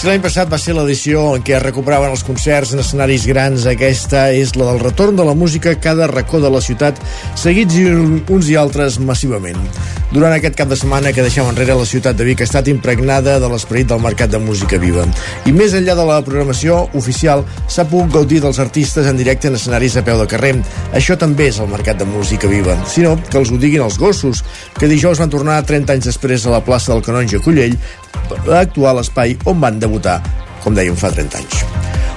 Si l'any passat va ser l'edició en què es recuperaven els concerts en escenaris grans, aquesta és la del retorn de la música a cada racó de la ciutat, seguits uns i altres massivament. Durant aquest cap de setmana que deixem enrere, la ciutat de Vic ha estat impregnada de l'esperit del mercat de música viva. I més enllà de la programació oficial, s'ha pogut gaudir dels artistes en directe en escenaris a peu de carrer. Això també és el mercat de música viva, sinó que els ho diguin els gossos, que dijous van tornar 30 anys després a la plaça del Canonge Collell a actuar a l'espai on van debutar, com dèiem, fa 30 anys.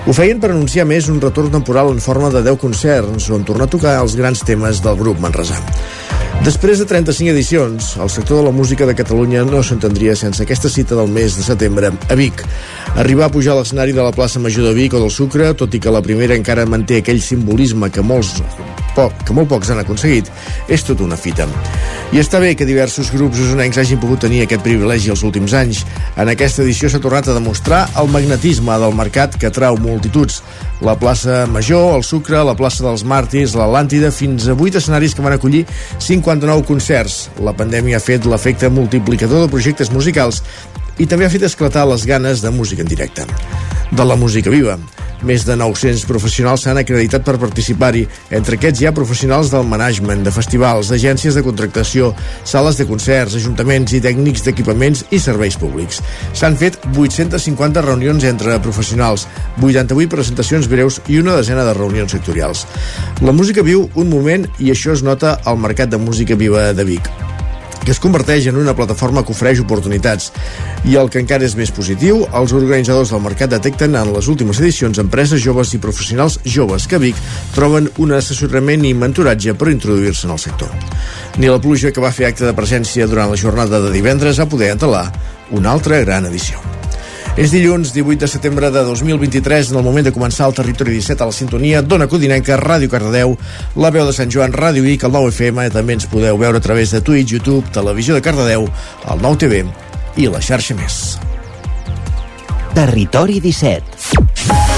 Ho feien per anunciar més un retorn temporal en forma de 10 concerts on tornar a tocar els grans temes del grup Manresà. Després de 35 edicions, el sector de la música de Catalunya no s'entendria sense aquesta cita del mes de setembre a Vic. Arribar a pujar a l'escenari de la plaça Major de Vic o del Sucre, tot i que la primera encara manté aquell simbolisme que molts poc, que molt pocs han aconseguit, és tota una fita. I està bé que diversos grups usonencs hagin pogut tenir aquest privilegi els últims anys. En aquesta edició s'ha tornat a demostrar el magnetisme del mercat que atrau multituds. La plaça Major, el Sucre, la plaça dels Màrtirs, l'Atlàntida, fins a 8 escenaris que van acollir 59 concerts. La pandèmia ha fet l'efecte multiplicador de projectes musicals i també ha fet esclatar les ganes de música en directe. De la música viva. Més de 900 professionals s'han acreditat per participar-hi. Entre aquests hi ha professionals del management, de festivals, d'agències de contractació, sales de concerts, ajuntaments i tècnics d'equipaments i serveis públics. S'han fet 850 reunions entre professionals, 88 presentacions breus i una desena de reunions sectorials. La música viu un moment i això es nota al Mercat de Música Viva de Vic que es converteix en una plataforma que ofereix oportunitats. I el que encara és més positiu, els organitzadors del mercat detecten en les últimes edicions empreses joves i professionals joves que a Vic troben un assessorament i mentoratge per introduir-se en el sector. Ni la pluja que va fer acte de presència durant la jornada de divendres ha poder entelar una altra gran edició. És dilluns 18 de setembre de 2023, en el moment de començar el Territori 17 a la sintonia d'Ona Codinenca, Ràdio Cardedeu, la veu de Sant Joan, Ràdio Vic, el 9FM, també ens podeu veure a través de Twitch, YouTube, Televisió de Cardedeu, el 9TV i la xarxa més. Territori 17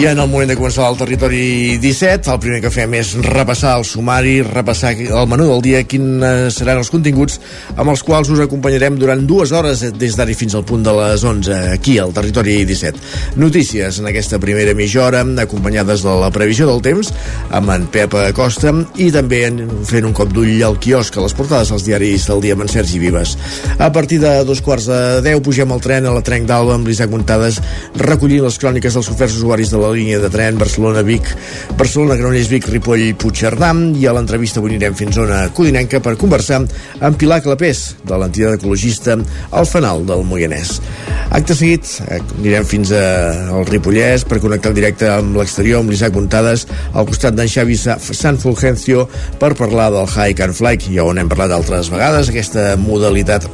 I en el moment de començar el territori 17, el primer que fem és repassar el sumari, repassar el menú del dia, quins seran els continguts amb els quals us acompanyarem durant dues hores des d'ara fins al punt de les 11 aquí al territori 17. Notícies en aquesta primera mitja hora, acompanyades de la previsió del temps, amb en Pep Acosta i també fent un cop d'ull al quiosc a les portades dels diaris del dia amb en Sergi Vives. A partir de dos quarts de deu pugem al tren a la Trenc d'Alba amb l'Isaac Montades recollint les cròniques dels oferts usuaris de la línia de tren Barcelona-Vic, Barcelona-Granollers-Vic, Ripoll-Puigcerdà i a l'entrevista avui anirem fins a zona Codinenca per conversar amb Pilar Clapés de l'entitat ecologista al Fanal del Moianès. Acte seguit, eh, anirem fins al Ripollès per connectar en directe amb l'exterior amb l'Isaac Montades al costat d'en Xavi San Fulgencio per parlar del Hike and Fly, ja on hem parlat altres vegades, aquesta modalitat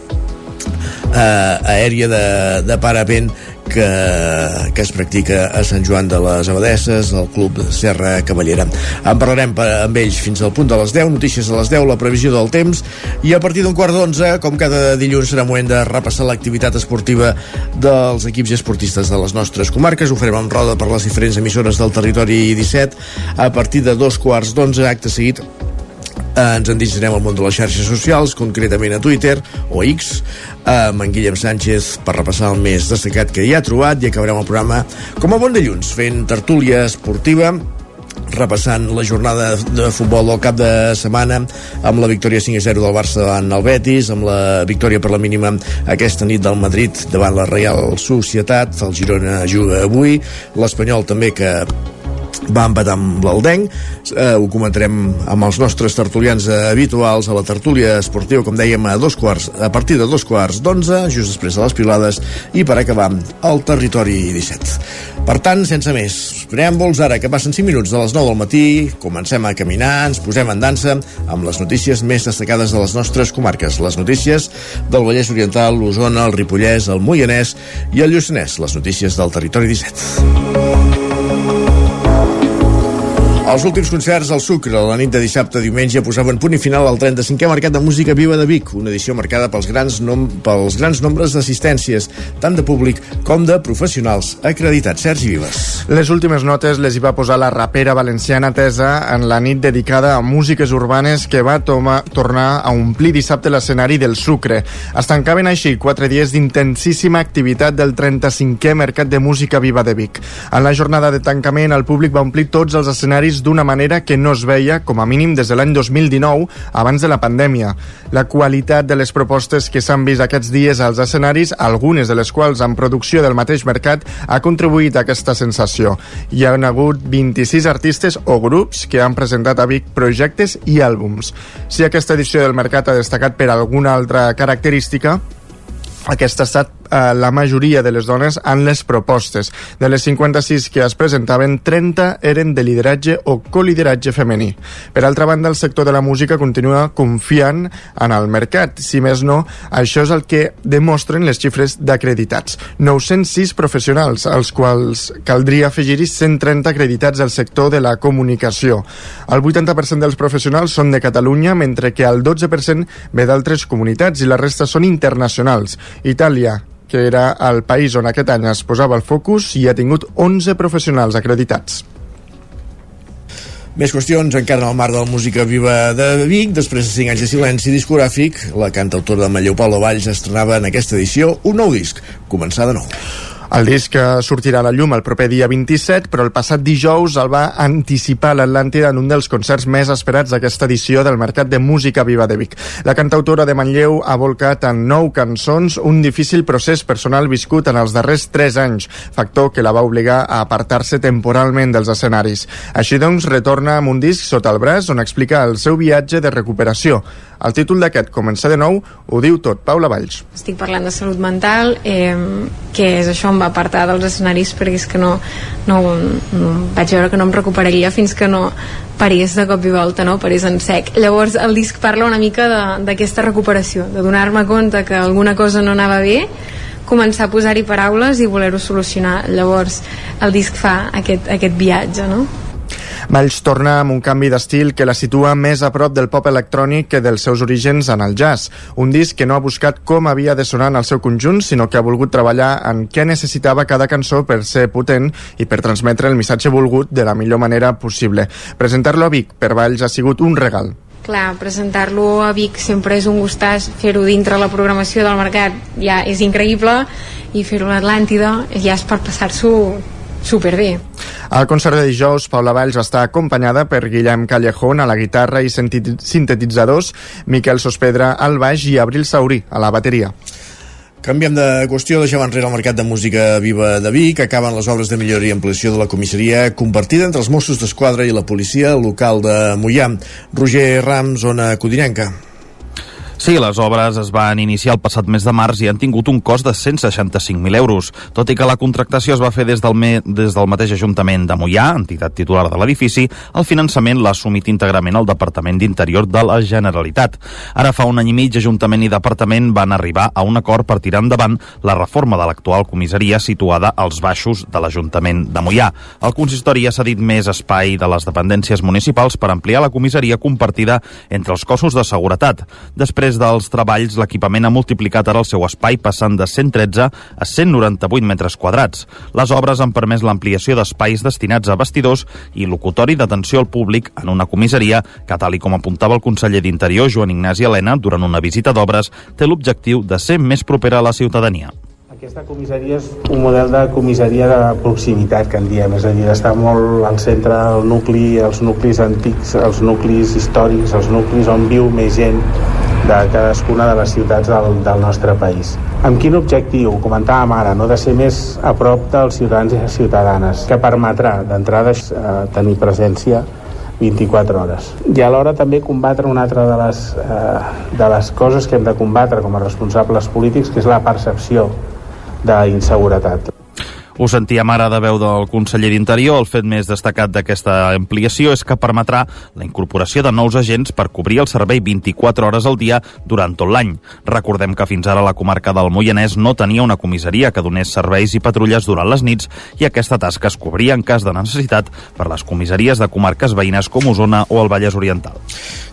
eh, aèria de, de parapent que, que es practica a Sant Joan de les Abadesses, al Club Serra Cavallera. En parlarem amb ells fins al punt de les 10, notícies a les 10, la previsió del temps, i a partir d'un quart d'onze, com cada dilluns, serà moment de repassar l'activitat esportiva dels equips esportistes de les nostres comarques. Ho farem amb roda per les diferents emissores del territori 17. A partir de dos quarts d'onze, acte seguit, ens endinsarem al món de les xarxes socials, concretament a Twitter o X, amb en Guillem Sánchez per repassar el més destacat que hi ha trobat i acabarem el programa com a bon dilluns, fent tertúlia esportiva repassant la jornada de futbol del cap de setmana amb la victòria 5-0 del Barça davant el Betis, amb la victòria per la mínima aquesta nit del Madrid davant la Real Societat, el Girona juga avui, l'Espanyol també que va empatar amb l'Aldenc eh, ho comentarem amb els nostres tertulians habituals a la tertúlia esportiva com dèiem a dos quarts a partir de dos quarts d'onze just després de les pilades i per acabar al territori 17 per tant, sense més preàmbuls, ara que passen 5 minuts de les 9 del matí comencem a caminar, ens posem en dansa amb les notícies més destacades de les nostres comarques, les notícies del Vallès Oriental, l'Osona, el Ripollès, el Moianès i el Lluçanès, les notícies del territori 17 els últims concerts al Sucre, la nit de dissabte a diumenge, posaven punt i final al 35è Mercat de Música Viva de Vic, una edició marcada pels grans, nom pels grans nombres d'assistències, tant de públic com de professionals acreditats. Sergi Vives. Les últimes notes les hi va posar la rapera valenciana Tesa en la nit dedicada a músiques urbanes que va tornar a omplir dissabte l'escenari del Sucre. Es tancaven així quatre dies d'intensíssima activitat del 35è Mercat de Música Viva de Vic. En la jornada de tancament, el públic va omplir tots els escenaris país d'una manera que no es veia, com a mínim, des de l'any 2019, abans de la pandèmia. La qualitat de les propostes que s'han vist aquests dies als escenaris, algunes de les quals en producció del mateix mercat, ha contribuït a aquesta sensació. Hi han hagut 26 artistes o grups que han presentat a Vic projectes i àlbums. Si aquesta edició del mercat ha destacat per alguna altra característica, aquesta ha estat eh, la majoria de les dones en les propostes. De les 56 que es presentaven, 30 eren de lideratge o colideratge femení. Per altra banda, el sector de la música continua confiant en el mercat. Si més no, això és el que demostren les xifres d'acreditats. 906 professionals, als quals caldria afegir-hi 130 acreditats al sector de la comunicació. El 80% dels professionals són de Catalunya, mentre que el 12% ve d'altres comunitats i la resta són internacionals. Itàlia, que era el país on aquest any es posava el focus i ha tingut 11 professionals acreditats. Més qüestions encara en el marc de la música viva de Vic. Després de 5 anys de silenci discogràfic, la cantautora de Manlleu Paula Valls estrenava en aquesta edició un nou disc, Començar de nou. El disc sortirà a la llum el proper dia 27, però el passat dijous el va anticipar l'Atlàntida en un dels concerts més esperats d'aquesta edició del Mercat de Música Viva de Vic. La cantautora de Manlleu ha volcat en nou cançons un difícil procés personal viscut en els darrers 3 anys, factor que la va obligar a apartar-se temporalment dels escenaris. Així doncs, retorna amb un disc sota el braç on explica el seu viatge de recuperació. El títol d'aquest, Començar de nou, ho diu tot. Paula Valls. Estic parlant de salut mental, eh, que és això, em va apartar dels escenaris perquè és que no, no, no vaig veure que no em recuperaria fins que no parés de cop i volta, no? parés en sec. Llavors el disc parla una mica d'aquesta recuperació, de donar-me compte que alguna cosa no anava bé, començar a posar-hi paraules i voler-ho solucionar. Llavors el disc fa aquest, aquest viatge, no? Valls torna amb un canvi d'estil que la situa més a prop del pop electrònic que dels seus orígens en el jazz. Un disc que no ha buscat com havia de sonar en el seu conjunt, sinó que ha volgut treballar en què necessitava cada cançó per ser potent i per transmetre el missatge volgut de la millor manera possible. Presentar-lo a Vic per Valls ha sigut un regal. Clar, presentar-lo a Vic sempre és un gustàs, fer-ho dintre la programació del mercat ja és increïble i fer-ho a l'Atlàntida ja és per passar-s'ho superbé. Al concert de dijous, Paula Valls va estar acompanyada per Guillem Callejón a la guitarra i sintetitzadors, Miquel Sospedra al baix i Abril Saurí a la bateria. Canviem de qüestió, deixem enrere el mercat de música viva de Vic, acaben les obres de millora i ampliació de la comissaria compartida entre els Mossos d'Esquadra i la policia local de Mollà. Roger Rams, zona Codinenca. Sí, les obres es van iniciar el passat mes de març i han tingut un cost de 165.000 euros, tot i que la contractació es va fer des del, me, des del mateix Ajuntament de Mollà, entitat titular de l'edifici, el finançament l'ha assumit íntegrament el Departament d'Interior de la Generalitat. Ara fa un any i mig, Ajuntament i Departament van arribar a un acord per tirar endavant la reforma de l'actual comissaria situada als baixos de l'Ajuntament de Mollà. El consistori ha cedit més espai de les dependències municipals per ampliar la comissaria compartida entre els cossos de seguretat. Després Després dels treballs, l'equipament ha multiplicat ara el seu espai, passant de 113 a 198 metres quadrats. Les obres han permès l'ampliació d'espais destinats a vestidors i locutori d'atenció al públic en una comissaria que, tal i com apuntava el conseller d'Interior, Joan Ignasi Helena, durant una visita d'obres, té l'objectiu de ser més propera a la ciutadania. Aquesta comissaria és un model de comissaria de proximitat, que en diem, és a dir, d'estar molt al centre del nucli, els nuclis antics, els nuclis històrics, els nuclis on viu més gent de cadascuna de les ciutats del, del nostre país. amb quin objectiu? Ho comentàvem ara, no? de ser més a prop dels ciutadans i ciutadanes, que permetrà d'entrada eh, tenir presència 24 hores. I alhora també combatre una altra de les, eh, de les coses que hem de combatre com a responsables polítics, que és la percepció d'inseguretat. Ho sentíem ara de veu del conseller d'Interior. El fet més destacat d'aquesta ampliació és que permetrà la incorporació de nous agents per cobrir el servei 24 hores al dia durant tot l'any. Recordem que fins ara la comarca del Moianès no tenia una comissaria que donés serveis i patrulles durant les nits i aquesta tasca es cobria en cas de necessitat per les comissaries de comarques veïnes com Osona o el Vallès Oriental.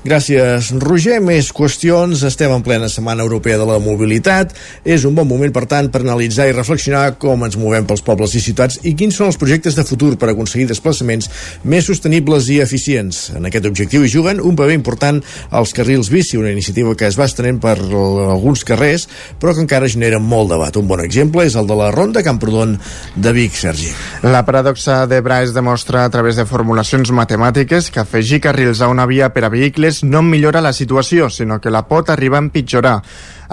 Gràcies, Roger. Més qüestions. Estem en plena Setmana Europea de la Mobilitat. És un bon moment, per tant, per analitzar i reflexionar com ens movem pels pobles i ciutats i quins són els projectes de futur per aconseguir desplaçaments més sostenibles i eficients. En aquest objectiu hi juguen un paper important als carrils bici, una iniciativa que es va estenent per alguns carrers, però que encara genera molt debat. Un bon exemple és el de la Ronda Camprodon de Vic, Sergi. La paradoxa de Bra es demostra a través de formulacions matemàtiques que afegir carrils a una via per a vehicles no millora la situació, sinó que la pot arribar a empitjorar.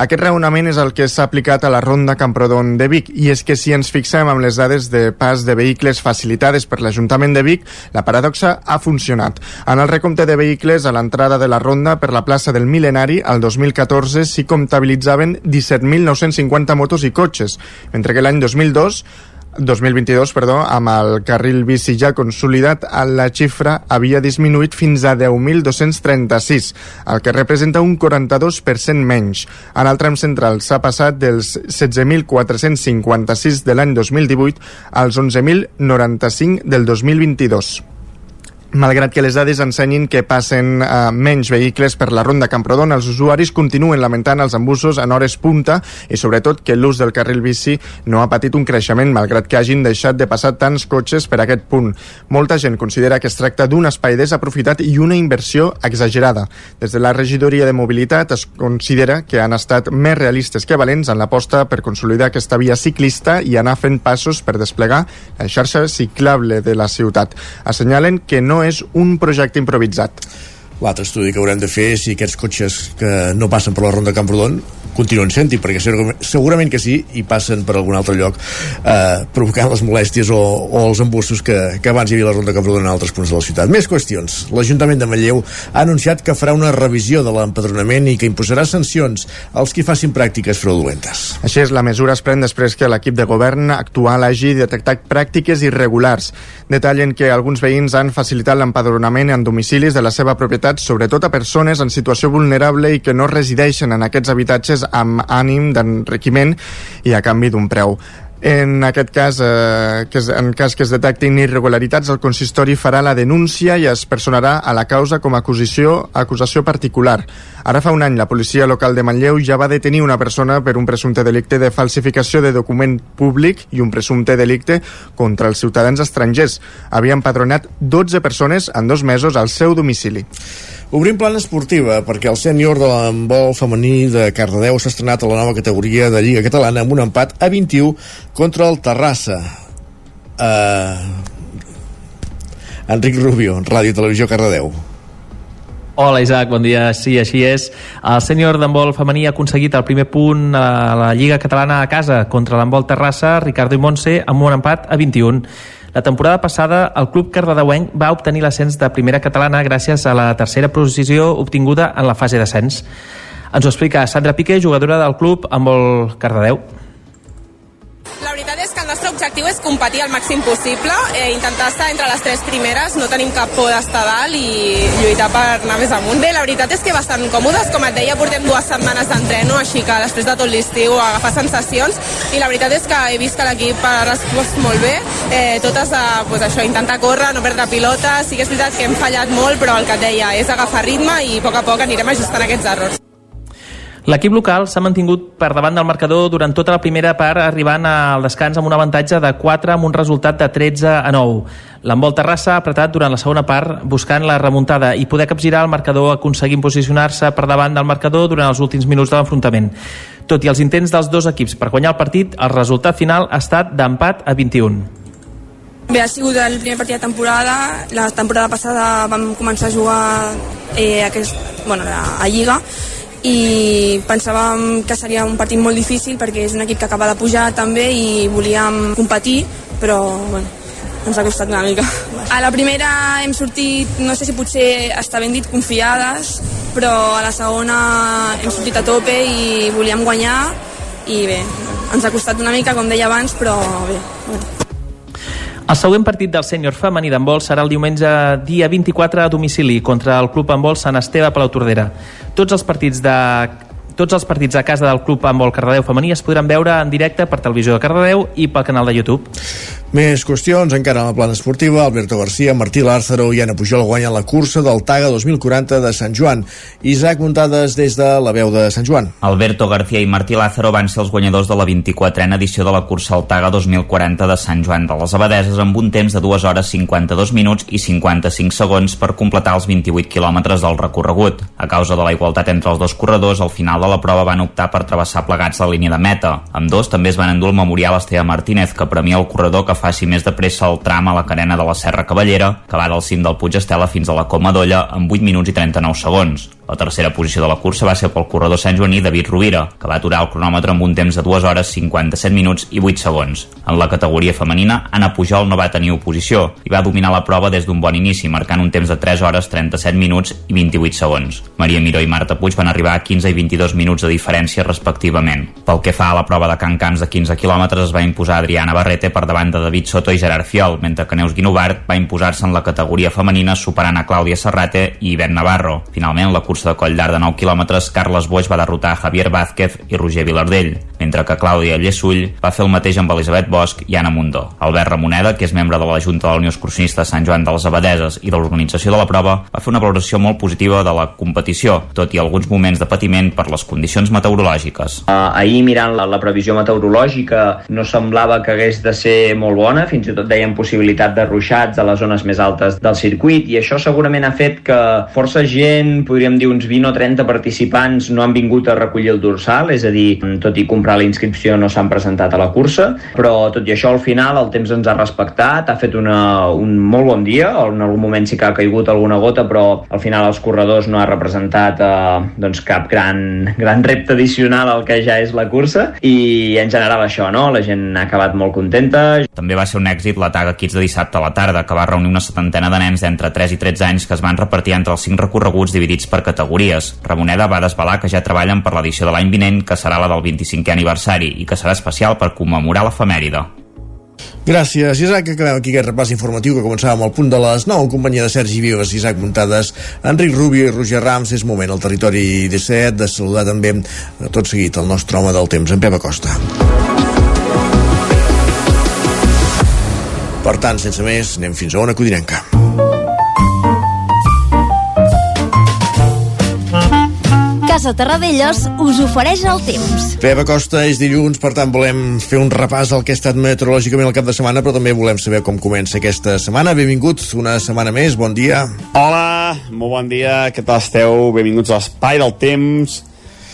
Aquest raonament és el que s'ha aplicat a la ronda Camprodon de Vic i és que si ens fixem amb les dades de pas de vehicles facilitades per l'Ajuntament de Vic, la paradoxa ha funcionat. En el recompte de vehicles a l'entrada de la ronda per la plaça del Milenari, al 2014 s'hi comptabilitzaven 17.950 motos i cotxes, mentre que l'any 2002 2022, perdó, amb el carril bici ja consolidat, la xifra havia disminuït fins a 10.236, el que representa un 42% menys. En el tram central s'ha passat dels 16.456 de l'any 2018 als 11.095 del 2022 malgrat que les dades ensenyin que passen eh, menys vehicles per la ronda Camprodon, els usuaris continuen lamentant els embussos en hores punta i sobretot que l'ús del carril bici no ha patit un creixement, malgrat que hagin deixat de passar tants cotxes per aquest punt. Molta gent considera que es tracta d'un espai desaprofitat i una inversió exagerada. Des de la regidoria de mobilitat es considera que han estat més realistes que valents en l'aposta per consolidar aquesta via ciclista i anar fent passos per desplegar la xarxa ciclable de la ciutat. Assenyalen que no és un projecte improvisat. L'altre estudi que haurem de fer si aquests cotxes que no passen per la ronda Camprodon continuen sent-hi, perquè segurament que sí i passen per algun altre lloc eh, provocant les molèsties o, o els embussos que, que abans hi havia la ronda que en altres punts de la ciutat. Més qüestions. L'Ajuntament de Manlleu ha anunciat que farà una revisió de l'empadronament i que imposarà sancions als qui facin pràctiques fraudulentes. Així és, la mesura es pren després que l'equip de govern actual hagi detectat pràctiques irregulars. Detallen que alguns veïns han facilitat l'empadronament en domicilis de la seva propietat, sobretot a persones en situació vulnerable i que no resideixen en aquests habitatges amb ànim d'enriquiment i a canvi d'un preu. En aquest cas, eh, que es, en cas que es detectin irregularitats, el consistori farà la denúncia i es personarà a la causa com a acusació, acusació particular. Ara fa un any, la policia local de Manlleu ja va detenir una persona per un presumpte delicte de falsificació de document públic i un presumpte delicte contra els ciutadans estrangers. Havia empadronat 12 persones en dos mesos al seu domicili. Obrim plana esportiva, perquè el sènior de l'handbol femení de Cardedeu s'ha estrenat a la nova categoria de Lliga Catalana amb un empat a 21 contra el Terrassa. Uh... Enric Rubio, Ràdio Televisió Cardedeu. Hola Isaac, bon dia. Sí, així és. El sènior d'handbol femení ha aconseguit el primer punt a la Lliga Catalana a casa contra l'handbol Terrassa, Ricardo i Montse, amb un empat a 21. La temporada passada, el club cardedeuenc va obtenir l'ascens de primera catalana gràcies a la tercera posició obtinguda en la fase d'ascens. Ens ho explica Sandra Piqué, jugadora del club amb el Cardedeu. La veritat és que el nostre objectiu és competir al màxim possible, eh, intentar estar entre les tres primeres, no tenim cap por d'estar dalt i lluitar per anar més amunt. Bé, la veritat és que bastant còmodes, com et deia, portem dues setmanes d'entreno, així que després de tot l'estiu agafar sensacions i la veritat és que he vist que l'equip ha respost molt bé, eh, totes a pues, això, intentar córrer, no perdre pilota, sí que és veritat que hem fallat molt, però el que et deia és agafar ritme i a poc a poc anirem ajustant aquests errors. L'equip local s'ha mantingut per davant del marcador durant tota la primera part, arribant al descans amb un avantatge de 4 amb un resultat de 13 a 9. L'envol Terrassa ha apretat durant la segona part buscant la remuntada i poder capgirar el marcador aconseguint posicionar-se per davant del marcador durant els últims minuts de l'enfrontament. Tot i els intents dels dos equips per guanyar el partit, el resultat final ha estat d'empat a 21. Bé, ha sigut el primer partit de temporada. La temporada passada vam començar a jugar eh, aquest, bueno, a, Lliga i pensàvem que seria un partit molt difícil perquè és un equip que acaba de pujar també i volíem competir, però bueno, ens ha costat una mica. A la primera hem sortit, no sé si potser està ben dit, confiades, però a la segona hem sortit a tope i volíem guanyar i bé, ens ha costat una mica, com deia abans, però bé, bueno. El següent partit del sènior femení d'handbol serà el diumenge dia 24 a domicili contra el Club Handbol Sant Esteve Palau Tordera. Tots els partits de tots els partits a casa del Club Handbol Cardedeu femení es podran veure en directe per televisió de Cardedeu i pel canal de YouTube. Més qüestions, encara en la plana esportiva, Alberto García, Martí Lázaro i Anna Pujol guanyen la cursa del Taga 2040 de Sant Joan. Isaac Muntades des de la veu de Sant Joan. Alberto García i Martí Lázaro van ser els guanyadors de la 24a edició de la cursa al Taga 2040 de Sant Joan de les Abadeses amb un temps de 2 hores 52 minuts i 55 segons per completar els 28 quilòmetres del recorregut. A causa de la igualtat entre els dos corredors, al final de la prova van optar per travessar plegats la línia de meta. Amb dos també es van endur el memorial Esteve Martínez, que premia el corredor que faci més de pressa el tram a la carena de la Serra Cavallera, que va del cim del Puig Estela fins a la Coma d'Olla en 8 minuts i 39 segons. La tercera posició de la cursa va ser pel corredor Sant Joaní David Rovira, que va aturar el cronòmetre amb un temps de 2 hores 57 minuts i 8 segons. En la categoria femenina, Anna Pujol no va tenir oposició i va dominar la prova des d'un bon inici, marcant un temps de 3 hores 37 minuts i 28 segons. Maria Miró i Marta Puig van arribar a 15 i 22 minuts de diferència respectivament. Pel que fa a la prova de Can Camps de 15 quilòmetres es va imposar Adriana Barrete per davant de David Soto i Gerard Fiol, mentre que Neus Guinovart va imposar-se en la categoria femenina superant a Clàudia Serrate i Ivet Navarro. Finalment, la cursa cursa de coll d'art de 9 quilòmetres, Carles Boix va derrotar Javier Vázquez i Roger Vilardell, mentre que Clàudia Llesull va fer el mateix amb Elisabet Bosch i Anna Mundó. Albert Ramoneda, que és membre de la Junta de la Unió Excursionista Sant Joan de les Abadeses i de l'organització de la prova, va fer una valoració molt positiva de la competició, tot i alguns moments de patiment per les condicions meteorològiques. Uh, ahir, mirant la, la previsió meteorològica, no semblava que hagués de ser molt bona, fins i tot deien possibilitat de ruixats a les zones més altes del circuit, i això segurament ha fet que força gent, podríem dir uns 20 o 30 participants no han vingut a recollir el dorsal, és a dir, tot i comprar la inscripció no s'han presentat a la cursa, però tot i això al final el temps ens ha respectat, ha fet una, un molt bon dia, en algun moment sí que ha caigut alguna gota, però al final els corredors no ha representat eh, doncs cap gran, gran repte addicional al que ja és la cursa i en general això, no? La gent ha acabat molt contenta. També va ser un èxit la Taga Kids de dissabte a la tarda, que va reunir una setantena de nens d'entre 3 i 13 anys que es van repartir entre els 5 recorreguts dividits per categories. Ramoneda va desvelar que ja treballen per l'edició de l'any vinent, que serà la del 25è aniversari i que serà especial per commemorar l'efemèride. Gràcies, Isaac. Acabem aquí aquest repàs informatiu que començàvem al punt de les 9 en companyia de Sergi Vives, Isaac Muntades, Enric Rubio i Roger Rams. És moment al territori 17 de saludar també tot seguit el nostre home del temps, en Pep Acosta. Per tant, sense més, anem fins a una codinenca. Casa Terradellos us ofereix el temps. Pep Acosta és dilluns, per tant volem fer un repàs al que ha estat meteorològicament el cap de setmana, però també volem saber com comença aquesta setmana. Benvinguts una setmana més, bon dia. Hola, molt bon dia, què tal esteu? Benvinguts a l'Espai del Temps.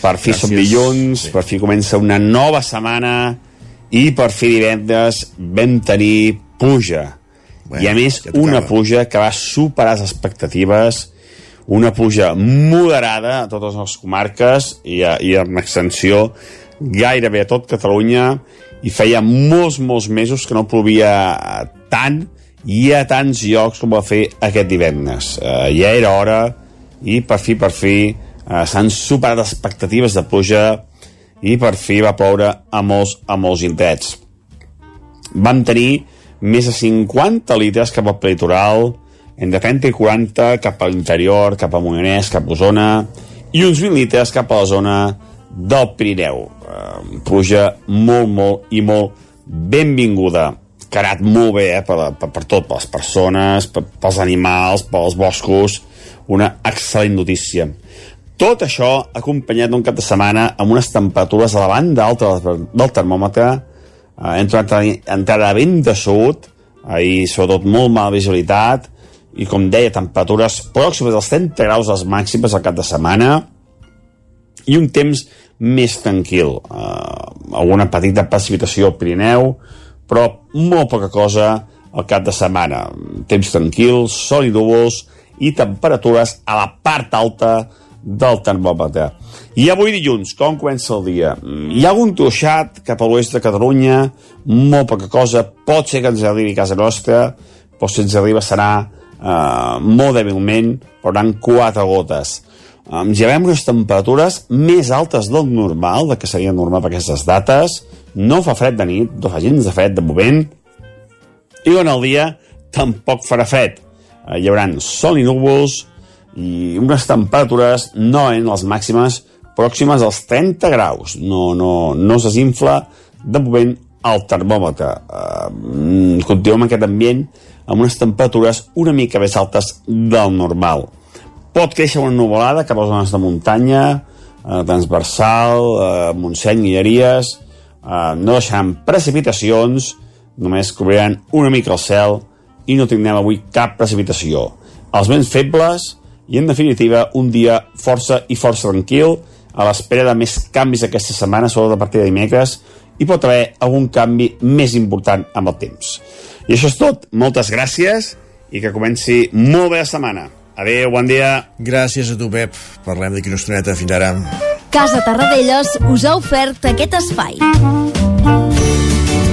Per fi Gràcies. som dilluns, per fi comença una nova setmana i per fi divendres vam tenir puja. Bueno, I a més, ja una puja que va superar les expectatives, una puja moderada a totes les comarques i, a, i amb extensió gairebé a tot Catalunya i feia molts, molts mesos que no plovia tant i a tants llocs com va fer aquest divendres. Uh, ja era hora i per fi, per fi, uh, s'han superat expectatives de pluja i per fi va ploure a molts, a molts indrets. Vam tenir més de 50 litres cap al litoral, entre 30 i 40 cap a l'interior, cap a Moianès, cap a Osona, i uns 20 litres cap a la zona del Pirineu. Uh, pluja molt, molt i molt benvinguda. Que ha anat molt bé eh, per, per, per tot, per les persones, per, pels animals, pels boscos. Una excel·lent notícia. Tot això acompanyat d'un cap de setmana amb unes temperatures a la banda alta del, termòmetre, eh, hem trobat entrada vent de sud, ahir sobretot molt mala visibilitat, i com deia, temperatures pròximes als 30 graus les màximes al cap de setmana, i un temps més tranquil. Uh, alguna petita precipitació al Pirineu, però molt poca cosa al cap de setmana. Temps tranquil, sol i núvols i temperatures a la part alta del termòmetre. I avui dilluns, com comença el dia? Hi ha algun tuixat cap a l'oest de Catalunya, molt poca cosa, pot ser que ens arribi a casa nostra, però si ens arriba serà eh, molt dèbilment, eren quatre gotes. Um, ja veiem unes temperatures més altes del normal, de que seria normal per aquestes dates, no fa fred de nit, no fa gens de fred de moment, i durant el dia tampoc farà fred. Eh, hi haurà sol i núvols i unes temperatures no en les màximes pròximes als 30 graus. No, no, no se desinfla de moment el termòmetre. Eh, continuem en aquest ambient amb unes temperatures una mica més altes del normal. Pot créixer una nuvolada cap a les zones de muntanya, eh, transversal, eh, Montseny, Guilleries, eh, no deixaran precipitacions, només cobriran una mica el cel i no tindrem avui cap precipitació. Els vents febles i, en definitiva, un dia força i força tranquil, a l'espera de més canvis aquesta setmana, sobretot a partir de dimecres, i pot haver algun canvi més important amb el temps. I això és tot. Moltes gràcies i que comenci molt bé la setmana. Adéu, bon dia. Gràcies a tu, Pep. Parlem d'aquí una estoneta. Fins ara. Casa Tarradellas us ha ofert aquest espai.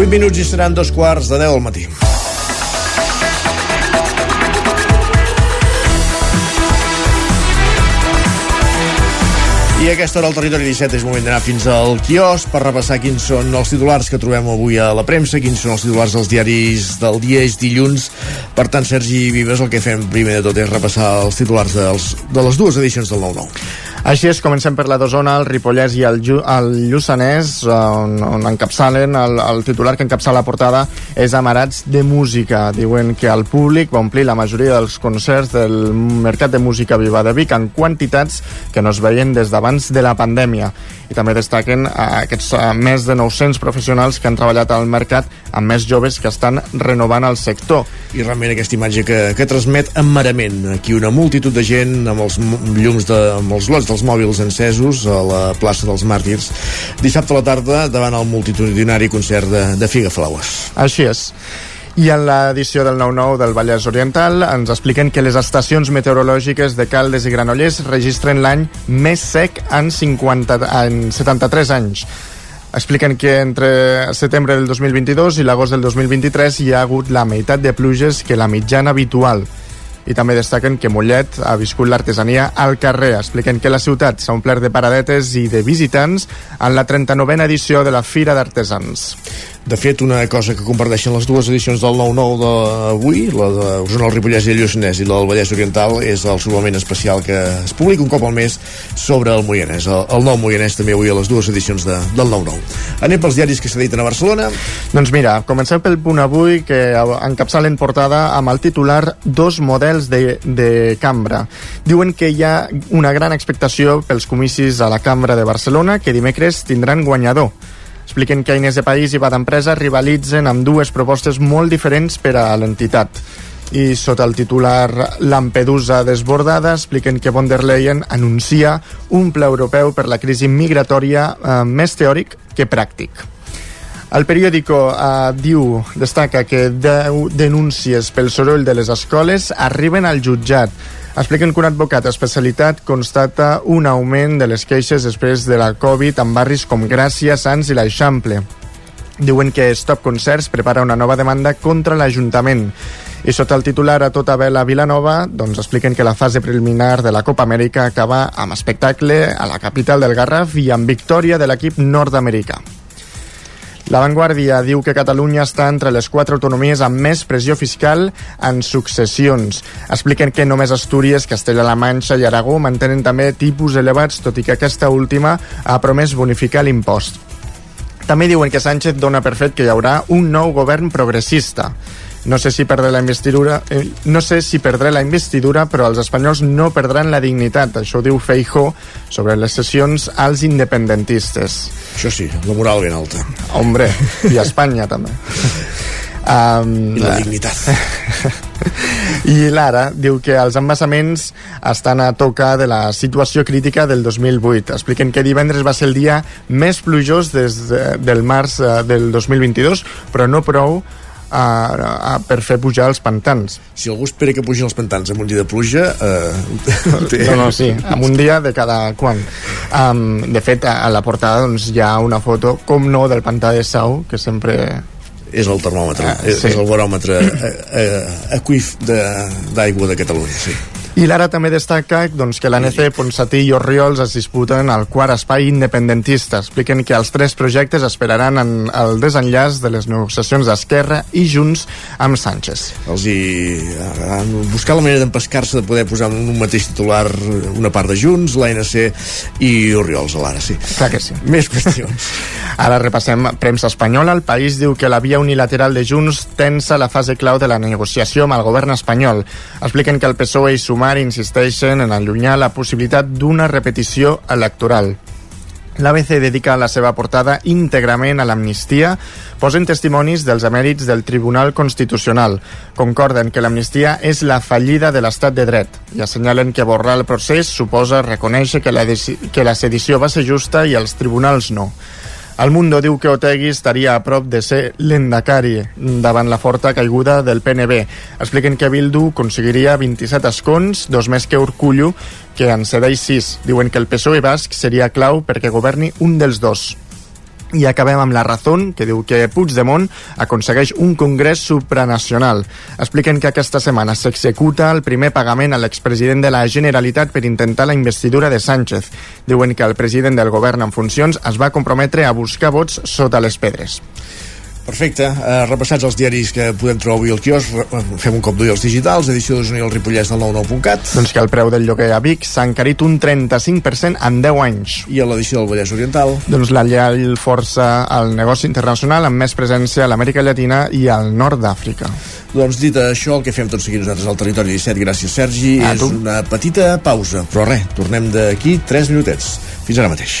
8 minuts i seran dos quarts de 10 al matí. I a aquesta hora al Territori 17 és moment d'anar fins al quios per repassar quins són els titulars que trobem avui a la premsa, quins són els titulars dels diaris del dia, és dilluns. Per tant, Sergi Vives, el que fem primer de tot és repassar els titulars dels, de les dues edicions del 9-9. Així és, comencem per la d'Osona, el Ripollès i el, Llu el Lluçanès, on, on encapçalen, el, el titular que encapçala la portada és Amarats de Música. Diuen que el públic va omplir la majoria dels concerts del Mercat de Música Viva de Vic en quantitats que no es veien des d'abans de la pandèmia. I també destaquen eh, aquests eh, més de 900 professionals que han treballat al mercat amb més joves que estan renovant el sector. I realment aquesta imatge que, que transmet emmarament. Aquí una multitud de gent amb els llums de, amb els lots dels mòbils encesos a la plaça dels Màrtirs dissabte a la tarda davant el multitudinari concert de, de Figa Flaues. Així és. I en l'edició del 9-9 del Vallès Oriental ens expliquen que les estacions meteorològiques de Caldes i Granollers registren l'any més sec en, 50, en 73 anys. Expliquen que entre setembre del 2022 i l'agost del 2023 hi ha hagut la meitat de pluges que la mitjana habitual i també destaquen que Mollet ha viscut l'artesania al carrer. Expliquen que la ciutat s'ha omplert de paradetes i de visitants en la 39a edició de la Fira d'Artesans. De fet, una cosa que comparteixen les dues edicions del 9-9 d'avui, la d'Osona, el Ripollès i el Lluçanès i la del Vallès Oriental, és el suplement especial que es publica un cop al mes sobre el Moianès. El, el nou Moianès també avui a les dues edicions de, del 9-9. Anem pels diaris que s'editen a Barcelona. Doncs mira, comencem pel punt avui que encapçalen portada amb el titular Dos models de, de cambra. Diuen que hi ha una gran expectació pels comicis a la Cambra de Barcelona que dimecres tindran guanyador expliquen que Eines de País i Va d'Empresa rivalitzen amb dues propostes molt diferents per a l'entitat. I sota el titular Lampedusa desbordada expliquen que von der Leyen anuncia un pla europeu per la crisi migratòria eh, més teòric que pràctic. El periòdico eh, diu, destaca que 10 denúncies pel soroll de les escoles arriben al jutjat expliquen que un advocat especialitat constata un augment de les queixes després de la Covid en barris com Gràcia, Sants i l'Eixample. Diuen que Stop Concerts prepara una nova demanda contra l'Ajuntament. I sota el titular a tota vela Vilanova, doncs expliquen que la fase preliminar de la Copa Amèrica acaba amb espectacle a la capital del Garraf i amb victòria de l'equip nord-americà. La Vanguardia diu que Catalunya està entre les quatre autonomies amb més pressió fiscal en successions. Expliquen que només Astúries, Castella-La Manxa i Aragó mantenen també tipus elevats, tot i que aquesta última ha promès bonificar l'impost. També diuen que Sánchez dona per fet que hi haurà un nou govern progressista. No sé si perdré la investidura, eh, no sé si perdré la investidura, però els espanyols no perdran la dignitat. Això ho diu Feijó sobre les sessions als independentistes. Això sí, la moral ben alta. Hombre, i a Espanya també. Um, I la dignitat. I l'Ara diu que els embassaments estan a tocar de la situació crítica del 2008. Expliquen que divendres va ser el dia més plujós des de, del març eh, del 2022, però no prou a, a, per fer pujar els pantans. Si algú espera que pugin els pantans amb un dia de pluja... Eh, té... No, no, sí, amb un dia de cada quan. Um, de fet, a, a la portada doncs, hi ha una foto, com no, del pantà de Sau, que sempre és el termòmetre, Ah, sí. és el baròmetre eh, eh, aquif de- d'aigua de, de Catalunya, sí. I l'ara també destaca doncs, que l'ANC, Ponsatí i Orriols es disputen el quart espai independentista. Expliquen que els tres projectes esperaran en el desenllaç de les negociacions d'Esquerra i Junts amb Sánchez. Els hi... Han buscat la manera d'empescar-se de poder posar en un mateix titular una part de Junts, l'ANC i Oriols a l'ara, sí. Clar que sí. Més qüestions. Ara repassem premsa espanyola. El país diu que la via unilateral de Junts tensa la fase clau de la negociació amb el govern espanyol. Expliquen que el PSOE i Sumar insisteixen en allunyar la possibilitat d'una repetició electoral. L'ABC dedica la seva portada íntegrament a l'amnistia, posen testimonis dels emèrits del Tribunal Constitucional. Concorden que l'amnistia és la fallida de l'estat de dret i assenyalen que borrar el procés suposa reconèixer que la, que la sedició va ser justa i els tribunals no. El Mundo diu que Otegui estaria a prop de ser l'endacari davant la forta caiguda del PNB. Expliquen que Bildu aconseguiria 27 escons, dos més que Urcullo, que en cedeix 6. Diuen que el PSOE basc seria clau perquè governi un dels dos. I acabem amb la Razón, que diu que Puigdemont aconsegueix un congrés supranacional. Expliquen que aquesta setmana s'executa el primer pagament a l'expresident de la Generalitat per intentar la investidura de Sánchez. Diuen que el president del govern en funcions es va comprometre a buscar vots sota les pedres. Perfecte, uh, repassats els diaris que podem trobar avui al quiosc, re- fem un cop d'ull als digitals, edició de i el Ripollès del 99.cat. Doncs que el preu del lloguer a Vic s'ha encarit un 35% en 10 anys. I a l'edició del Vallès Oriental. Doncs la Llall força el negoci internacional amb més presència a l'Amèrica Llatina i al nord d'Àfrica. Doncs dit això, el que fem tot seguit nosaltres al Territori 17, gràcies Sergi, A és tu. una petita pausa. Però res, tornem d'aquí 3 minutets. Fins ara mateix.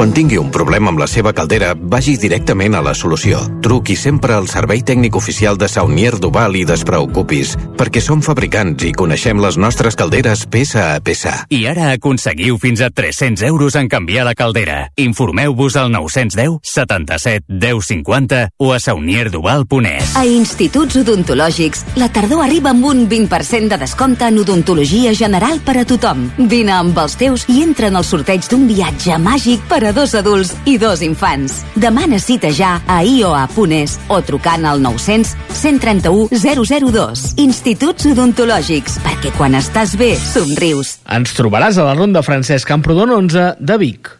Quan tingui un problema amb la seva caldera, vagi directament a la solució. Truqui sempre al servei tècnic oficial de Saunier Duval i despreocupis, perquè som fabricants i coneixem les nostres calderes peça a peça. I ara aconseguiu fins a 300 euros en canviar la caldera. Informeu-vos al 910 77 10 50 o a saunierduval.es. A Instituts Odontològics, la tardor arriba amb un 20% de descompte en odontologia general per a tothom. Vine amb els teus i entra en el sorteig d'un viatge màgic per a dos adults i dos infants. Demana cita ja a ioa.es o trucant al 900 131 002. Instituts Odontològics, perquè quan estàs bé, somrius. Ens trobaràs a la Ronda Francesc Camprodon 11 de Vic.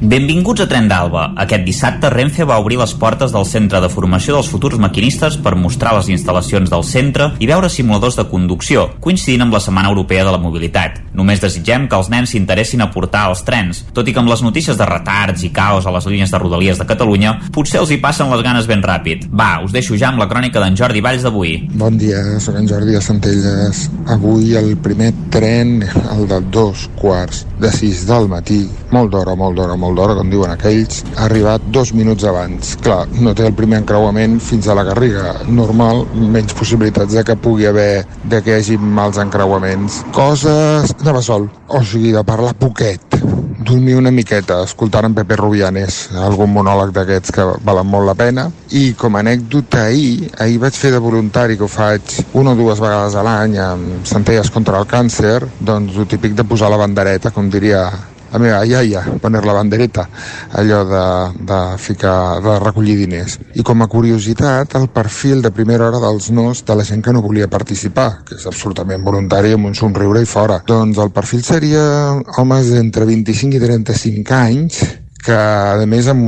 Benvinguts a Tren d'Alba. Aquest dissabte Renfe va obrir les portes del Centre de Formació dels Futurs Maquinistes per mostrar les instal·lacions del centre i veure simuladors de conducció, coincidint amb la Setmana Europea de la Mobilitat. Només desitgem que els nens s'interessin a portar els trens, tot i que amb les notícies de retards i caos a les línies de Rodalies de Catalunya, potser els hi passen les ganes ben ràpid. Va, us deixo ja amb la crònica d'en Jordi Valls d'avui. Bon dia, sóc en Jordi de Centelles. Avui el primer tren, el de dos quarts de sis del matí, molt d'hora, molt d'hora, molt d'hora, com diuen aquells, ha arribat dos minuts abans. Clar, no té el primer encreuament fins a la Garriga. Normal, menys possibilitats de que pugui haver, de que hi hagi mals encreuaments. Coses... Anava sol, o sigui, de parlar poquet dormir una miqueta escoltant en Pepe Rubianes, algun monòleg d'aquests que valen molt la pena. I com a anècdota ahir, ahir vaig fer de voluntari, que ho faig una o dues vegades a l'any amb Centelles contra el càncer, doncs el típic de posar la bandereta, com diria la meva iaia, poner la bandereta, allò de, de ficar, de recollir diners. I com a curiositat, el perfil de primera hora dels nos de la gent que no volia participar, que és absolutament voluntari amb un somriure i fora. Doncs el perfil seria homes d'entre 25 i 35 anys que a més en,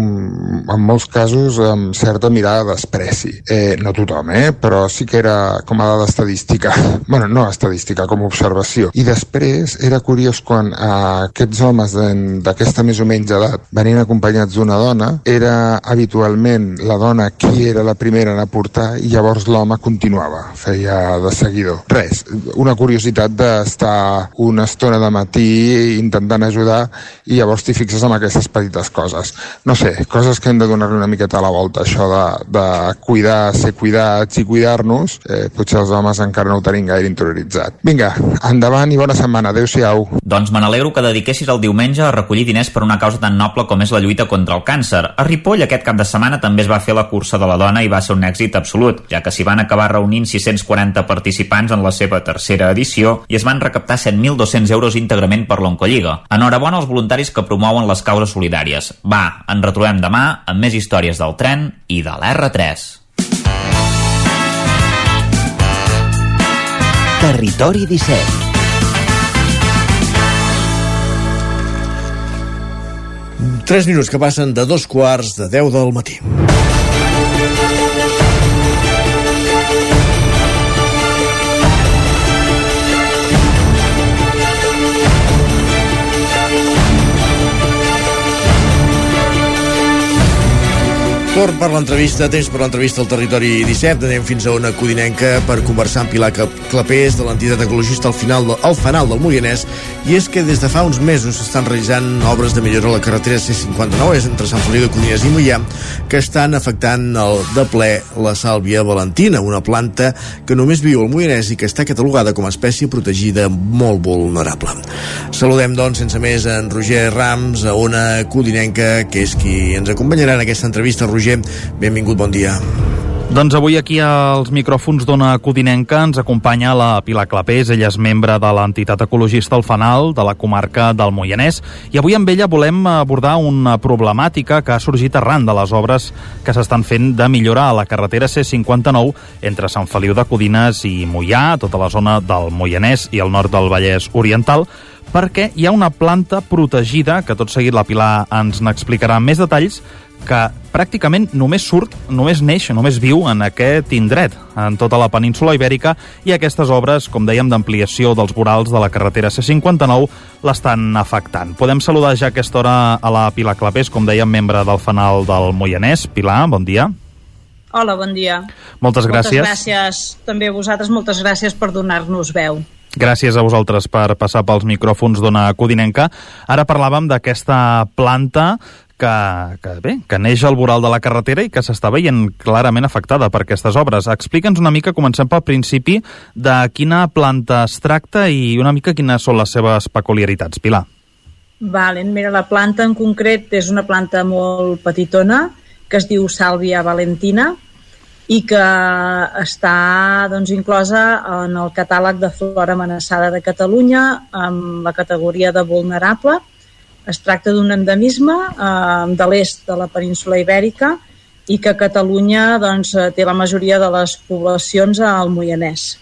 en molts casos amb certa mirada de despreci. Eh, no tothom, eh? però sí que era com a dada estadística. bueno, no estadística, com a observació. I després era curiós quan eh, aquests homes d'aquesta més o menys edat venien acompanyats d'una dona, era habitualment la dona qui era la primera en aportar i llavors l'home continuava, feia de seguidor. Res, una curiositat d'estar una estona de matí intentant ajudar i llavors t'hi fixes en aquestes petites coses. No sé, coses que hem de donar-li una miqueta a la volta, això de, de cuidar, ser cuidats i cuidar-nos, eh, potser els homes encara no ho tenim gaire interioritzat. Vinga, endavant i bona setmana. Adéu-siau. Doncs me n'alegro que dediquessis el diumenge a recollir diners per una causa tan noble com és la lluita contra el càncer. A Ripoll aquest cap de setmana també es va fer la cursa de la dona i va ser un èxit absolut, ja que s'hi van acabar reunint 640 participants en la seva tercera edició i es van recaptar 7.200 euros íntegrament per l'Oncolliga. Enhorabona als voluntaris que promouen les causes solidàries. Va, ens retrobem demà amb més històries del tren i de l'R3. Territori 17 3 minuts que passen de dos quarts de 10 del matí. Torn per l'entrevista, temps per l'entrevista al Territori 17. Anem fins a una codinenca per conversar amb Pilar Clapés de l'entitat ecologista al final de, al fanal del Moianès i és que des de fa uns mesos s'estan realitzant obres de millora a la carretera C59 és entre Sant Feliu de Codines i Moià que estan afectant el, de ple la sàlvia valentina, una planta que només viu al Moianès i que està catalogada com a espècie protegida molt vulnerable. Saludem, doncs, sense més, en Roger Rams, a una codinenca que és qui ens acompanyarà en aquesta entrevista. Roger, benvingut, bon dia. Doncs avui aquí als micròfons d'Ona Codinenca ens acompanya la Pilar Clapés, ella és membre de l'entitat ecologista El Fanal de la comarca del Moianès i avui amb ella volem abordar una problemàtica que ha sorgit arran de les obres que s'estan fent de millora a la carretera C59 entre Sant Feliu de Codines i Moià, tota la zona del Moianès i el nord del Vallès Oriental, perquè hi ha una planta protegida, que tot seguit la Pilar ens n'explicarà més detalls, que pràcticament només surt, només neix, només viu en aquest indret, en tota la península ibèrica, i aquestes obres, com dèiem, d'ampliació dels vorals de la carretera C59 l'estan afectant. Podem saludar ja a aquesta hora a la Pilar Clapés, com dèiem, membre del fanal del Moianès. Pilar, bon dia. Hola, bon dia. Moltes gràcies. Moltes gràcies també a vosaltres, moltes gràcies per donar-nos veu. Gràcies a vosaltres per passar pels micròfons d'Ona Codinenca. Ara parlàvem d'aquesta planta que, que, bé, que neix al voral de la carretera i que s'està veient clarament afectada per aquestes obres. Explica'ns una mica, comencem pel principi, de quina planta es tracta i una mica quines són les seves peculiaritats. Pilar. Vale, mira, la planta en concret és una planta molt petitona que es diu Sàlvia Valentina i que està doncs, inclosa en el catàleg de flora amenaçada de Catalunya amb la categoria de vulnerable. Es tracta d'un endemisme eh, de l'est de la península ibèrica i que Catalunya doncs, té la majoria de les poblacions al Moianès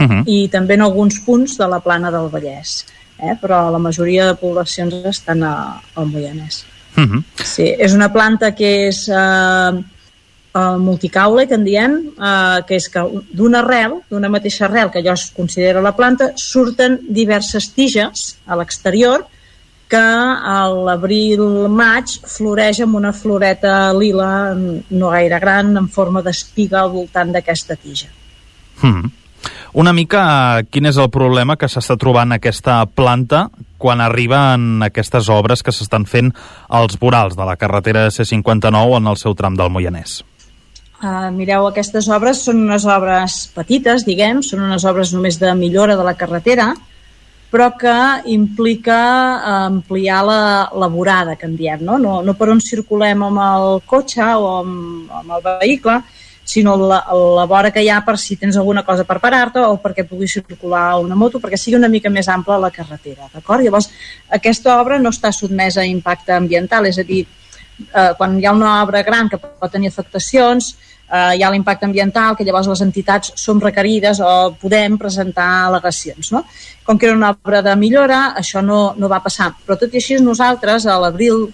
uh -huh. i també en alguns punts de la plana del Vallès, eh? però la majoria de poblacions estan a, al Moianès. Uh -huh. Sí, és una planta que és eh, el multicaule, que en diem, eh, que és que d'una arrel, d'una mateixa arrel, que allò es considera la planta, surten diverses tiges a l'exterior que a l'abril-maig floreix amb una floreta lila no gaire gran en forma d'espiga al voltant d'aquesta tija. Hmm. Una mica, quin és el problema que s'està trobant aquesta planta quan arriben aquestes obres que s'estan fent als vorals de la carretera C59 en el seu tram del Moianès? Uh, mireu, aquestes obres són unes obres petites, diguem, són unes obres només de millora de la carretera, però que implica ampliar la, la vorada, que en diem, no? no? No per on circulem amb el cotxe o amb, amb el vehicle, sinó la, la vora que hi ha per si tens alguna cosa per parar-te o perquè pugui circular una moto, perquè sigui una mica més ampla la carretera, d'acord? Llavors, aquesta obra no està sotmesa a impacte ambiental, és a dir, eh, quan hi ha una obra gran que pot tenir afectacions, eh, hi ha l'impacte ambiental, que llavors les entitats som requerides o podem presentar al·legacions. No? Com que era una obra de millora, això no, no va passar. Però tot i així nosaltres, a l'abril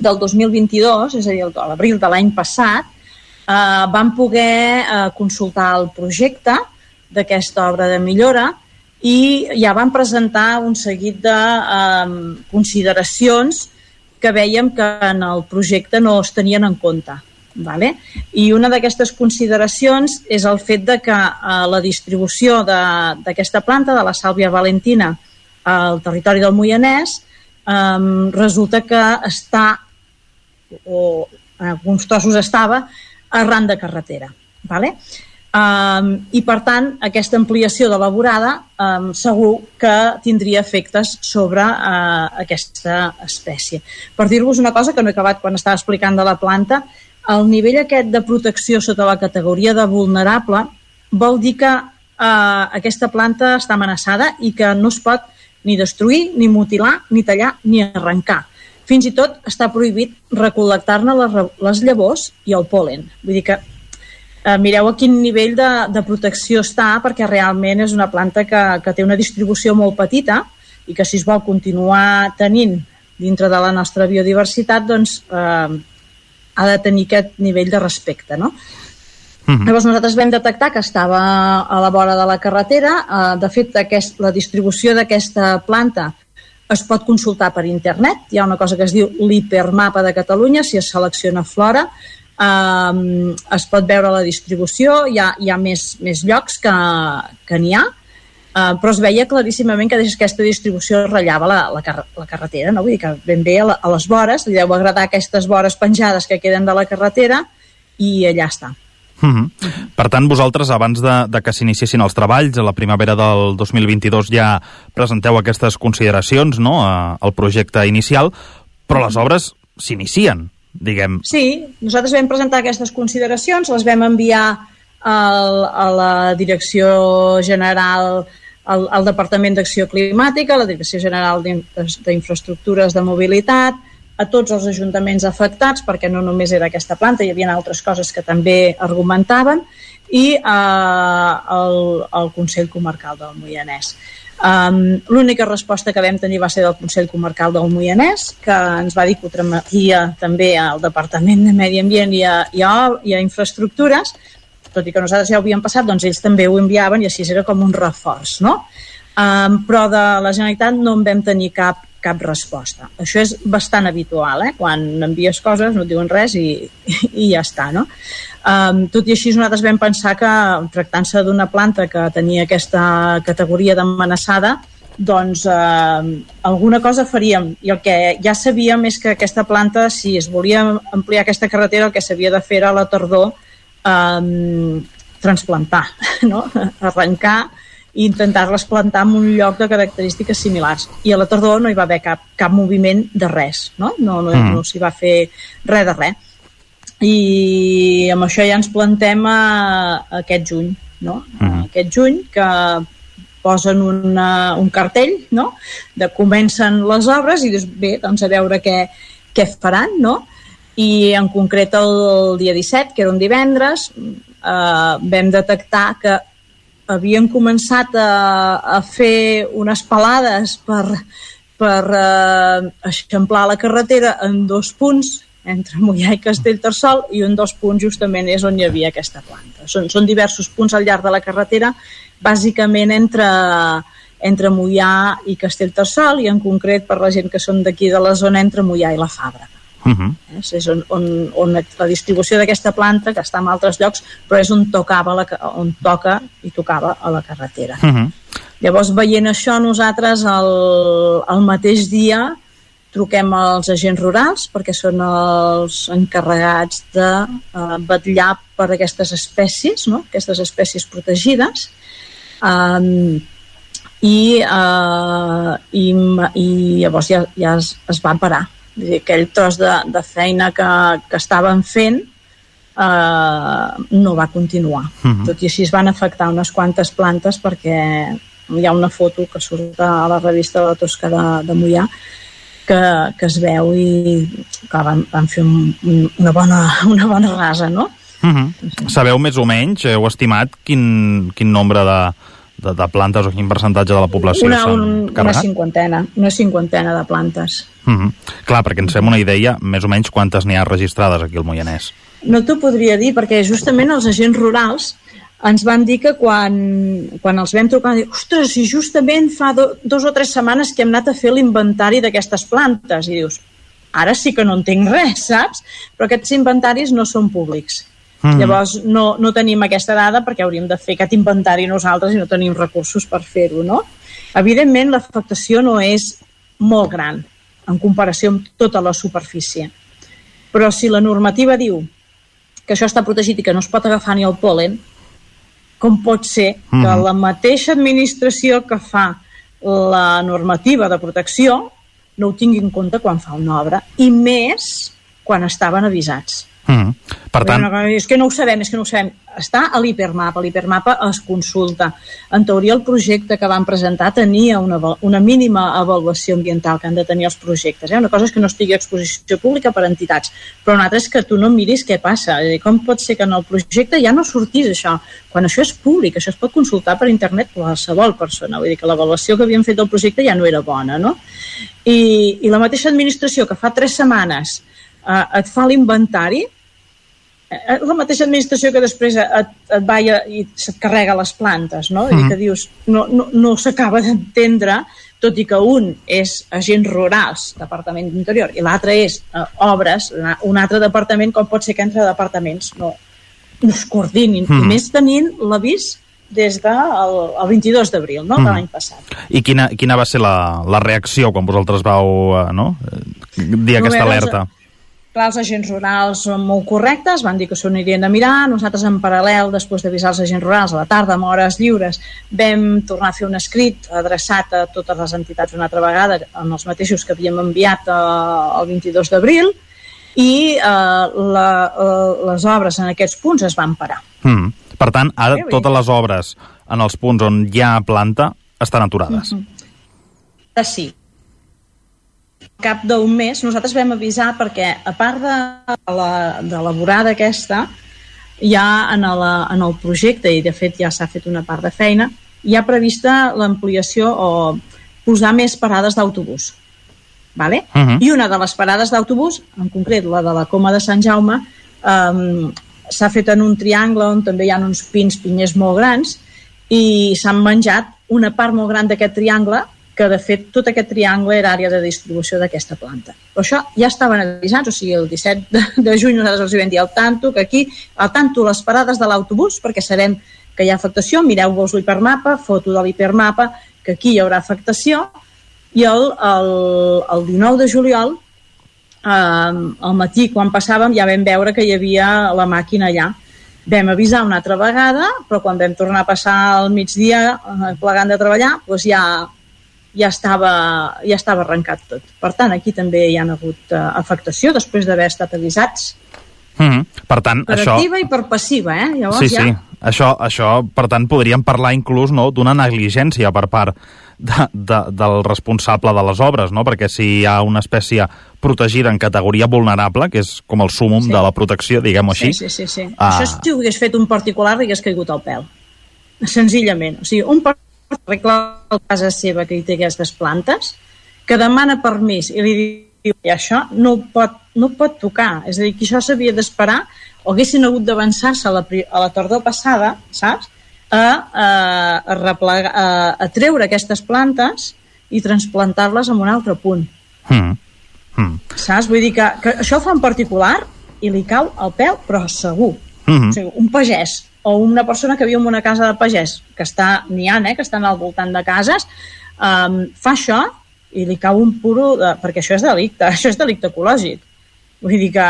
del 2022, és a dir, a l'abril de l'any passat, eh, vam poder eh, consultar el projecte d'aquesta obra de millora i ja vam presentar un seguit de eh, consideracions que veiem que en el projecte no es tenien en compte. Vale? I una d'aquestes consideracions és el fet de que eh, la distribució d'aquesta planta, de la sàlvia valentina, al territori del Moianès, eh, resulta que està, o en alguns trossos estava, arran de carretera. Vale? Um, I, per tant, aquesta ampliació de la vorada um, segur que tindria efectes sobre uh, aquesta espècie. Per dir-vos una cosa que no he acabat quan estava explicant de la planta, el nivell aquest de protecció sota la categoria de vulnerable vol dir que eh, aquesta planta està amenaçada i que no es pot ni destruir, ni mutilar, ni tallar, ni arrencar. Fins i tot està prohibit recol·lectar-ne les, les llavors i el polen. Vull dir que eh, mireu a quin nivell de, de protecció està perquè realment és una planta que, que té una distribució molt petita i que si es vol continuar tenint dintre de la nostra biodiversitat, doncs eh, ha de tenir aquest nivell de respecte, no? Uh -huh. Llavors nosaltres vam detectar que estava a la vora de la carretera. Eh, de fet, aquest, la distribució d'aquesta planta es pot consultar per internet. Hi ha una cosa que es diu l'hipermapa de Catalunya, si es selecciona flora, eh, es pot veure la distribució, hi ha, hi ha més, més llocs que, que n'hi ha, Uh, però es veia claríssimament que aquesta distribució ratllava la, la, car la carretera, no? Vull dir que ben bé a, la, a les vores, li deu agradar aquestes vores penjades que queden de la carretera i allà està. Mm -hmm. Per tant, vosaltres, abans de, de que s'iniciessin els treballs, a la primavera del 2022 ja presenteu aquestes consideracions no? al projecte inicial, però les obres s'inicien, diguem. Sí, nosaltres vam presentar aquestes consideracions, les vam enviar al, a la Direcció General al, al Departament d'Acció Climàtica, a la Direcció General d'Infraestructures de Mobilitat, a tots els ajuntaments afectats, perquè no només era aquesta planta, hi havia altres coses que també argumentaven, i eh, el, el Consell Comarcal del Moianès. Um, L'única resposta que vam tenir va ser del Consell Comarcal del Moianès, que ens va dir que ho també al Departament de Medi Ambient i a, i a, i a Infraestructures, tot i que nosaltres ja ho havíem passat, doncs ells també ho enviaven i així era com un reforç, no? Um, però de la Generalitat no en vam tenir cap, cap resposta. Això és bastant habitual, eh? Quan envies coses no et diuen res i, i ja està, no? Um, tot i així nosaltres vam pensar que tractant-se d'una planta que tenia aquesta categoria d'amenaçada doncs eh, alguna cosa faríem i el que ja sabíem és que aquesta planta si es volia ampliar aquesta carretera el que s'havia de fer era a la tardor eh, transplantar no? arrencar i intentar plantar en un lloc de característiques similars i a la tardor no hi va haver cap, cap moviment de res no, no, no, mm. no s'hi va fer res de res i amb això ja ens plantem a, a aquest juny, no? -huh. Aquest juny que posen una, un cartell, no?, de comencen les obres i dius, bé, doncs a veure què, què faran, no? I en concret el dia 17, que era un divendres, eh, vam detectar que havien començat a, a fer unes pelades per, per eh, eixamplar la carretera en dos punts entre Mollà i Castellterçol i un dels punts justament és on hi havia aquesta planta. Són, són diversos punts al llarg de la carretera, bàsicament entre, entre Mollà i Castellterçol i en concret per la gent que són d'aquí de la zona entre Mollà i la Fàbrega. Uh -huh. és, és on, on, on la distribució d'aquesta planta, que està en altres llocs, però és on, tocava la, on toca i tocava a la carretera. Uh -huh. Llavors, veient això, nosaltres el, el mateix dia truquem als agents rurals perquè són els encarregats de eh, vetllar per aquestes espècies, no? aquestes espècies protegides um, i, uh, i, i llavors ja, ja es, es va parar dir, aquell tros de, de feina que, que estaven fent uh, no va continuar uh mhm. -huh. tot i així es van afectar unes quantes plantes perquè hi ha una foto que surt a la revista de la Tosca de, de Mollà que, que es veu i que van, van fer un, una, bona, una bona rasa, no? Uh -huh. sí. Sabeu més o menys, heu estimat quin, quin nombre de, de, de plantes o quin percentatge de la població una, un, carregat? Una cinquantena, una cinquantena de plantes. Uh -huh. Clar, perquè ens fem una idea més o menys quantes n'hi ha registrades aquí al Moianès. No t'ho podria dir, perquè justament els agents rurals ens van dir que quan, quan els vam trucar, dir, ostres, si justament fa do, dos o tres setmanes que hem anat a fer l'inventari d'aquestes plantes, i dius, ara sí que no entenc res, saps? Però aquests inventaris no són públics. Mm. Llavors no, no tenim aquesta dada perquè hauríem de fer aquest inventari nosaltres i no tenim recursos per fer-ho, no? Evidentment, l'afectació no és molt gran en comparació amb tota la superfície. Però si la normativa diu que això està protegit i que no es pot agafar ni el polen, com pot ser que mm. la mateixa administració que fa la normativa de protecció no ho tingui en compte quan fa una obra, i més quan estaven avisats. Mm. Per tant... No, és que no ho sabem, és que no ho sabem. Està a l'hipermapa, l'hipermapa es consulta. En teoria el projecte que van presentar tenia una, una mínima avaluació ambiental que han de tenir els projectes. Eh? Una cosa és que no estigui a exposició pública per entitats, però una altra és que tu no miris què passa. Com pot ser que en el projecte ja no sortís això? Quan això és públic, això es pot consultar per internet qualsevol persona. Vull dir que l'avaluació que havien fet del projecte ja no era bona, no? I, i la mateixa administració que fa tres setmanes eh, et fa l'inventari, la mateixa administració que després et, et va i, se't carrega les plantes, no? Mm. I que dius, no, no, no s'acaba d'entendre, tot i que un és agents rurals, Departament d'Interior, i l'altre és eh, obres, un altre departament, com pot ser que entre departaments no, no es coordinin, mm. i més tenint l'avís des del el 22 d'abril, no?, mm. de l'any passat. I quina, quina va ser la, la reacció quan vosaltres vau eh, no? dir no aquesta alerta? Clar, els agents rurals són molt correctes, van dir que s'ho anirien a mirar. Nosaltres, en paral·lel, després d'avisar els agents rurals, a la tarda, amb hores lliures, vam tornar a fer un escrit adreçat a totes les entitats una altra vegada, amb els mateixos que havíem enviat eh, el 22 d'abril, i eh, la, eh, les obres en aquests punts es van parar. Mm. Per tant, ara totes les obres en els punts on hi ha planta estan aturades. Mm -hmm. Sí, cap d'un mes nosaltres vam avisar perquè a part de la, de laborada aquesta ja en, la, en el projecte i de fet ja s'ha fet una part de feina hi ha prevista l'ampliació o posar més parades d'autobús. Vale? Uh -huh. I una de les parades d'autobús, en concret la de la Coma de Sant Jaume, um, s'ha fet en un triangle on també hi ha uns pins pinyers molt grans i s'han menjat una part molt gran d'aquest triangle que de fet tot aquest triangle era àrea de distribució d'aquesta planta. Però això ja estaven avisats, o sigui, el 17 de, de juny nosaltres els vam dir al tanto que aquí, al tanto les parades de l'autobús, perquè sabem que hi ha afectació, mireu-vos l'hipermapa, foto de l'hipermapa, que aquí hi haurà afectació, i el, el, el 19 de juliol eh, al matí quan passàvem ja vam veure que hi havia la màquina allà vam avisar una altra vegada però quan vam tornar a passar al migdia eh, plegant de treballar doncs ja, ja, estava, ja estava arrencat tot per tant aquí també hi ha hagut eh, afectació després d'haver estat avisats Mm -hmm. Per tant, per això... activa i per passiva, eh? Llavors sí, ja... sí. Això, això, per tant, podríem parlar inclús no, d'una negligència per part de, de, del responsable de les obres, no? perquè si hi ha una espècie protegida en categoria vulnerable, que és com el súmum Sí. de la protecció, diguem-ho així, Sí, sí, sí. sí. Ah. Això si ho hagués fet un particular hagués caigut al pèl. Senzillament. O sigui, un particular arregla a casa seva que hi té aquestes plantes, que demana permís i li diu i això no ho pot, no ho pot tocar. És a dir, que això s'havia d'esperar o haguessin hagut d'avançar-se a, la, a la tardor passada, saps? A, a, a, replegar, a, a treure aquestes plantes i transplantar-les en un altre punt. Mm. Mm. Saps? Vull dir que, que això ho fa en particular i li cau al peu, però segur. Mhm. O sigui, un pagès o una persona que viu en una casa de pagès, que està, n'hi ha, eh, que estan al voltant de cases, um, fa això i li cau un puro, de, perquè això és delicte, això és delicte ecològic. Vull dir que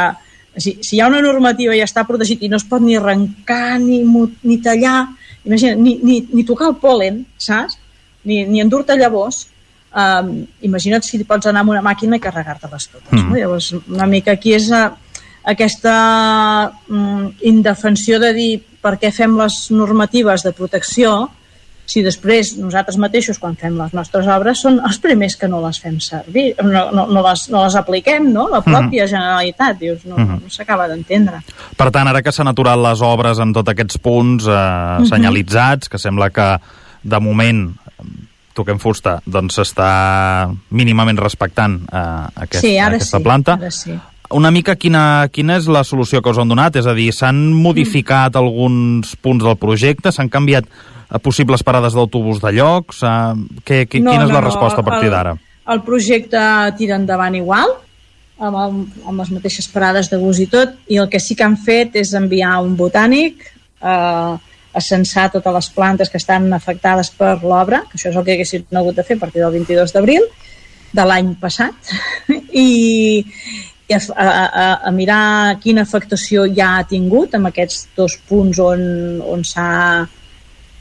si, si hi ha una normativa i està protegit i no es pot ni arrencar, ni, ni tallar, imagina, ni, ni, ni tocar el polen, saps? Ni, ni endur-te llavors, um, imagina't si pots anar amb una màquina i carregar-te-les totes. Mm. No? Llavors, una mica aquí és uh, aquesta mm, indefensió de dir per què fem les normatives de protecció si després nosaltres mateixos quan fem les nostres obres són els primers que no les fem servir, no, no, no, les, no les apliquem, no? La pròpia Generalitat, dius, no, Mhm. no s'acaba d'entendre. Per tant, ara que s'han aturat les obres en tots aquests punts eh, Mhm. senyalitzats, que sembla que de moment toquem fusta, doncs s'està mínimament respectant eh, aquest, sí, aquesta sí, planta. Ara sí. Una mica quina, quina és la solució que us han donat? És a dir, s'han modificat alguns punts del projecte? S'han canviat eh, possibles parades d'autobús de lloc? S'ha- Què, què, quina és la resposta a partir d'ara? El projecte tira endavant igual, amb, el, amb les mateixes parades de bus i tot, i el que sí que han fet és enviar un botànic eh, a censar totes les plantes que estan afectades per l'obra, que això és el que haguessin hagut de fer a partir del 22 d'abril de l'any passat, i, a, a, a mirar quina afectació ja ha tingut amb aquests dos punts on, on s'ha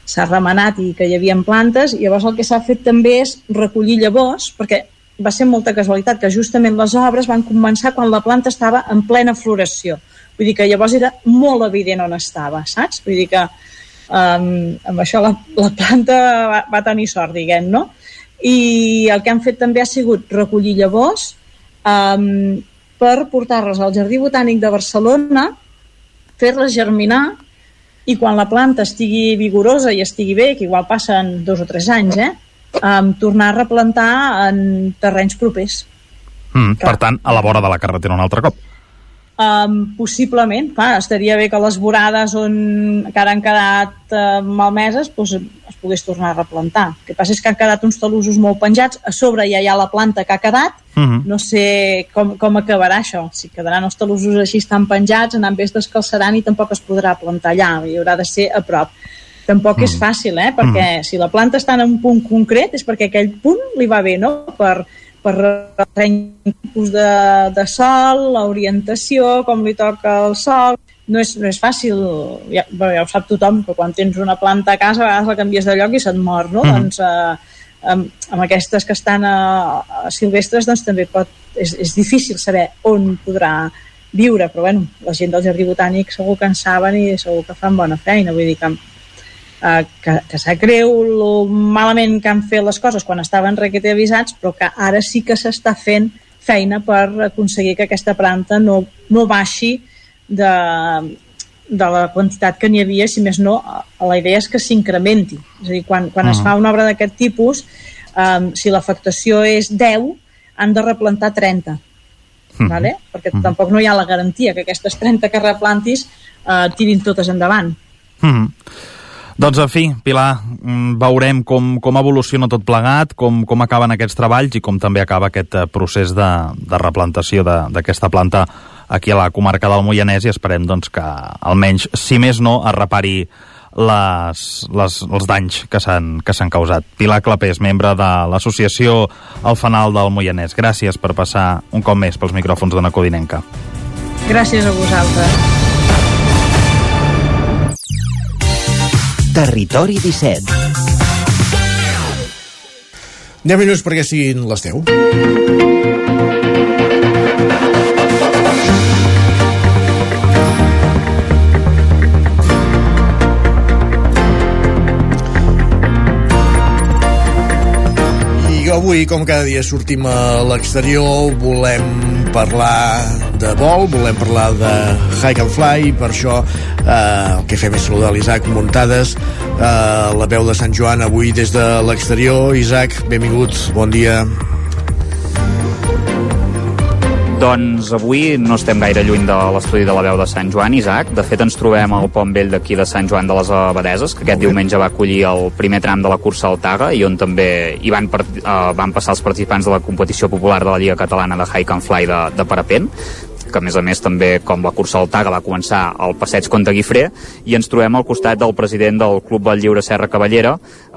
s'ha remenat i que hi havia plantes, i llavors el que s'ha fet també és recollir llavors, perquè va ser molta casualitat que justament les obres van començar quan la planta estava en plena floració. Vull dir que llavors era molt evident on estava, saps? Vull dir que um, amb això la, la planta va, va tenir sort, diguem, no? I el que han fet també ha sigut recollir llavors um, per portar-les al Jardí Botànic de Barcelona, fer-les germinar i quan la planta estigui vigorosa i estigui bé, que igual passen dos o tres anys, eh, um, tornar a replantar en terrenys propers. Mm, per tant, a la vora de la carretera un altre cop. Um, possiblement, clar, estaria bé que les vorades on encara han quedat uh, malmeses pues, es pogués tornar a replantar. El que passa és que han quedat uns talussos molt penjats, a sobre ja hi ha la planta que ha quedat, Mhm. no sé com, com acabarà això, si quedaran els talussos així tan penjats, anant bé es descalçaran i tampoc es podrà plantar allà, i haurà de ser a prop. Tampoc és fàcil, eh? perquè si la planta està en un punt concret és perquè aquell punt li va bé, no? Per, per el tipus de, de sol, l'orientació, com li toca el sol... No és, no és fàcil, ja, bé, ja ho sap tothom, que quan tens una planta a casa a vegades la canvies de lloc i se't mor, no? Mhm. Doncs eh, amb, amb aquestes que estan a, a silvestres doncs també pot, és, és difícil saber on podrà viure, però bueno, la gent del Jardí Botànic segur que en saben i segur que fan bona feina, vull dir que eh, que, que sap greu lo malament que han fet les coses quan estaven requete avisats, però que ara sí que s'està fent feina per aconseguir que aquesta planta no, no baixi de, de la quantitat que n'hi havia, si més no, la idea és que s'incrementi. És a dir, quan, quan uh -huh. es fa una obra d'aquest tipus, um, si l'afectació és 10, han de replantar 30. Uh -huh. vale? Perquè uh -huh. tampoc no hi ha la garantia que aquestes 30 que replantis uh, tirin totes endavant. Uh -huh. Doncs, en fi, Pilar, mm, veurem com, com evoluciona tot plegat, com, com acaben aquests treballs i com també acaba aquest eh, procés de, de replantació d'aquesta planta aquí a la comarca del Moianès i esperem doncs, que almenys, si més no, es repari les, les, els danys que s'han causat. Pilar Clapés, membre de l'associació El Fanal del Moianès. Gràcies per passar un cop més pels micròfons de Codinenca. Gràcies a vosaltres. Territori 17 10 minuts perquè siguin les 10. avui, com cada dia, sortim a l'exterior, volem parlar de vol, volem parlar de hike and fly, per això eh, el que fem és saludar l'Isaac Muntades, eh, la veu de Sant Joan avui des de l'exterior. Isaac, benvingut, bon dia. Doncs avui no estem gaire lluny de l'estudi de la veu de Sant Joan, Isaac. De fet, ens trobem al pont vell d'aquí de Sant Joan de les Abadeses, que aquest diumenge va acollir el primer tram de la cursa al Taga i on també hi van, uh, van passar els participants de la competició popular de la Lliga Catalana de Hike and Fly de, de parapent que a més a més també com la cursa al Taga va començar al passeig Conte Guifré i ens trobem al costat del president del Club del Lliure Serra Cavallera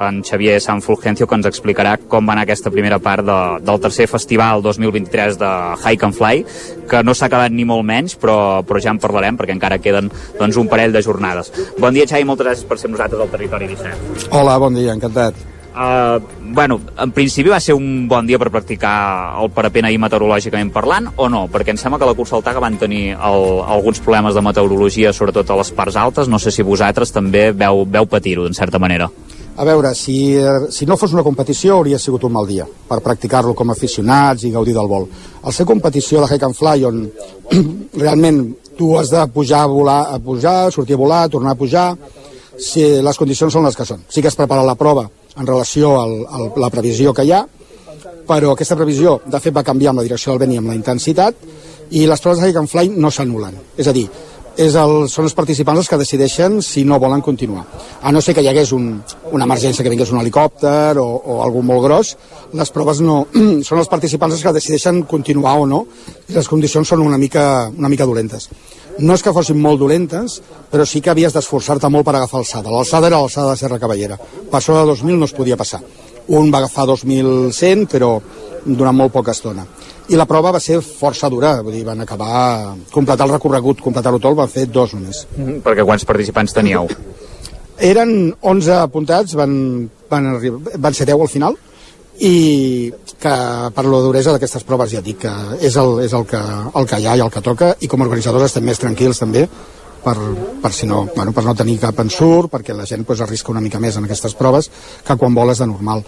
en Xavier San Fulgencio que ens explicarà com va anar aquesta primera part de, del tercer festival 2023 de Hike and Fly que no s'ha acabat ni molt menys però, però ja en parlarem perquè encara queden doncs, un parell de jornades. Bon dia Xavi, moltes gràcies per ser nosaltres al Territori 17. Hola, bon dia, encantat. Uh, bueno, en principi va ser un bon dia per practicar el parapent ahir meteorològicament parlant o no? Perquè em sembla que la cursa al Taga van tenir el, alguns problemes de meteorologia, sobretot a les parts altes. No sé si vosaltres també veu, veu patir-ho, en certa manera. A veure, si, si no fos una competició hauria sigut un mal dia per practicar-lo com a aficionats i gaudir del vol. Al ser competició de Hike and Fly, on realment tu has de pujar a volar, a pujar, sortir a volar, tornar a pujar, si les condicions són les que són. Sí que has preparat la prova en relació a la previsió que hi ha, però aquesta previsió, de fet, va canviar amb la direcció del vent i amb la intensitat, i les proves de and fly no s'anulen. És a dir, és el, són els participants els que decideixen si no volen continuar. A no ser que hi hagués un, una emergència, que vingués un helicòpter o, o algú molt gros, les proves no... són els participants els que decideixen continuar o no, i les condicions són una mica, una mica dolentes. No és que fossin molt dolentes, però sí que havies d'esforçar-te molt per agafar alçada. L'alçada era l'alçada de Serra Cavallera. Per sobre de 2.000 no es podia passar. Un va agafar 2.100, però durant molt poca estona. I la prova va ser força dura, vull dir, van acabar... completar el recorregut, completar-ho tot, van fer dos només. Mm perquè quants participants teníeu? Eren 11 apuntats, van, van, arribar, van ser 10 al final, i que per la duresa d'aquestes proves ja dic que és, el, és el, que, el que hi ha i el que toca. I com a organitzadors estem més tranquils també per, per, si no, bueno, per no tenir cap ensurt, perquè la gent pues, arrisca una mica més en aquestes proves que quan voles de normal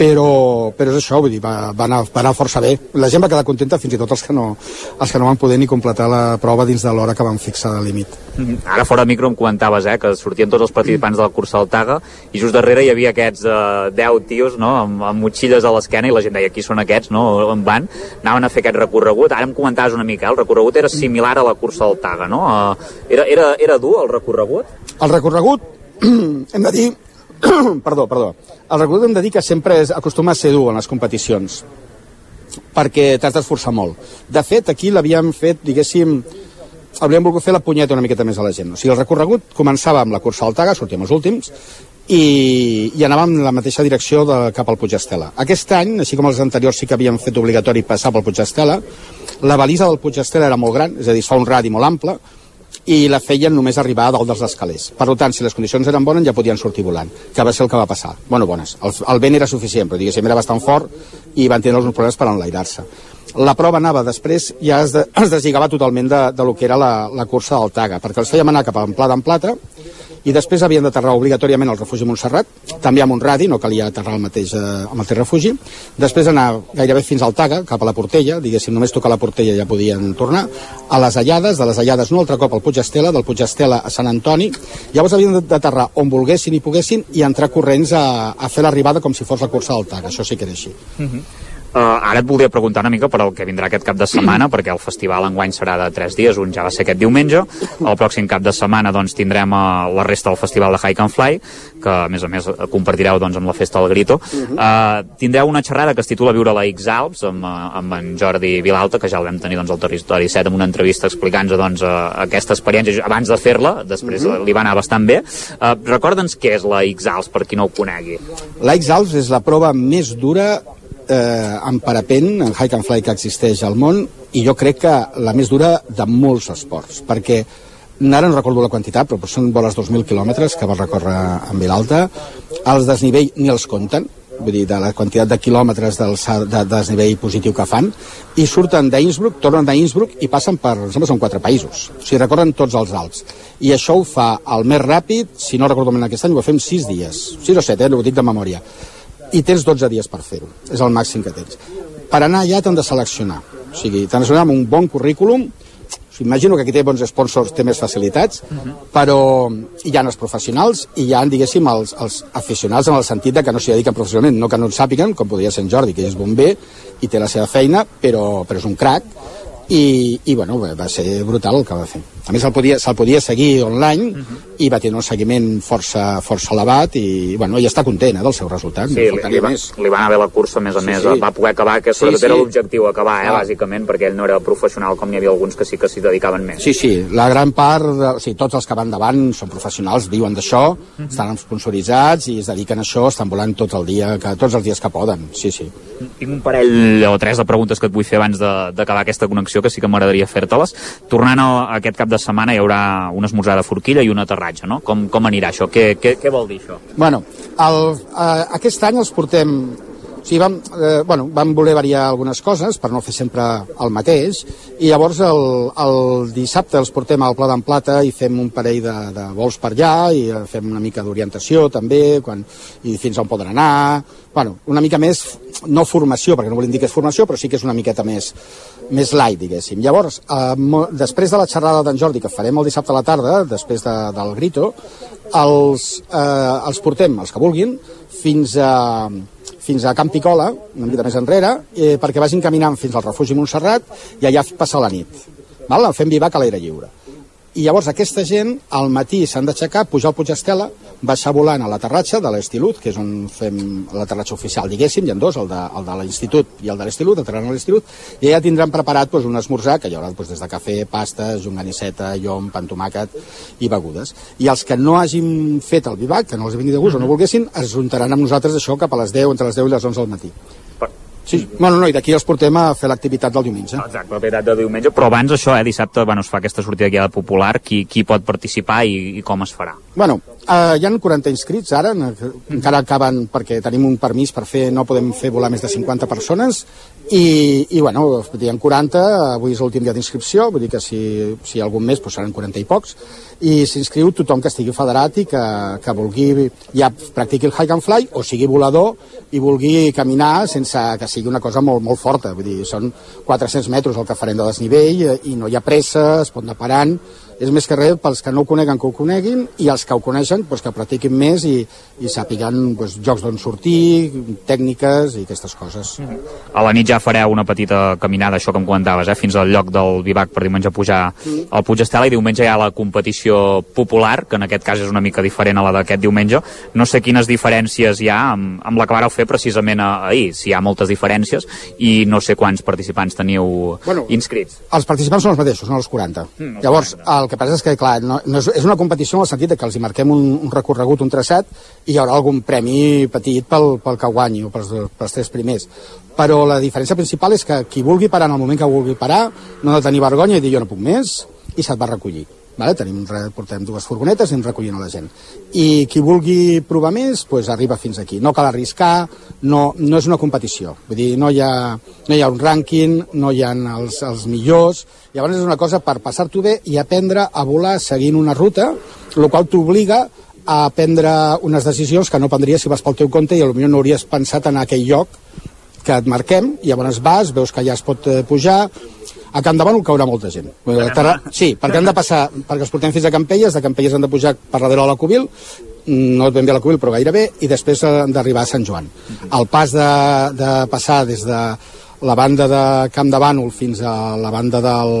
però, però és això, vull dir, va, va, anar, va anar força bé. La gent va quedar contenta, fins i tot els que no, els que no van poder ni completar la prova dins de l'hora que van fixar de límit. Mm-hmm. Ara fora micro em comentaves eh, que sortien tots els participants de la cursa al Taga i just darrere hi havia aquests eh, 10 tios no, amb, amb motxilles a l'esquena i la gent deia qui són aquests, no? on van? Anaven a fer aquest recorregut. Ara em comentaves una mica, eh? el recorregut era similar a la cursa al Taga, no? Eh, era, era, era dur el recorregut? El recorregut, hem de dir perdó, perdó. El recorregut hem de dir que sempre és, acostuma a ser dur en les competicions, perquè t'has d'esforçar molt. De fet, aquí l'havíem fet, diguéssim, hauríem volgut fer la punyeta una miqueta més a la gent. O sigui, el recorregut començava amb la cursa al Taga, sortíem els últims, i, i anàvem en la mateixa direcció de, cap al Puig Estela. Aquest any, així com els anteriors sí que havíem fet obligatori passar pel Puig Estela, la balisa del Puig Estela era molt gran, és a dir, es fa un radi molt ample, i la feien només arribar a dalt dels escalers. Per tant, si les condicions eren bones, ja podien sortir volant, que va ser el que va passar. Bueno, bones. El, el vent era suficient, però diguéssim, era bastant fort i van tenir alguns problemes per enlairar-se. La prova anava després, ja es, de, es deslligava totalment de, de lo que era la, la cursa del Taga, perquè els fèiem anar cap en plata en plata, i després havien d'aterrar obligatòriament al refugi Montserrat, també amb un radi, no calia aterrar al mateix, eh, al mateix refugi. Després anar gairebé fins al Taga, cap a la Portella, diguéssim, només tocar la Portella ja podien tornar, a les Allades, de les Allades un altre cop al Puig Estela, del Puig Estela a Sant Antoni, llavors havien d'aterrar on volguessin i poguessin i entrar corrents a, a fer l'arribada com si fos la cursa del Taga, això sí que era així. Uh -huh. Uh, ara et voldria preguntar una mica per el que vindrà aquest cap de setmana, perquè el festival enguany serà de 3 dies, un ja va ser aquest diumenge, el pròxim cap de setmana doncs, tindrem uh, la resta del festival de Hike and Fly, que a més a més compartireu doncs, amb la festa del Grito. Uh, tindreu una xerrada que es titula Viure la X-Alps amb, amb en Jordi Vilalta, que ja el vam tenir doncs, al Territori 7 amb una entrevista explicant-nos doncs, uh, aquesta experiència abans de fer-la, després uh -huh. li va anar bastant bé. Uh, Recorda'ns què és la X-Alps, per qui no ho conegui. La X-Alps és la prova més dura eh, en parapent, en hike and fly que existeix al món, i jo crec que la més dura de molts esports, perquè ara no recordo la quantitat, però són voles 2.000 quilòmetres que va recórrer en Vilalta. Els desnivell ni els compten, vull dir, de la quantitat de quilòmetres del, de, de desnivell positiu que fan, i surten d'Innsbruck, tornen d'Innsbruck i passen per, em sembla, són quatre països. O sigui, recorren tots els Alps. I això ho fa el més ràpid, si no recordo malament aquest any, ho fem sis dies. Sis o set, eh, ho dic de memòria i tens 12 dies per fer-ho, és el màxim que tens. Per anar allà t'han de seleccionar, o sigui, t'han de seleccionar amb un bon currículum, imagino que aquí té bons sponsors, té més facilitats, uh -huh. però hi ha els professionals i hi ha, diguéssim, els, els aficionats en el sentit de que no s'hi dediquen professionalment, no que no en sàpiguen, com podria ser en Jordi, que és bomber i té la seva feina, però, però és un crac, i, i bueno, va ser brutal el que va fer. A més, se'l podia, se podia seguir online uh -huh. i va tenir un seguiment força, força elevat i, bueno, i està content eh, del seu resultat. Sí, li, li, va, més. li va anar bé la cursa, a més a sí, més, sí. va poder acabar, que sobretot sí, sí. era l'objectiu, acabar, eh, ah. bàsicament, perquè ell no era professional com n'hi havia alguns que sí que s'hi dedicaven més. Sí, sí, la gran part, de, o sigui, tots els que van davant són professionals, viuen d'això, uh -huh. estan sponsoritzats i es dediquen a això, estan volant tot el dia, que, tots els dies que poden, sí, sí. Tinc un parell o tres de preguntes que et vull fer abans d'acabar aquesta connexió, que sí que m'agradaria fer-te-les. Tornant a aquest cap de setmana hi haurà un esmorzar de forquilla i un aterratge, no? Com, com anirà això? Què, què, què vol dir això? Bueno, el, eh, aquest any els portem o sigui, vam, eh, bueno, vam voler variar algunes coses per no fer sempre el mateix i llavors el, el dissabte els portem al Pla d'en Plata i fem un parell de, de vols per allà i fem una mica d'orientació també quan, i fins on poden anar bueno, una mica més, no formació perquè no volem dir que és formació però sí que és una miqueta més, més light, diguéssim. Llavors, eh, després de la xerrada d'en Jordi, que farem el dissabte a la tarda, després de, del Grito, els, eh, els portem, els que vulguin, fins a, fins a Camp Picola, una mica més enrere, eh, perquè vagin caminant fins al refugi Montserrat i allà passar la nit. Val? Fem vivac a l'aire lliure. I llavors aquesta gent al matí s'han d'aixecar, pujar al Puig Estela, baixar volant a l'aterratge de l'Estilut, que és on fem l'aterratge oficial, diguéssim, hi ha dos, el de, el de l'Institut i el de l'Estilut, aterraran a l'Estilut, i ja tindran preparat doncs, un esmorzar, que hi haurà doncs, des de cafè, pasta, jonganisseta, llom, pan tomàquet i begudes. I els que no hagin fet el vivac, que no els vingui de gust o no volguessin, es juntaran amb nosaltres això cap a les 10, entre les 10 i les 11 del matí. Sí, bueno, no, i d'aquí els portem a fer l'activitat del diumenge. Exacte, l'activitat del diumenge, però abans això, eh, dissabte, bueno, es fa aquesta sortida guiada popular, qui, qui pot participar i, i com es farà? Bueno, eh, hi han 40 inscrits ara, encara acaben perquè tenim un permís per fer, no podem fer volar més de 50 persones, i, i bueno, diguem 40, avui és l'últim dia d'inscripció, vull dir que si, si hi ha algun més doncs seran 40 i pocs, i s'inscriu tothom que estigui federat i que, que vulgui ja practiqui el hike and fly o sigui volador i vulgui caminar sense que sigui una cosa molt, molt forta. Vull dir, són 400 metres el que farem de desnivell eh, i no hi ha pressa, es pot anar parant, és més que res pels que no ho coneguen que ho coneguin i els que ho coneixen doncs, que practiquin més i, i sàpiguen doncs, jocs d'on sortir, tècniques i aquestes coses. Mm. A la nit ja fareu una petita caminada, això que em comentaves, eh? fins al lloc del Vivac per diumenge pujar mm. al Puig Estela i diumenge hi ha la competició popular, que en aquest cas és una mica diferent a la d'aquest diumenge. No sé quines diferències hi ha amb, amb la que vareu fer precisament ahir, si hi ha moltes diferències i no sé quants participants teniu bueno, inscrits. Els participants són els mateixos, són els 40. Mm, els Llavors, 40. el que passa és que, clar, no, no és, és una competició en el sentit que els hi marquem un, un recorregut, un traçat, i hi haurà algun premi petit pel, pel que guanyi o pels, pels tres primers. Però la diferència principal és que qui vulgui parar en el moment que vulgui parar no ha de tenir vergonya i dir jo no puc més i se't va recollir. Vale? Tenim, portem dues furgonetes i ens recollint la gent. I qui vulgui provar més, pues arriba fins aquí. No cal arriscar, no, no és una competició. Vull dir, no hi ha, no hi ha un rànquing, no hi ha els, els millors. Llavors és una cosa per passar-t'ho bé i aprendre a volar seguint una ruta, el qual t'obliga a prendre unes decisions que no prendries si vas pel teu compte i potser no hauries pensat en aquell lloc que et marquem, i llavors vas, veus que ja es pot eh, pujar, a Can Davant caurà molta gent. Terra... Sí, perquè han de passar, perquè els portem fins a Campelles, de Campelles han de pujar per darrere de la Cubil, no ben bé a la Cubil, però gairebé, i després han d'arribar a Sant Joan. El pas de, de passar des de la banda de Camp de Bànol fins a la banda del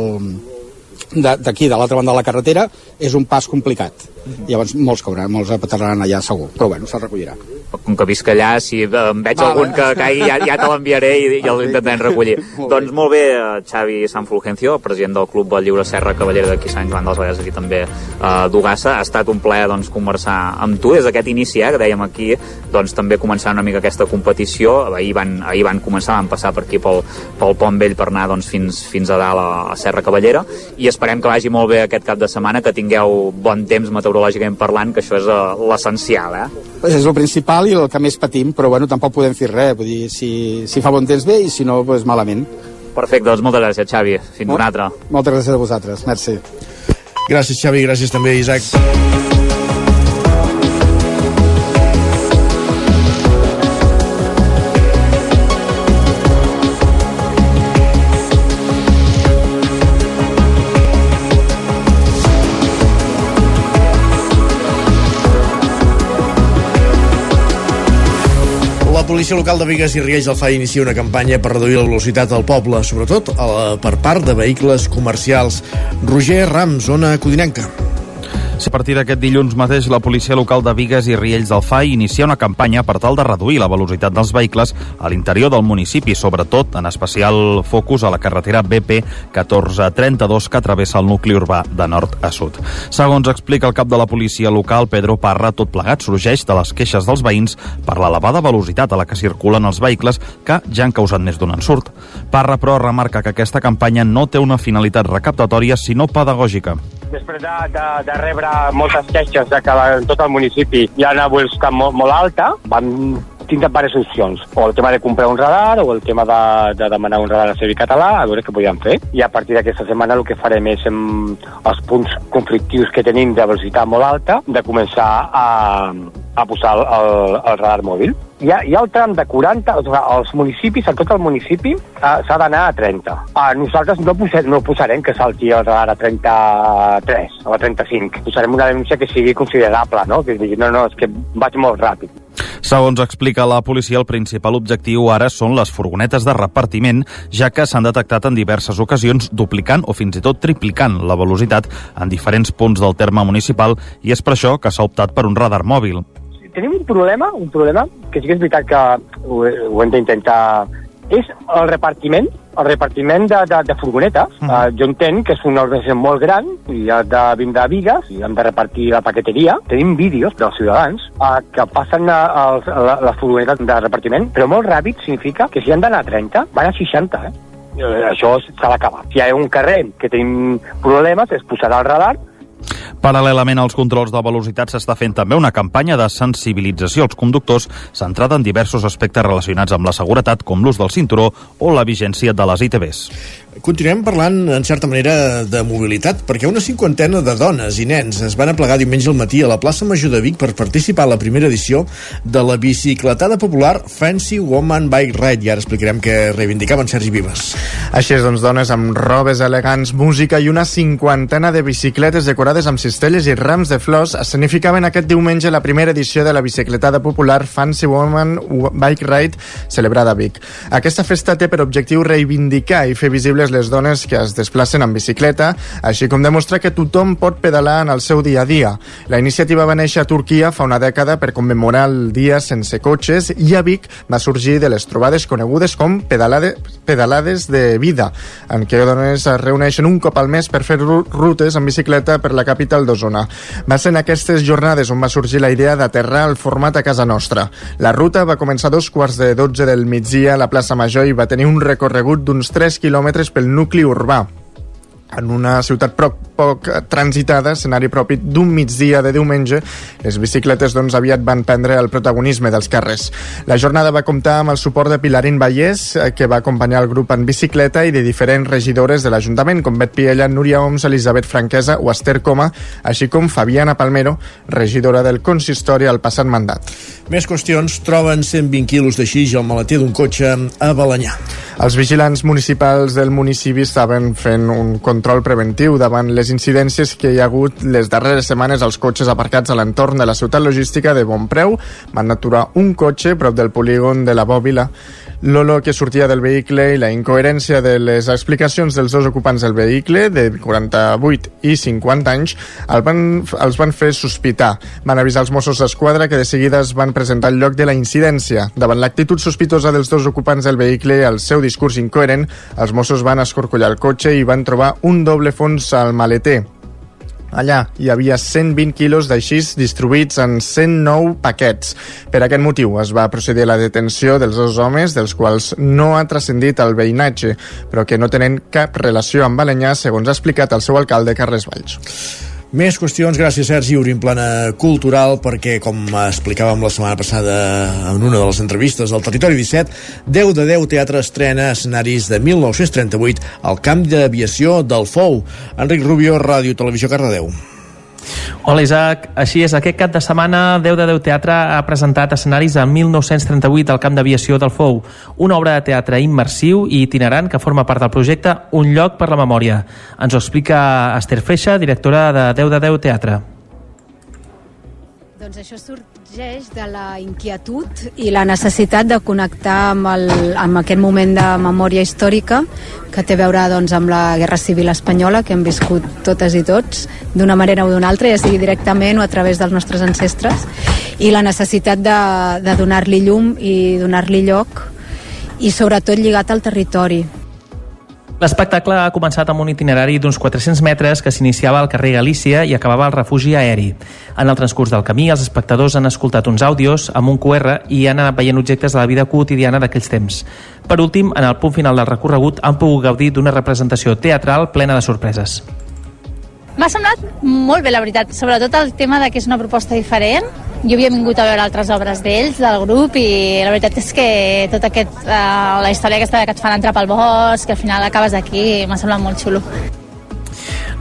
d'aquí, de, de l'altra banda de la carretera, és un pas complicat. Llavors molts cauran, molts aterraran allà segur, però bueno, se'l recollirà com que visc allà, si em veig vale. algun que caigui, ja, ja te l'enviaré i, i el intentem recollir. molt doncs molt bé, eh, Xavi San Fulgencio, president del Club del Lliure Serra Cavallera d'aquí Sant Joan dels Vallès, aquí també eh, d'Ugassa. Ha estat un plaer doncs, conversar amb tu des d'aquest inici, eh, que dèiem aquí, doncs també començar una mica aquesta competició. Ahir van, ahir van començar, van passar per aquí pel, pel Pont Vell per anar doncs, fins, fins a dalt a, a Serra Cavallera i esperem que vagi molt bé aquest cap de setmana, que tingueu bon temps meteorològicament parlant, que això és uh, l'essencial. Eh? És el principal i el que més patim, però bueno, tampoc podem fer res, vull dir, si, si fa bon temps bé i si no, doncs malament. Perfecte, doncs moltes gràcies, Xavi. Fins Mol, una altra. Moltes gràcies a vosaltres, merci. Gràcies, Xavi, gràcies també, Isaac. Policia local de Vigues i Riells del FA inicia una campanya per reduir la velocitat al poble, sobretot per part de vehicles comercials. Roger Rams, zona Codinenca. A partir d'aquest dilluns mateix, la policia local de Vigues i Riells del FAI inicia una campanya per tal de reduir la velocitat dels vehicles a l'interior del municipi, sobretot en especial focus a la carretera BP 1432 que travessa el nucli urbà de nord a sud. Segons explica el cap de la policia local, Pedro Parra, tot plegat sorgeix de les queixes dels veïns per l'elevada velocitat a la que circulen els vehicles que ja han causat més d'un ensurt. Parra, però, remarca que aquesta campanya no té una finalitat recaptatòria, sinó pedagògica després de, de, de rebre moltes queixes de que en tot el municipi hi ha una molt, molt alta, vam tindre diverses opcions, o el tema de comprar un radar o el tema de, de demanar un radar a Servi Català, a veure què podíem fer. I a partir d'aquesta setmana el que farem és, en els punts conflictius que tenim de velocitat molt alta, de començar a, a posar el, el, el radar mòbil. Hi ha, hi ha el tram de 40, o sigui, els municipis, a tot el municipi, eh, s'ha d'anar a 30. Eh, nosaltres no, posem, no posarem que salti el radar a 33 o a 35. Posarem una denúncia que sigui considerable, no? Que digui, no, no, és que vaig molt ràpid. Segons explica la policia, el principal objectiu ara són les furgonetes de repartiment, ja que s'han detectat en diverses ocasions duplicant o fins i tot triplicant la velocitat en diferents punts del terme municipal i és per això que s'ha optat per un radar mòbil. Tenim un problema, un problema, que sí que és veritat que ho, ho hem d'intentar és el repartiment, el repartiment de, de, de furgonetes. Mm. Uh, jo entenc que és una organització molt gran, i ha de vindre a Vigues, i han de repartir la paqueteria. Tenim vídeos dels ciutadans uh, que passen a, a, a les furgonetes de repartiment, però molt ràpid significa que si han d'anar a 30, van a 60, eh? eh això s'ha d'acabar. Si hi ha un carrer que tenim problemes, es posarà el radar Paral·lelament als controls de velocitat s'està fent també una campanya de sensibilització als conductors centrada en diversos aspectes relacionats amb la seguretat, com l'ús del cinturó o la vigència de les ITBs. Continuem parlant, en certa manera, de mobilitat, perquè una cinquantena de dones i nens es van aplegar diumenge al matí a la plaça Major de Vic per participar a la primera edició de la bicicletada popular Fancy Woman Bike Ride, i ara explicarem què reivindicaven Sergi Vives. Així és, doncs, dones amb robes elegants, música i una cinquantena de bicicletes decorades amb cistelles i rams de flors escenificaven aquest diumenge la primera edició de la bicicletada popular Fancy Woman Bike Ride celebrada a Vic. Aquesta festa té per objectiu reivindicar i fer visible visibles les dones que es desplacen en bicicleta, així com demostrar que tothom pot pedalar en el seu dia a dia. La iniciativa va néixer a Turquia fa una dècada per commemorar el dia sense cotxes i a Vic va sorgir de les trobades conegudes com pedalade, pedalades de vida, en què dones es reuneixen un cop al mes per fer rutes en bicicleta per la capital d'Osona. Va ser en aquestes jornades on va sorgir la idea d'aterrar el format a casa nostra. La ruta va començar a dos quarts de 12 del migdia a la plaça Major i va tenir un recorregut d'uns 3 quilòmetres pel nucli urbà. en una ciutat poc, poc transitada, escenari propi d'un migdia de diumenge, les bicicletes doncs, aviat van prendre el protagonisme dels carrers. La jornada va comptar amb el suport de Pilarín Vallès, eh, que va acompanyar el grup en bicicleta, i de diferents regidores de l'Ajuntament, com Bet Piella, Núria Oms, Elisabet Franquesa o Esther Coma, així com Fabiana Palmero, regidora del consistori al passat mandat. Més qüestions. Troben 120 quilos de xix al maleter d'un cotxe a Balanyà. Els vigilants municipals del municipi estaven fent un control preventiu davant les incidències que hi ha hagut les darreres setmanes als cotxes aparcats a l'entorn de la ciutat logística de Bonpreu. Van aturar un cotxe prop del polígon de la Bòbila l'olor que sortia del vehicle i la incoherència de les explicacions dels dos ocupants del vehicle, de 48 i 50 anys, el van, els van fer sospitar. Van avisar els Mossos d'Esquadra que de seguida es van presentar al lloc de la incidència. Davant l'actitud sospitosa dels dos ocupants del vehicle i el seu discurs incoherent, els Mossos van escorcollar el cotxe i van trobar un doble fons al maleter. Allà hi havia 120 quilos d'aixís distribuïts en 109 paquets. Per aquest motiu es va procedir a la detenció dels dos homes, dels quals no ha transcendit el veïnatge, però que no tenen cap relació amb Balenyà, segons ha explicat el seu alcalde, Carles Valls. Més qüestions, gràcies Sergi, obrim plana cultural perquè, com explicàvem la setmana passada en una de les entrevistes del Territori 17, 10 de 10 Teatre estrena escenaris de 1938 al camp d'aviació del FOU. Enric Rubio, Ràdio Televisió Cardedeu. Hola Isaac, així és, aquest cap de setmana 10 de 10 Teatre ha presentat escenaris de 1938 al camp d'aviació del FOU, una obra de teatre immersiu i itinerant que forma part del projecte Un lloc per la memòria. Ens ho explica Esther Feixa, directora de 10 de 10 Teatre. Doncs això sorgeix de la inquietud i la necessitat de connectar amb, el, amb aquest moment de memòria històrica que té a veure doncs, amb la Guerra Civil Espanyola que hem viscut totes i tots d'una manera o d'una altra, ja sigui directament o a través dels nostres ancestres i la necessitat de, de donar-li llum i donar-li lloc i sobretot lligat al territori L'espectacle ha començat amb un itinerari d'uns 400 metres que s'iniciava al carrer Galícia i acabava al refugi aeri. En el transcurs del camí, els espectadors han escoltat uns àudios amb un QR i han anat veient objectes de la vida quotidiana d'aquells temps. Per últim, en el punt final del recorregut, han pogut gaudir d'una representació teatral plena de sorpreses. M'ha semblat molt bé, la veritat, sobretot el tema de que és una proposta diferent. Jo havia vingut a veure altres obres d'ells, del grup, i la veritat és que tota aquest, uh, la història aquesta que et fan entrar pel bosc, que al final acabes aquí, m'ha semblat molt xulo.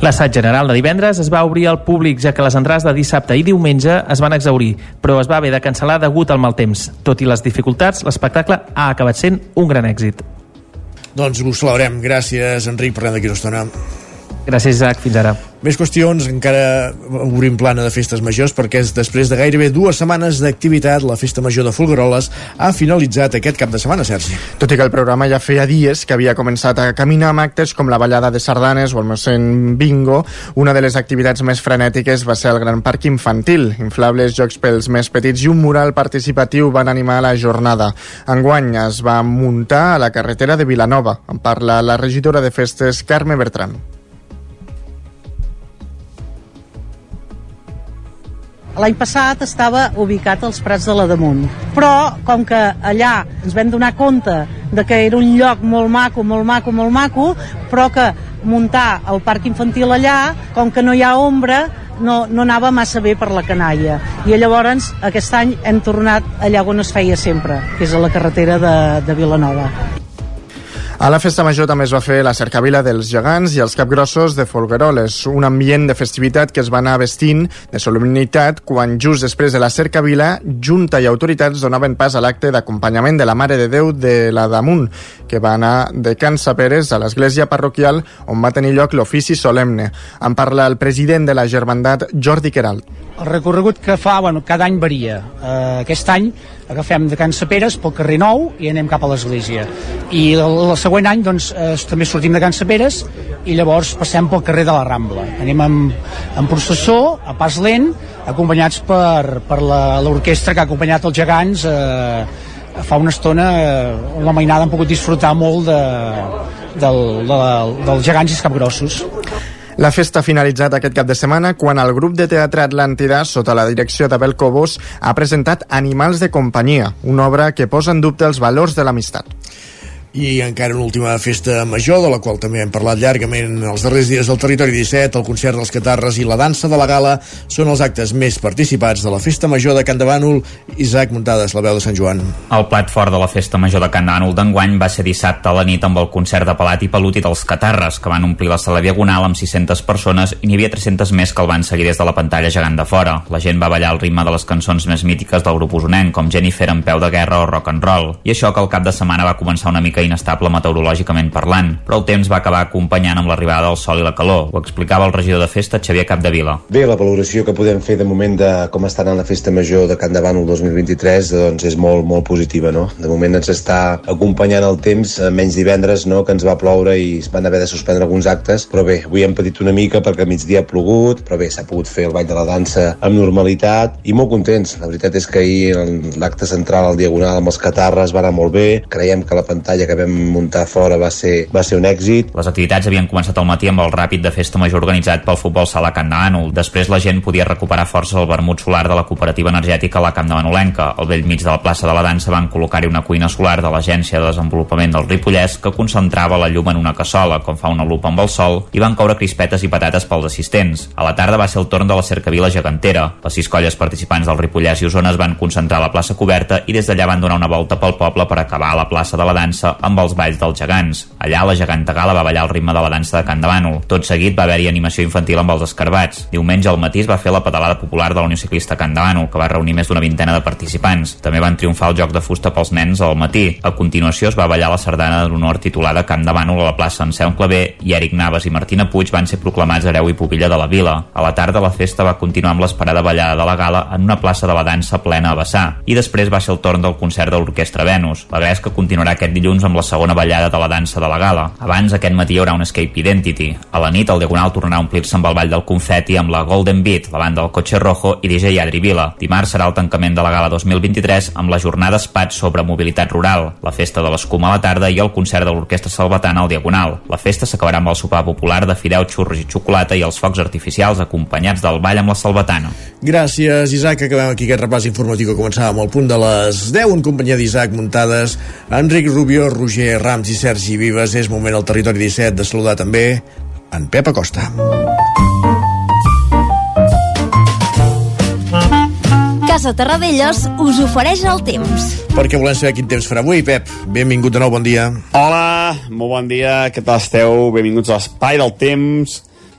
L'assaig general de divendres es va obrir al públic, ja que les entrades de dissabte i diumenge es van exaurir, però es va haver de cancel·lar degut al mal temps. Tot i les dificultats, l'espectacle ha acabat sent un gran èxit. Doncs ho celebrem. Gràcies, Enric. Parlem d'aquí una estona. Gràcies, Isaac. Fins ara. Més qüestions, encara obrim plana de festes majors perquè és després de gairebé dues setmanes d'activitat la Festa Major de Folgueroles ha finalitzat aquest cap de setmana, Sergi. Tot i que el programa ja feia dies que havia començat a caminar amb actes com la ballada de sardanes o el mossèn bingo, una de les activitats més frenètiques va ser el Gran Parc Infantil. Inflables jocs pels més petits i un mural participatiu van animar la jornada. Enguany es va muntar a la carretera de Vilanova. En parla la regidora de festes, Carme Bertran. L'any passat estava ubicat als Prats de la Damunt, però com que allà ens vam donar compte de que era un lloc molt maco, molt maco, molt maco, però que muntar el parc infantil allà, com que no hi ha ombra, no, no anava massa bé per la canalla. I llavors aquest any hem tornat allà on es feia sempre, que és a la carretera de, de Vilanova. A la festa major també es va fer la cercavila dels gegants i els capgrossos de Folgueroles, un ambient de festivitat que es va anar vestint de solemnitat quan just després de la cercavila, Junta i autoritats donaven pas a l'acte d'acompanyament de la Mare de Déu de la Damunt, que va anar de Can Saperes a l'església parroquial on va tenir lloc l'ofici solemne. En parla el president de la germandat, Jordi Queralt. El recorregut que fa, bueno, cada any varia. Uh, aquest any agafem de Can Saperes pel carrer Nou i anem cap a l'església. I el, el següent any doncs, eh, també sortim de Can Saperes i llavors passem pel carrer de la Rambla. Anem amb, amb processó, a pas lent, acompanyats per, per l'orquestra que ha acompanyat els gegants eh, fa una estona eh, la mainada han pogut disfrutar molt de, del, de, dels gegants i capgrossos. La festa ha finalitzat aquest cap de setmana quan el grup de teatre Atlàntida, sota la direcció d'Abel Cobos, ha presentat Animals de companyia, una obra que posa en dubte els valors de l'amistat. I encara una última festa major, de la qual també hem parlat llargament els darrers dies del Territori 17, el concert dels Catarres i la dansa de la gala són els actes més participats de la festa major de Can de Bànol. Isaac Muntades, la veu de Sant Joan. El plat fort de la festa major de Can Bànol d'enguany va ser dissabte a la nit amb el concert de Palat i Pelut i dels Catarres, que van omplir la sala diagonal amb 600 persones i n'hi havia 300 més que el van seguir des de la pantalla gegant de fora. La gent va ballar al ritme de les cançons més mítiques del grup usonenc, com Jennifer en peu de guerra o rock and roll. I això que el cap de setmana va començar una mica inestable meteorològicament parlant, però el temps va acabar acompanyant amb l'arribada del sol i la calor. Ho explicava el regidor de festa, Xavier Capdevila. Bé, la valoració que podem fer de moment de com està anant la festa major de Can de Bànol 2023 doncs és molt, molt positiva, no? De moment ens està acompanyant el temps, eh, menys divendres, no?, que ens va ploure i es van haver de suspendre alguns actes, però bé, avui hem patit una mica perquè a migdia ha plogut, però bé, s'ha pogut fer el ball de la dansa amb normalitat i molt contents. La veritat és que ahir l'acte central al Diagonal amb els catarres va anar molt bé, creiem que la pantalla que vam muntar fora va ser, va ser un èxit. Les activitats havien començat al matí amb el ràpid de festa major organitzat pel futbol sala Can Danul. Després la gent podia recuperar forces al vermut solar de la cooperativa energètica La Camp de Manolenca. Al vell mig de la plaça de la dansa van col·locar-hi una cuina solar de l'Agència de Desenvolupament del Ripollès que concentrava la llum en una cassola, com fa una lupa amb el sol, i van coure crispetes i patates pels assistents. A la tarda va ser el torn de la cercavila gegantera. Les sis colles participants del Ripollès i Osona es van concentrar a la plaça coberta i des d'allà van donar una volta pel poble per acabar a la plaça de la dansa amb els balls dels gegants. Allà la geganta gala va ballar al ritme de la dansa de Can de Bànol. Tot seguit va haver-hi animació infantil amb els escarbats. Diumenge al matí es va fer la pedalada popular de la Unió Ciclista Can de Bànol, que va reunir més d'una vintena de participants. També van triomfar el joc de fusta pels nens al matí. A continuació es va ballar la sardana d'honor titulada Can de Bànol a la plaça Anselm Clavé i Eric Navas i Martina Puig van ser proclamats hereu i pubilla de la vila. A la tarda la festa va continuar amb l'esperada ballada de la gala en una plaça de la dansa plena a vessar. I després va ser el torn del concert de l'Orquestra Venus. La gresca continuarà aquest dilluns amb la segona ballada de la dansa de la gala. Abans, aquest matí hi haurà un Escape Identity. A la nit, el Diagonal tornarà a omplir-se amb el ball del confeti amb la Golden Beat, la banda del Cotxe Rojo i DJ Adri Vila. Dimarts serà el tancament de la gala 2023 amb la jornada Espat sobre mobilitat rural, la festa de l'escuma a la tarda i el concert de l'Orquestra Salvatana al Diagonal. La festa s'acabarà amb el sopar popular de fideu, xurros i xocolata i els focs artificials acompanyats del ball amb la Salvatana. Gràcies, Isaac. Acabem aquí aquest repàs informatiu que començàvem al punt de les 10 en companyia d'Isaac Muntades, Enric Rubio, Roger Rams i Sergi Vives. És moment al territori 17 de saludar també en Pep Acosta. Casa Terradellos us ofereix el temps. Perquè volem saber quin temps farà avui, Pep. Benvingut de nou, bon dia. Hola, molt bon dia, què tal esteu? Benvinguts a l'Espai del Temps.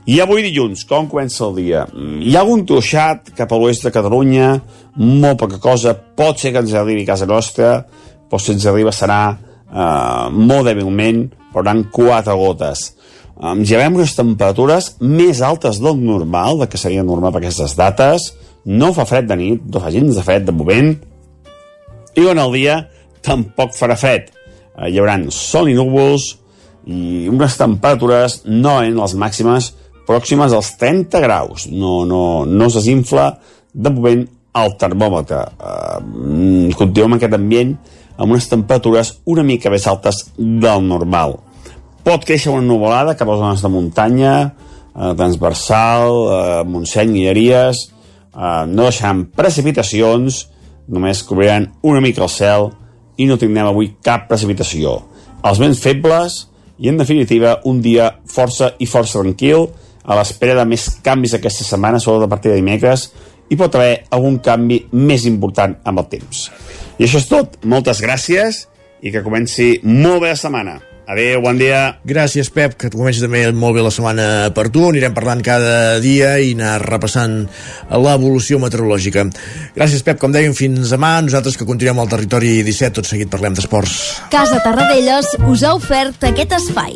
I avui dilluns, com comença el dia? Hi ha algun truixat cap a l'oest de Catalunya, molt poca cosa, pot ser que ens arribi a casa nostra, però si ens arriba serà eh, molt dèbilment, eren quatre gotes. Um, ja veiem unes temperatures més altes del normal, de que seria normal per aquestes dates, no fa fred de nit, no fa gens de fred de moment, i durant el dia tampoc farà fred. Eh, hi haurà sol i núvols i unes temperatures no en les màximes pròximes als 30 graus. No, no, no es desinfla de moment el termòmetre. Eh, continuem en aquest ambient amb unes temperatures una mica més altes del normal. Pot créixer una nuvolada cap a les zones de muntanya, eh, transversal, eh, Montseny, Guilleries, eh, no deixaran precipitacions, només cobriran una mica el cel i no tindrem avui cap precipitació. Els vents febles i, en definitiva, un dia força i força tranquil a l'espera de més canvis aquesta setmana, sobretot a partir de dimecres, i pot haver algun canvi més important amb el temps. I això és tot. Moltes gràcies i que comenci molt bé la setmana. Adéu, bon dia. Gràcies, Pep, que comenci també molt bé la setmana per tu. Anirem parlant cada dia i anar repassant l'evolució meteorològica. Gràcies, Pep. Com dèiem, fins demà. Nosaltres que continuem al territori 17, tot seguit parlem d'esports. Casa Tarradellas us ha ofert aquest espai.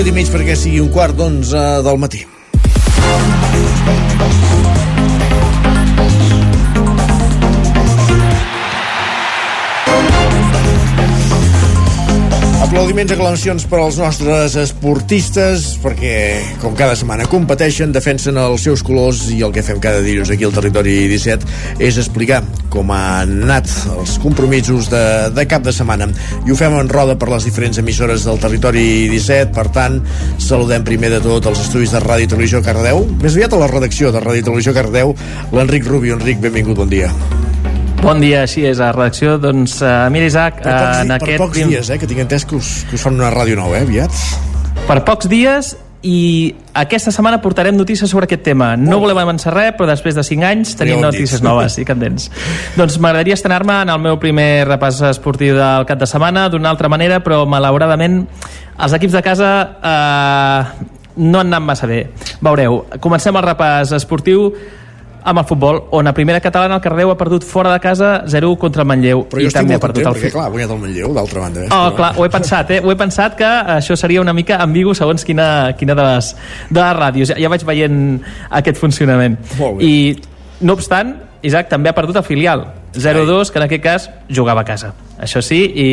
Minut i mig perquè sigui un quart d'onze del matí. Aplaudiments, aclamacions per als nostres esportistes, perquè, com cada setmana competeixen, defensen els seus colors i el que fem cada dilluns aquí al Territori 17 és explicar com han anat els compromisos de, de cap de setmana. I ho fem en roda per les diferents emissores del Territori 17, per tant, saludem primer de tot els estudis de Ràdio i Televisió Cardeu, més aviat a la redacció de Ràdio i Televisió Cardeu, l'Enric Rubio. Enric, benvingut, bon dia. Bon dia, així és, a redacció. Doncs, uh, mira, Isaac, Per pocs, en per aquest... pocs dies, eh, que tinc entès que us, que us fan una ràdio nova, eh, aviat. Per pocs dies i aquesta setmana portarem notícies sobre aquest tema. No volem avançar res, però després de 5 anys tenim Ja notícies dit. noves i candents. doncs m'agradaria estrenar-me en el meu primer repàs esportiu del cap de setmana d'una altra manera, però malauradament els equips de casa eh, no han anat massa bé. Veureu, comencem el repàs esportiu amb el futbol, on a primera catalana el Cardeu ha perdut fora de casa 0 contra el Manlleu Però i jo estic també ha molt perdut content, el perquè, clar, ha guanyat el Manlleu, d'altra banda. Eh? Oh, clar, ho he pensat, eh? Ho he pensat que això seria una mica ambigu segons quina, quina de, les, de les ràdios. Ja, ja vaig veient aquest funcionament. I, no obstant, Isaac també ha perdut el filial. 0-2, que en aquest cas jugava a casa. Això sí, i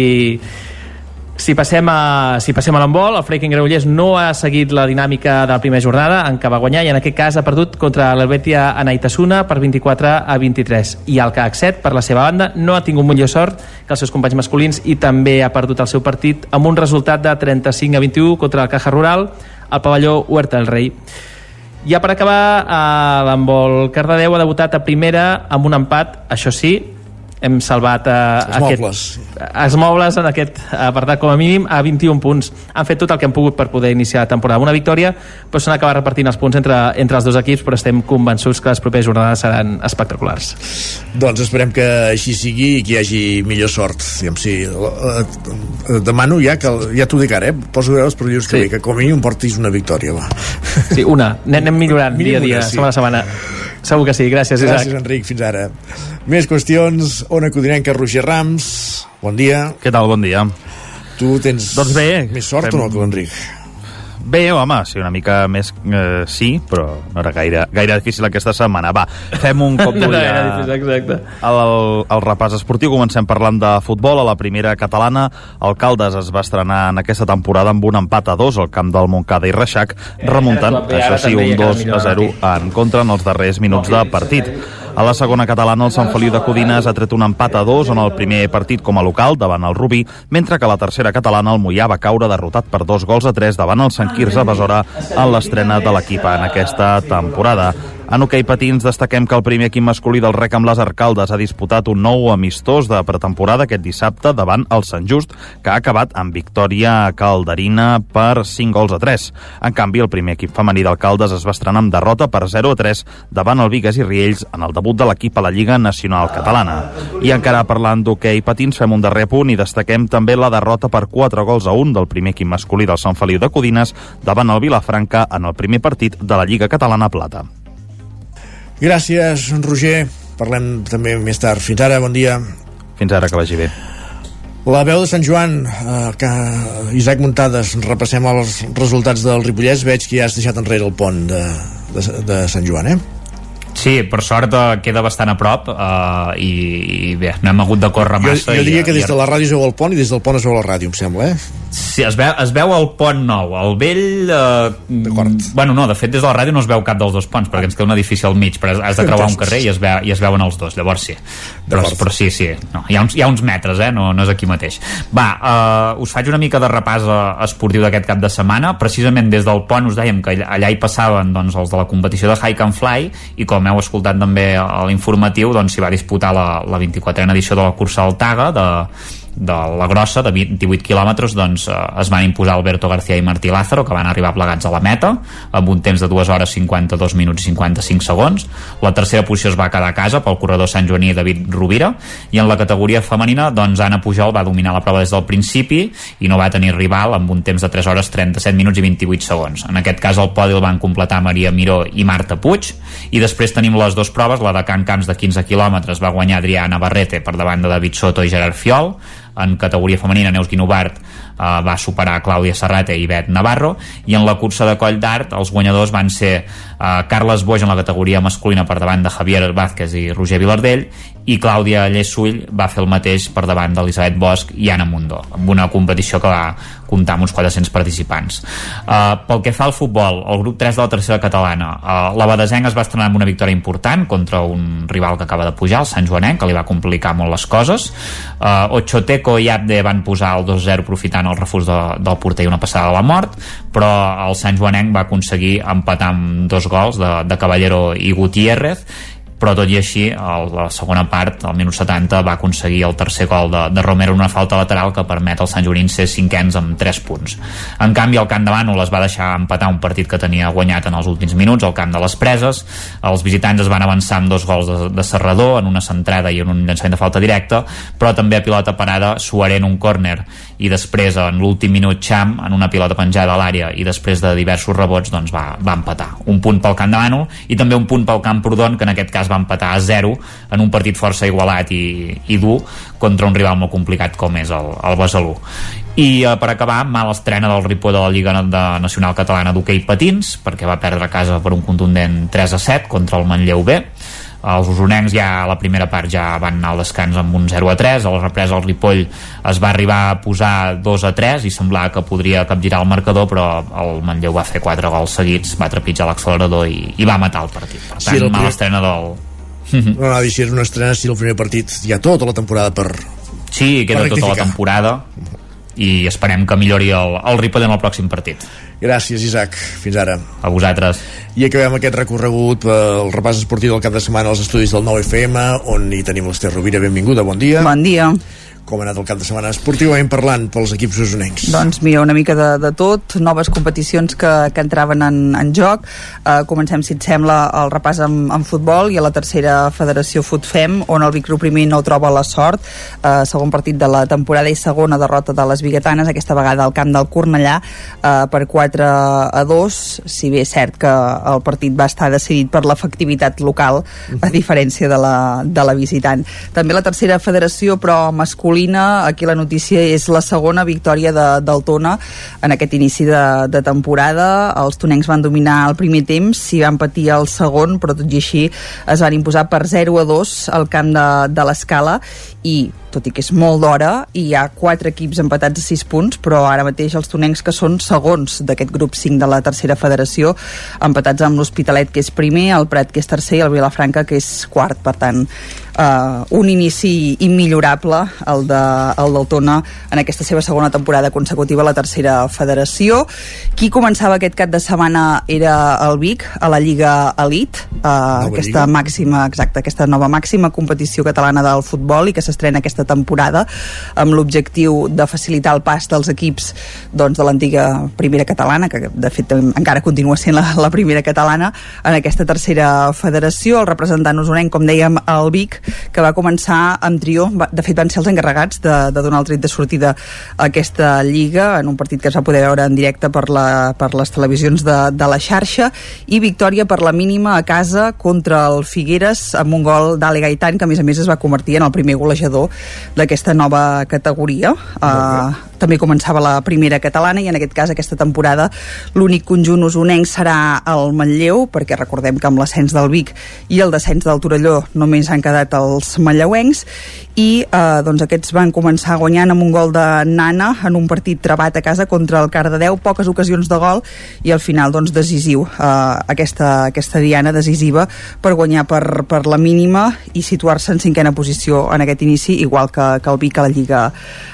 si passem a, si passem a l'embol, el Freiking Granollers no ha seguit la dinàmica de la primera jornada en què va guanyar i en aquest cas ha perdut contra l'Helvetia Anaitasuna per 24 a 23 i el CAC 7 per la seva banda no ha tingut millor sort que els seus companys masculins i també ha perdut el seu partit amb un resultat de 35 a 21 contra el Caja Rural al pavelló Huerta del Rei. Ja per acabar, eh, l'handbol Cardedeu ha debutat a primera amb un empat, això sí, hem salvat eh, Els aquest, mobles. els mobles en aquest apartat com a mínim a 21 punts. Han fet tot el que han pogut per poder iniciar la temporada una victòria, però s'han acabat repartint els punts entre, entre els dos equips, però estem convençuts que les properes jornades seran espectaculars. Doncs esperem que així sigui i que hi hagi millor sort. Diguem, sí, eh, eh, demano ja que ja t'ho dic ara, eh? poso veus per dius que, Sí. bé, que com a mínim portis una victòria. Va. Sí, una. Anem, millorant dia a dia, una, sí. setmana a setmana. Segur que sí. Gràcies, Isaac. Gràcies, Enric, fins ara. Més qüestions. Ona Codinenca, Roger Rams. Bon dia. Què tal, bon dia? Tu tens Doncs bé, més sort fem- o no que l'Enric? Bé, home, sí, una mica més eh, sí, però no era gaire, gaire difícil aquesta setmana. Va, fem un cop No d'ull era a- difícil, exacte. al, al repàs esportiu. Comencem parlant de futbol. A la primera catalana, el Caldes es va estrenar en aquesta temporada amb un empat a dos al camp del Montcada i Reixac, remuntant, ara també, això sí, un ja queda 2 a millor 0 en contra en els darrers minuts de partit. A la segona catalana, el Sant Feliu de Codines ha tret un empat a dos en el primer partit com a local davant el Rubí, mentre que a la tercera catalana el Mollà va caure derrotat per dos gols a tres davant el Sant Quirze Besora en l'estrena de l'equip en aquesta temporada. En hoquei patins destaquem que el primer equip masculí del rec amb les Arcaldes ha disputat un nou amistós de pretemporada aquest dissabte davant el Sant Just, que ha acabat amb victòria calderina per 5 gols a 3. En canvi, el primer equip femení d'Alcaldes es va estrenar amb derrota per 0 a 3 davant el Vigues i Riells en el debut de l'equip a la Lliga Nacional Catalana. I encara parlant d'hoquei patins, fem un darrer punt i destaquem també la derrota per 4 gols a 1 del primer equip masculí del Sant Feliu de Codines davant el Vilafranca en el primer partit de la Lliga Catalana Plata. Gràcies, Roger. Parlem també més tard. Fins ara, bon dia. Fins ara, que vagi bé. La veu de Sant Joan, eh, que Isaac Muntades, repassem els resultats del Ripollès. Veig que ja has deixat enrere el pont de, de, de Sant Joan, eh? Sí, per sort eh, queda bastant a prop uh, i, i bé, no hem hagut de córrer Jo, massa. jo diria i, que des i- de la ràdio es veu el pont i des del pont es veu la ràdio, em sembla, eh? Sí, es veu, es veu el pont nou. El vell... Eh, bueno, no, de fet, des de la ràdio no es veu cap dels dos ponts, perquè ens queda un edifici al mig, però has de creuar un carrer i es, veu, i es veuen els dos, llavors sí. Però, però sí, sí, no, hi, ha uns, hi ha uns metres, eh? no, no és aquí mateix. Va, eh, us faig una mica de repàs eh, esportiu d'aquest cap de setmana. Precisament des del pont us dèiem que allà, allà hi passaven doncs, els de la competició de Hike and Fly i com heu escoltat també a l'informatiu, doncs s'hi va disputar la, la 24a edició de la cursa del Taga, de, de la grossa, de 28 quilòmetres, doncs eh, es van imposar Alberto García i Martí Lázaro, que van arribar plegats a la meta, amb un temps de 2 hores 52 minuts i 55 segons. La tercera posició es va quedar a casa pel corredor Sant Joaní David Rovira, i en la categoria femenina, doncs Anna Pujol va dominar la prova des del principi i no va tenir rival amb un temps de 3 hores 37 minuts i 28 segons. En aquest cas el podi el van completar Maria Miró i Marta Puig, i després tenim les dues proves, la de Can Camps de 15 quilòmetres va guanyar Adriana Barrete per davant de David Soto i Gerard Fiol, en categoria femenina Neus Guinovart eh, va superar Clàudia Serrata i Bet Navarro i en la cursa de coll d'art els guanyadors van ser eh, Carles Boix en la categoria masculina per davant de Javier Vázquez i Roger Vilardell i Clàudia Llesull va fer el mateix per davant d'Elisabet Bosch i Anna Mundó amb una competició que va comptar amb uns 400 participants. Uh, pel que fa al futbol, el grup 3 de la tercera catalana uh, la Badesenc es va estrenar amb una victòria important contra un rival que acaba de pujar, el Sant Joanet que li va complicar molt les coses. Uh, Ochoteco i Abde van posar el 2-0 aprofitant el refús de, del porter i una passada de la mort però el Sant Joanenc va aconseguir empatar amb dos gols de, de Caballero i Gutiérrez però tot i així a la segona part, al minut 70 va aconseguir el tercer gol de, de Romero en una falta lateral que permet als Sant Jorins ser cinquens amb 3 punts. En canvi el camp de Bànol es va deixar empatar un partit que tenia guanyat en els últims minuts al camp de les Preses, els visitants es van avançar amb dos gols de, de Serrador en una centrada i en un llançament de falta directa però també a pilota parada Suaré en un córner i després en l'últim minut Cham en una pilota penjada a l'àrea i després de diversos rebots doncs va, va empatar. Un punt pel camp de Bànol i també un punt pel camp Prodon que en aquest cas es va empatar a 0 en un partit força igualat i, i dur contra un rival molt complicat com és el, el Besalú. I eh, per acabar, mal estrena del Ripoll de la Lliga de Nacional Catalana d'Hockey Patins perquè va perdre a casa per un contundent 3 a 7 contra el Manlleu B els usonencs ja a la primera part ja van anar al descans amb un 0 a 3 a la represa el Ripoll es va arribar a posar 2 a 3 i semblava que podria capgirar el marcador però el Manlleu va fer 4 gols seguits va trepitjar l'accelerador i, i va matar el partit. Per tant, sí, el mala estrena del... No, no, si és una estrena, si el primer partit. Hi ha tota la temporada per Sí, queda per tota la temporada i esperem que millori el, el Ripoll en el pròxim partit Gràcies, Isaac. Fins ara. A vosaltres. I acabem aquest recorregut pel repàs esportiu del cap de setmana als estudis del 9FM, on hi tenim l'Ester Rovira. Benvinguda, bon dia. Bon dia com ha anat el cap de setmana esportivament parlant pels equips usonencs? Doncs mira, una mica de, de tot, noves competicions que, que entraven en, en joc. Uh, comencem, si et sembla, el repàs en, en futbol i a la tercera federació FUTFEM, on el Vic primer no troba la sort. Uh, segon partit de la temporada i segona derrota de les biguetanes, aquesta vegada al camp del Cornellà, uh, per 4 a 2, si bé és cert que el partit va estar decidit per l'efectivitat local, a diferència de la, de la visitant. També la tercera federació, però masculina masculina, aquí la notícia és la segona victòria de, del Tona en aquest inici de, de temporada. Els tonencs van dominar el primer temps, s'hi van patir el segon, però tot i així es van imposar per 0 a 2 al camp de, de l'escala i tot i que és molt d'hora i hi ha quatre equips empatats a 6 punts però ara mateix els tonencs que són segons d'aquest grup 5 de la tercera federació empatats amb l'Hospitalet que és primer, el Prat que és tercer i el Vilafranca que és quart, per tant uh, un inici immillorable el, de, el del Tona en aquesta seva segona temporada consecutiva a la tercera federació qui començava aquest cap de setmana era el Vic a la Lliga Elite uh, aquesta Lliga. màxima, exacte, aquesta nova màxima competició catalana del futbol i que s'estrena aquesta temporada amb l'objectiu de facilitar el pas dels equips doncs, de l'antiga primera catalana que de fet encara continua sent la, la primera catalana en aquesta tercera federació. El representant usonenc com dèiem el Vic que va començar amb trio, de fet van ser els encarregats de, de donar el tret de sortida a aquesta lliga, en un partit que es va poder veure en directe per, la, per les televisions de, de la xarxa, i victòria per la mínima a casa contra el Figueres amb un gol d'Ale Gaitan, que a més a més es va convertir en el primer golejador d'aquesta nova categoria. Uh, també començava la primera catalana i en aquest cas aquesta temporada l'únic conjunt usonenc serà el Manlleu perquè recordem que amb l'ascens del Vic i el descens del Torelló només han quedat els manlleuencs i eh, doncs aquests van començar guanyant amb un gol de Nana en un partit trebat a casa contra el Cardedeu, poques ocasions de gol i al final doncs decisiu eh, aquesta, aquesta diana decisiva per guanyar per, per la mínima i situar-se en cinquena posició en aquest inici igual que, que el Vic a la Lliga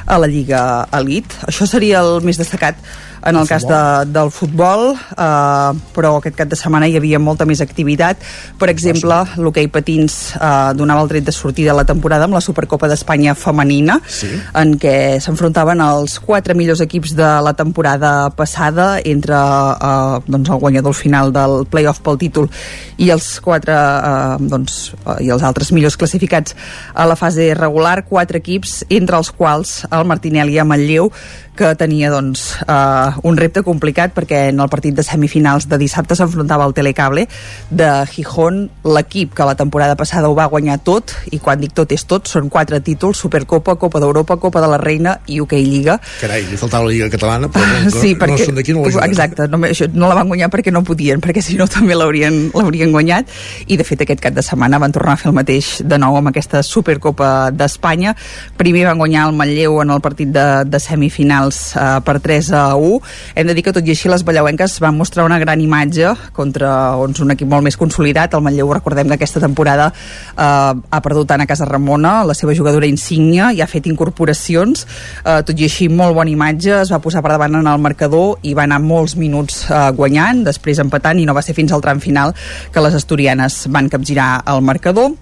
a la Lliga Elite. Això seria el més destacat en el, cas de, del futbol, eh, però aquest cap de setmana hi havia molta més activitat. Per exemple, l'hoquei patins eh, donava el dret de sortida de la temporada amb la Supercopa d'Espanya femenina, sí. en què s'enfrontaven els quatre millors equips de la temporada passada entre eh, doncs el guanyador final del playoff pel títol i els quatre eh, doncs, eh, i els altres millors classificats a la fase regular, quatre equips, entre els quals el Martinelli a Manlleu que tenia doncs, uh, un repte complicat perquè en el partit de semifinals de dissabte s'enfrontava al Telecable de Gijón, l'equip que la temporada passada ho va guanyar tot i quan dic tot és tot, són quatre títols Supercopa, Copa d'Europa, Copa de la Reina i UK Lliga. Carai, li faltava la Lliga Catalana però no, sí, perquè, no són d'aquí no la Exacte, no, això, no la van guanyar perquè no podien perquè si no també l'haurien guanyat. I de fet aquest cap de setmana van tornar a fer el mateix de nou amb aquesta Supercopa d'Espanya. Primer van guanyar el Manlleu en el partit de, de semifinals finals eh, per 3 a 1. Hem de dir que tot i així les ballauenques van mostrar una gran imatge contra doncs, un equip molt més consolidat. El Manlleu, recordem que aquesta temporada eh, ha perdut tant a Casa Ramona, la seva jugadora insígnia, i ha fet incorporacions. Eh, tot i així, molt bona imatge, es va posar per davant en el marcador i va anar molts minuts eh, guanyant, després empatant, i no va ser fins al tram final que les asturianes van capgirar el marcador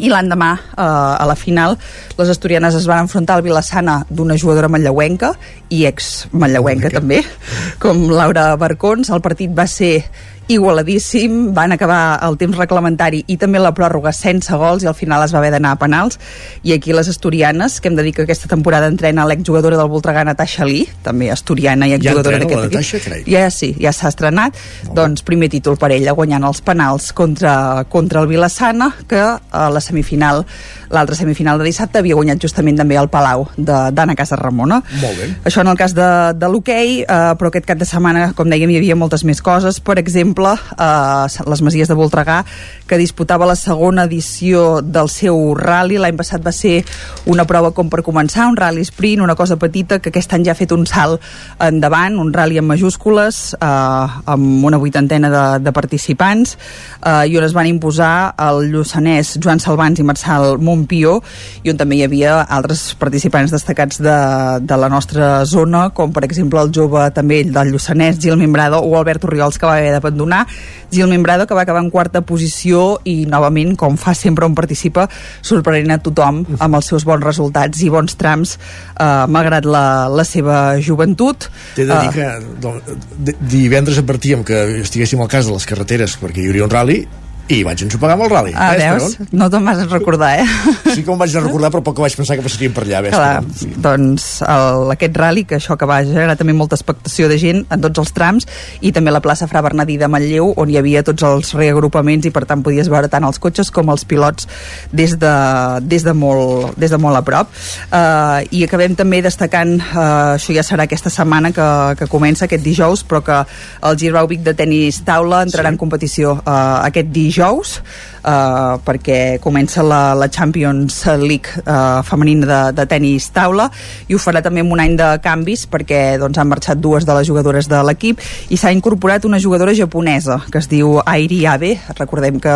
i l'endemà, eh, a la final, les asturianes es van enfrontar al Vilassana d'una jugadora manlleuenca i ex-manlleuenca també, com Laura Barcons. El partit va ser igualadíssim, van acabar el temps reglamentari i també la pròrroga sense gols i al final es va haver d'anar a penals i aquí les asturianes, que hem de dir que aquesta temporada entrena l'exjugadora del Voltregà Natasha Lee, també asturiana i exjugadora ja d'aquest equip. Ja, sí, ja s'ha estrenat, doncs primer títol per ella, guanyant els penals contra, contra el Vilassana, que a la semifinal l'altra semifinal de dissabte havia guanyat justament també el Palau d'Anna Casa Ramona. Molt bé. Això en el cas de, de l'hoquei, eh, però aquest cap de setmana, com dèiem, hi havia moltes més coses. Per exemple, eh, les Masies de Voltregà, que disputava la segona edició del seu rally. L'any passat va ser una prova com per començar, un rally sprint, una cosa petita, que aquest any ja ha fet un salt endavant, un rally en majúscules, eh, amb una vuitantena de, de participants, eh, i on es van imposar el lluçanès Joan Salvans i Marçal Montpió i on també hi havia altres participants destacats de, de la nostra zona, com per exemple el jove també del Lluçanès, Gil Membrado o Albert Oriols, que va haver d'abandonar Gil Membrado, que va acabar en quarta posició i novament, com fa sempre on participa, sorprenent a tothom amb els seus bons resultats i bons trams eh, malgrat la, la seva joventut. T'he de dir uh, que doncs, divendres advertíem que estiguéssim al cas de les carreteres perquè hi hauria un rally i vaig ensopegar amb el rally. Ah, veus? No te'n vas recordar, eh? Sí que me'n vaig recordar, però poc que vaig pensar que passaríem per allà. Clar, sí. doncs el, aquest rally, que això que va generar també molta expectació de gent en tots els trams, i també la plaça Fra Bernadí de Manlleu, on hi havia tots els reagrupaments i per tant podies veure tant els cotxes com els pilots des de, des de, molt, des de molt a prop. Uh, I acabem també destacant, uh, això ja serà aquesta setmana que, que comença, aquest dijous, però que el Girbau Vic de tenis taula entrarà sí. en competició uh, aquest dijous dijous eh, perquè comença la, la Champions League eh, femenina de, de tennis taula i ho farà també amb un any de canvis perquè doncs, han marxat dues de les jugadores de l'equip i s'ha incorporat una jugadora japonesa que es diu Airi Abe. Recordem que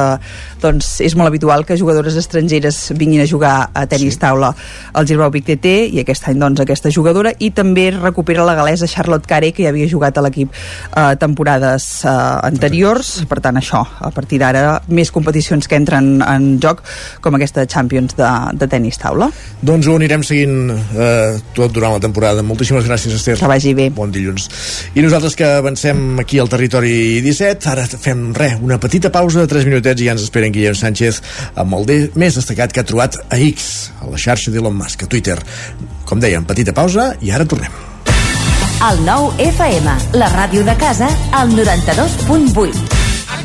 doncs, és molt habitual que jugadores estrangeres vinguin a jugar a tennis sí. taula. Al Girbau Vic TT i aquest any doncs, aquesta jugadora i també recupera la galesa Charlotte Carey que ja havia jugat a l'equip eh, temporades eh, anteriors. Per tant això, a partir d'ara més competicions que entren en joc com aquesta Champions de, de tennis taula. Doncs ho anirem seguint eh, tot durant la temporada. Moltíssimes gràcies, Esther. Que vagi bé. Bon dilluns. I nosaltres que avancem aquí al territori 17, ara fem res, una petita pausa de 3 minutets i ja ens esperen Guillem Sánchez amb el de més destacat que ha trobat a X, a la xarxa d'Elon Musk, a Twitter. Com dèiem, petita pausa i ara tornem. El nou FM, la ràdio de casa, al 92.8.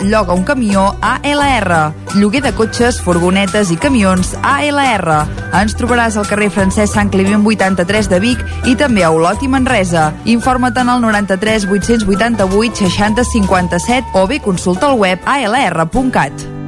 lloga un camió ALR. Lloguer de cotxes, furgonetes i camions ALR. Ens trobaràs al carrer Francesc Sant Climent 83 de Vic i també a Olot i Manresa. Informa't en el 93 888 60 57 o bé consulta el web alr.cat.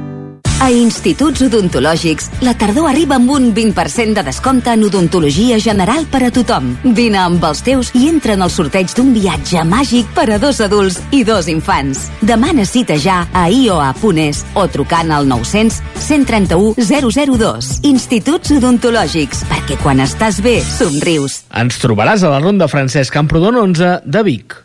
A Instituts Odontològics, la tardor arriba amb un 20% de descompte en odontologia general per a tothom. Vine amb els teus i entra en el sorteig d'un viatge màgic per a dos adults i dos infants. Demana cita ja a ioa.es o trucant al 900 131 002. Instituts Odontològics, perquè quan estàs bé, somrius. Ens trobaràs a la Ronda Francesc Camprodon 11 de Vic.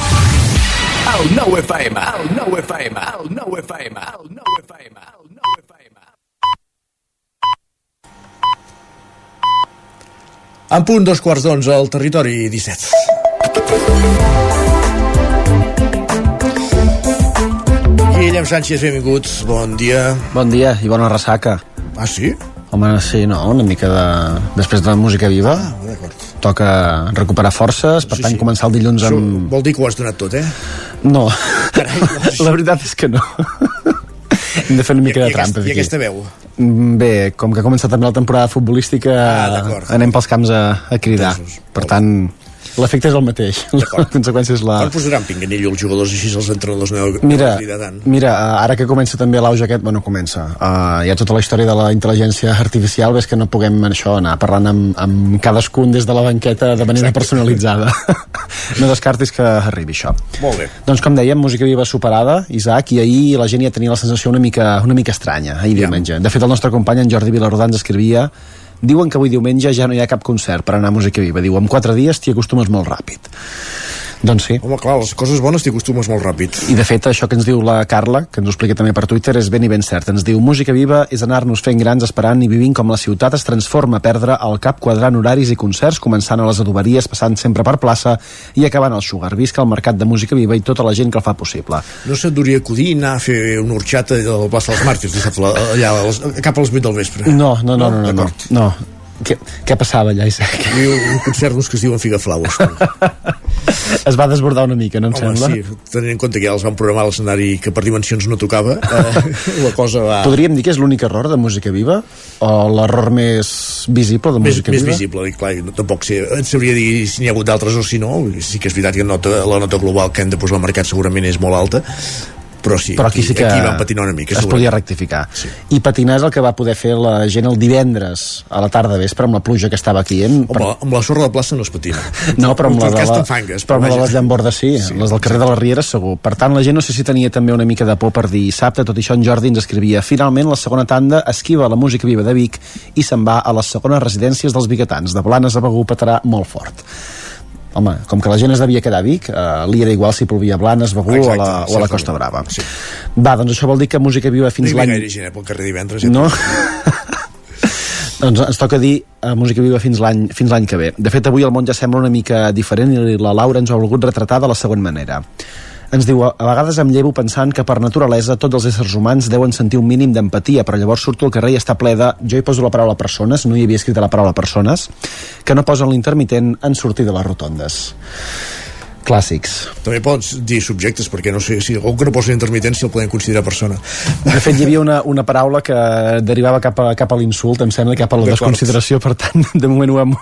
El 9 FM, el 9 FM, el 9 FM, el 9 FM, el 9 FM. En punt dos quarts d'onze al territori 17. Guillem Sánchez, benvinguts, bon dia. Bon dia i bona ressaca. Ah, sí? Home, sí, no, una mica de... Després de la música viva, Ah, toca recuperar forces, per Sí, tant sí. començar el dilluns Això amb... vol dir que ho has donat tot, eh? No, la veritat és que no. Hem de fer una mica I de trampa I aquí. aquesta veu? Mm, Bé, com que ha començat també la temporada futbolística, Ah, anem pels camps a, a cridar. Per tant, l'efecte és el mateix. La conseqüència és la... Quan posaran pinganillo els jugadors així els entrenadors no, Mira, no tant? mira, eh, ara que comença també l'auge aquest, bueno, comença, uh, hi ha tota la història de la intel·ligència artificial, ves que no puguem això anar parlant amb, amb cadascun des de la banqueta de manera personalitzada. no descartis que arribi això. Molt bé. Doncs com dèiem, música viva superada, Isaac, i ahir la gent ja tenia la sensació una mica, una mica estranya, ahir diumenge. De fet, el nostre company, en Jordi Vilarrodà, ens escrivia Diuen que avui diumenge ja no hi ha cap concert per anar a Música Viva. Diu, en quatre dies t'hi acostumes molt ràpid. Doncs sí. Home, clar, les coses bones t'hi acostumes molt ràpid. I de fet, això que ens diu la Carla, que ens ho explica també per Twitter, és ben i ben cert. Ens diu, música viva és anar-nos fent grans esperant i vivint com la ciutat es transforma a perdre el cap quadrant horaris i concerts, començant a les adoberies, passant sempre per plaça i acabant al Sugar. Visca el mercat de música viva i tota la gent que el fa possible. No se't duria acudir anar a fer una horxata a la plaça dels Màrtirs dissabte, allà, a les, cap a les 8 del vespre. No, no, no, no, no. no, no. Què, què passava allà, Isaac? Hi havia un concert d'uns que es diuen Figaflaus. Es va desbordar una mica, no em Home, sembla? sí, tenint en compte que ja els van programar l'escenari que per dimensions no tocava, eh, la cosa va... Podríem dir que és l'únic error de música viva? O l'error més visible de més, música més viva? visible, i clar, no, tampoc sé, et sabria dir si n'hi ha hagut d'altres o si no, sí que és veritat que nota, la nota global que hem de posar al mercat segurament és molt alta, però sí, però aquí sí que aquí van patinar una mica. es segurament. podia rectificar sí. i patinar és el que va poder fer la gent el divendres a la tarda vespre amb la pluja que estava aquí en... Home, amb la sorra de plaça no es patina. No, però amb la, de la, t'enfangues, però amb la de les llambordes sí, sí, les del carrer de les Rieres segur. Per tant, la gent no sé si tenia també una mica de por per dir dissabte, tot això en Jordi ens escrivia finalment la segona tanda esquiva la música viva de Vic i se'n va a les segones residències dels biguetans. De Blanes a Begú petarà molt fort. Home, com que la gent es devia quedar a Vic, eh, li era igual si plovia a Blanes, Begú o, a la, o a la Costa Brava. Sí. Va, doncs això vol dir que música viva fins hi havia l'any... gaire gent eh, pel carrer divendres. No? doncs ens toca dir a Música Viva fins l'any fins l'any que ve. De fet, avui el món ja sembla una mica diferent i la Laura ens ho ha volgut retratar de la següent manera. Ens diu, a vegades em llevo pensant que per naturalesa tots els éssers humans deuen sentir un mínim d'empatia, però llavors surto al carrer i està ple de, jo hi poso la paraula persones, no hi havia escrit la paraula persones, que no posen l'intermitent en sortir de les rotondes. Clàssics. També pots dir subjectes, perquè no sé si algú que no posa intermitent si el podem considerar persona. De fet, hi havia una, una paraula que derivava cap a, cap a l'insult, em sembla, cap a la desconsideració, per tant, de moment ho hem,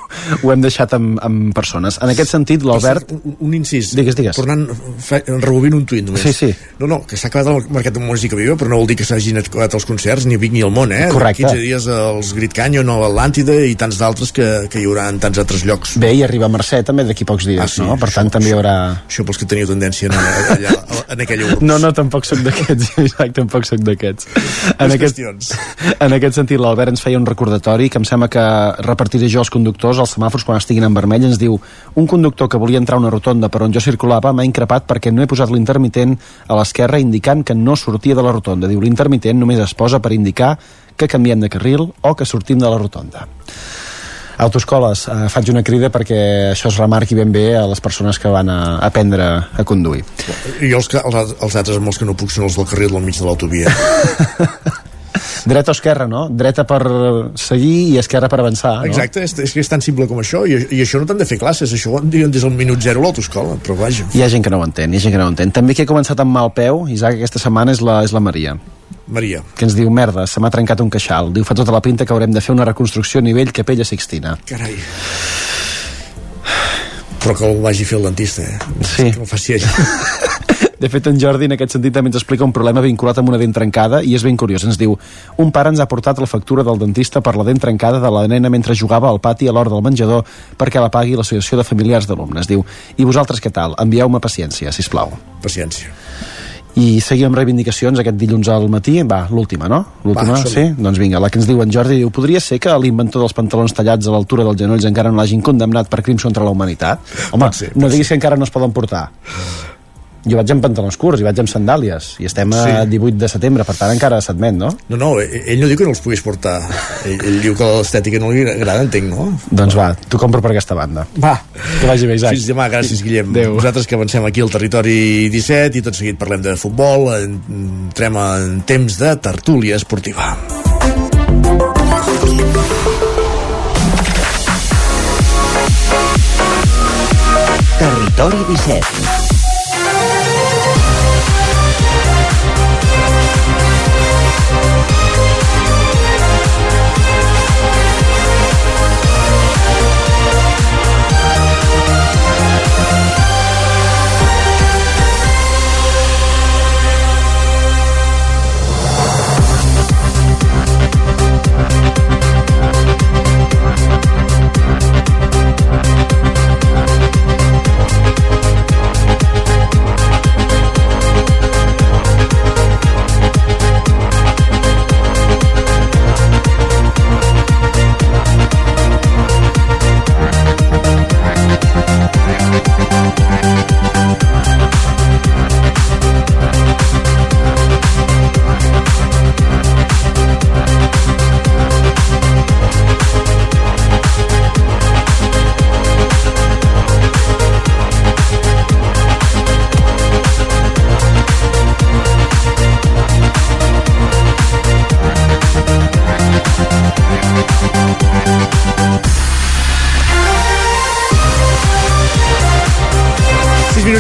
ho hem deixat amb, amb persones. En aquest sentit, l'Albert... Un, un incís. Digues, digues. Tornant, fa, rebobint un tuit només. Sí, sí. No, no, que s'ha acabat el mercat de música viva, però no vol dir que s'hagin acabat els concerts, ni Vic ni al món, eh? Correcte. 15 dies als Grit Canyon o l'Atlàntida i tants d'altres que, que hi haurà en tants altres llocs. Bé, i arriba Mercè també d'aquí pocs dies, Ah, sí, no? Per això- tant, també hi haurà... Això pels que teniu tendència a anar allà, en aquella urba. No, no, tampoc sóc d'aquests, Isaac, tampoc sóc d'aquests. En, aquest, qüestions. en aquest sentit, l'Albert ens feia un recordatori que em sembla que repartiré jo als conductors als semàfors quan estiguin en vermell. Ens diu, un conductor que volia entrar a una rotonda per on jo circulava m'ha increpat perquè no he posat l'intermitent a l'esquerra indicant que no sortia de la rotonda. Diu, l'intermitent només es posa per indicar que canviem de carril o que sortim de la rotonda. Autoscoles, eh, faig una crida perquè això es remarqui ben bé a les persones que van a aprendre a conduir. I els, que, els, els altres amb els que no puc són els del carril del mig de l'autovia. Dreta o esquerra, no? Dreta per seguir i esquerra per avançar, no? Exacte, és, és que és tan simple com això i, i això no t'han de fer classes, això ho diuen des del minut zero a l'autoscola, però vaja. Hi ha gent que no ho entén, hi ha gent que no ho entén. També qui ha començat amb mal peu, Isaac, aquesta setmana és la, és la Maria, Maria, que ens diu, merda, se m'ha trencat un queixal. Diu, fa tota la pinta que haurem de fer una reconstrucció a nivell Capella Sixtina. carai. Però que el vagi a fer el dentista, eh? Sí. Que el faci ell. De fet, en Jordi, en aquest sentit, també ens explica un problema vinculat amb una dent trencada i és ben curiós. Ens diu, un pare ens ha portat la factura del dentista per la dent trencada de la nena mentre jugava al pati a l'hora del menjador perquè la pagui l'Associació de Familiars d'Alumnes. Diu, i vosaltres què tal? Envieu-me paciència, si plau. Paciència. I seguim amb reivindicacions aquest dilluns al matí. Va, l'última, no? L'última, sí? Doncs vinga, la que ens diu en Jordi diu, podria ser que l'inventor dels pantalons tallats a l'altura dels genolls encara no l'hagin condemnat per crims contra la humanitat? Home, ser, no diguis que encara no es poden portar. Jo vaig amb pantalons curts i vaig amb sandàlies i estem a Sí. 18 de setembre, per tant encara s'admet, no? No, no, ell ell no diu que no els puguis portar. Ell, ell diu que l'estètica no li agrada, entenc, no? Doncs va, t'ho compro per aquesta banda. Va. Que vagi bé, Isaac. Fins demà, gràcies, Guillem. Adéu. Nosaltres que avancem aquí al territori 17 i tot seguit parlem de futbol, entrem en temps de tertúlia esportiva. Territori 17.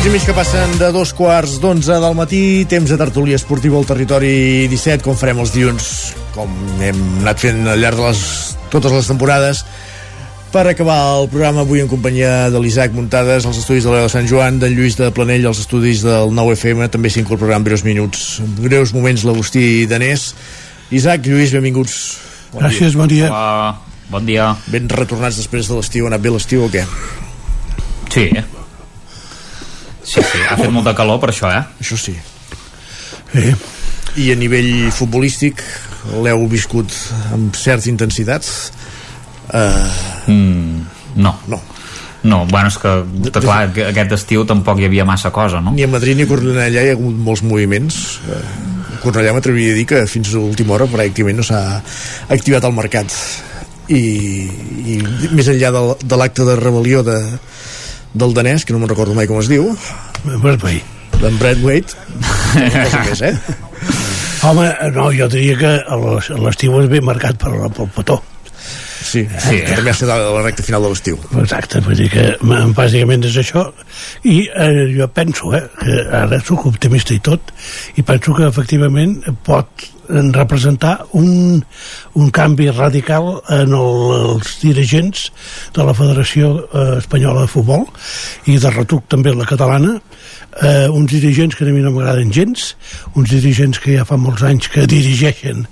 I mig que passen de dos quarts d'onze del matí, temps de tertúlia esportiva al territori 17, com farem els dilluns, com hem anat fent al llarg de les, totes les temporades. Per acabar el programa avui en companyia de l'Isaac Muntades, als estudis de l'Eu de Sant Joan, d'en Lluís de Planell, als estudis del 9FM, també s'incorporaran breus minuts, breus moments l'Agustí Danés. Isaac, Lluís, benvinguts. Bon Gràcies, bon dia. Hola, bon dia. Ben retornats després de l'estiu, ha anat bé l'estiu o què? Sí. Sí, sí, ha fet molta calor per això, eh? Això sí. Sí. I a nivell futbolístic l'heu viscut amb certa intensitat? Uh, mm, no. No. No, bueno, és que, que clar, que aquest estiu tampoc hi havia massa cosa, no? Ni a Madrid ni a Cornellà hi ha hagut molts moviments. Uh, Cornellà m'atreviria a dir que fins a l'última hora pràcticament no s'ha activat el mercat. I, i més enllà de l'acte de rebel·lió de, del danès, que no me'n recordo mai com es diu, Bradway. d'en Brad Wade, no cosa més, eh? Home, no, jo diria que l'estiu és ben marcat per, pel petó. Sí, sí. que també ha estat la recta final de l'estiu. Exacte, vull dir que bàsicament és això i eh, jo penso, eh, que ara sóc optimista i tot i penso que efectivament pot representar un, un canvi radical en el, els dirigents de la Federació eh, Espanyola de Futbol i de retruc també la catalana eh, uns dirigents que a mi no m'agraden gens uns dirigents que ja fa molts anys que dirigeixen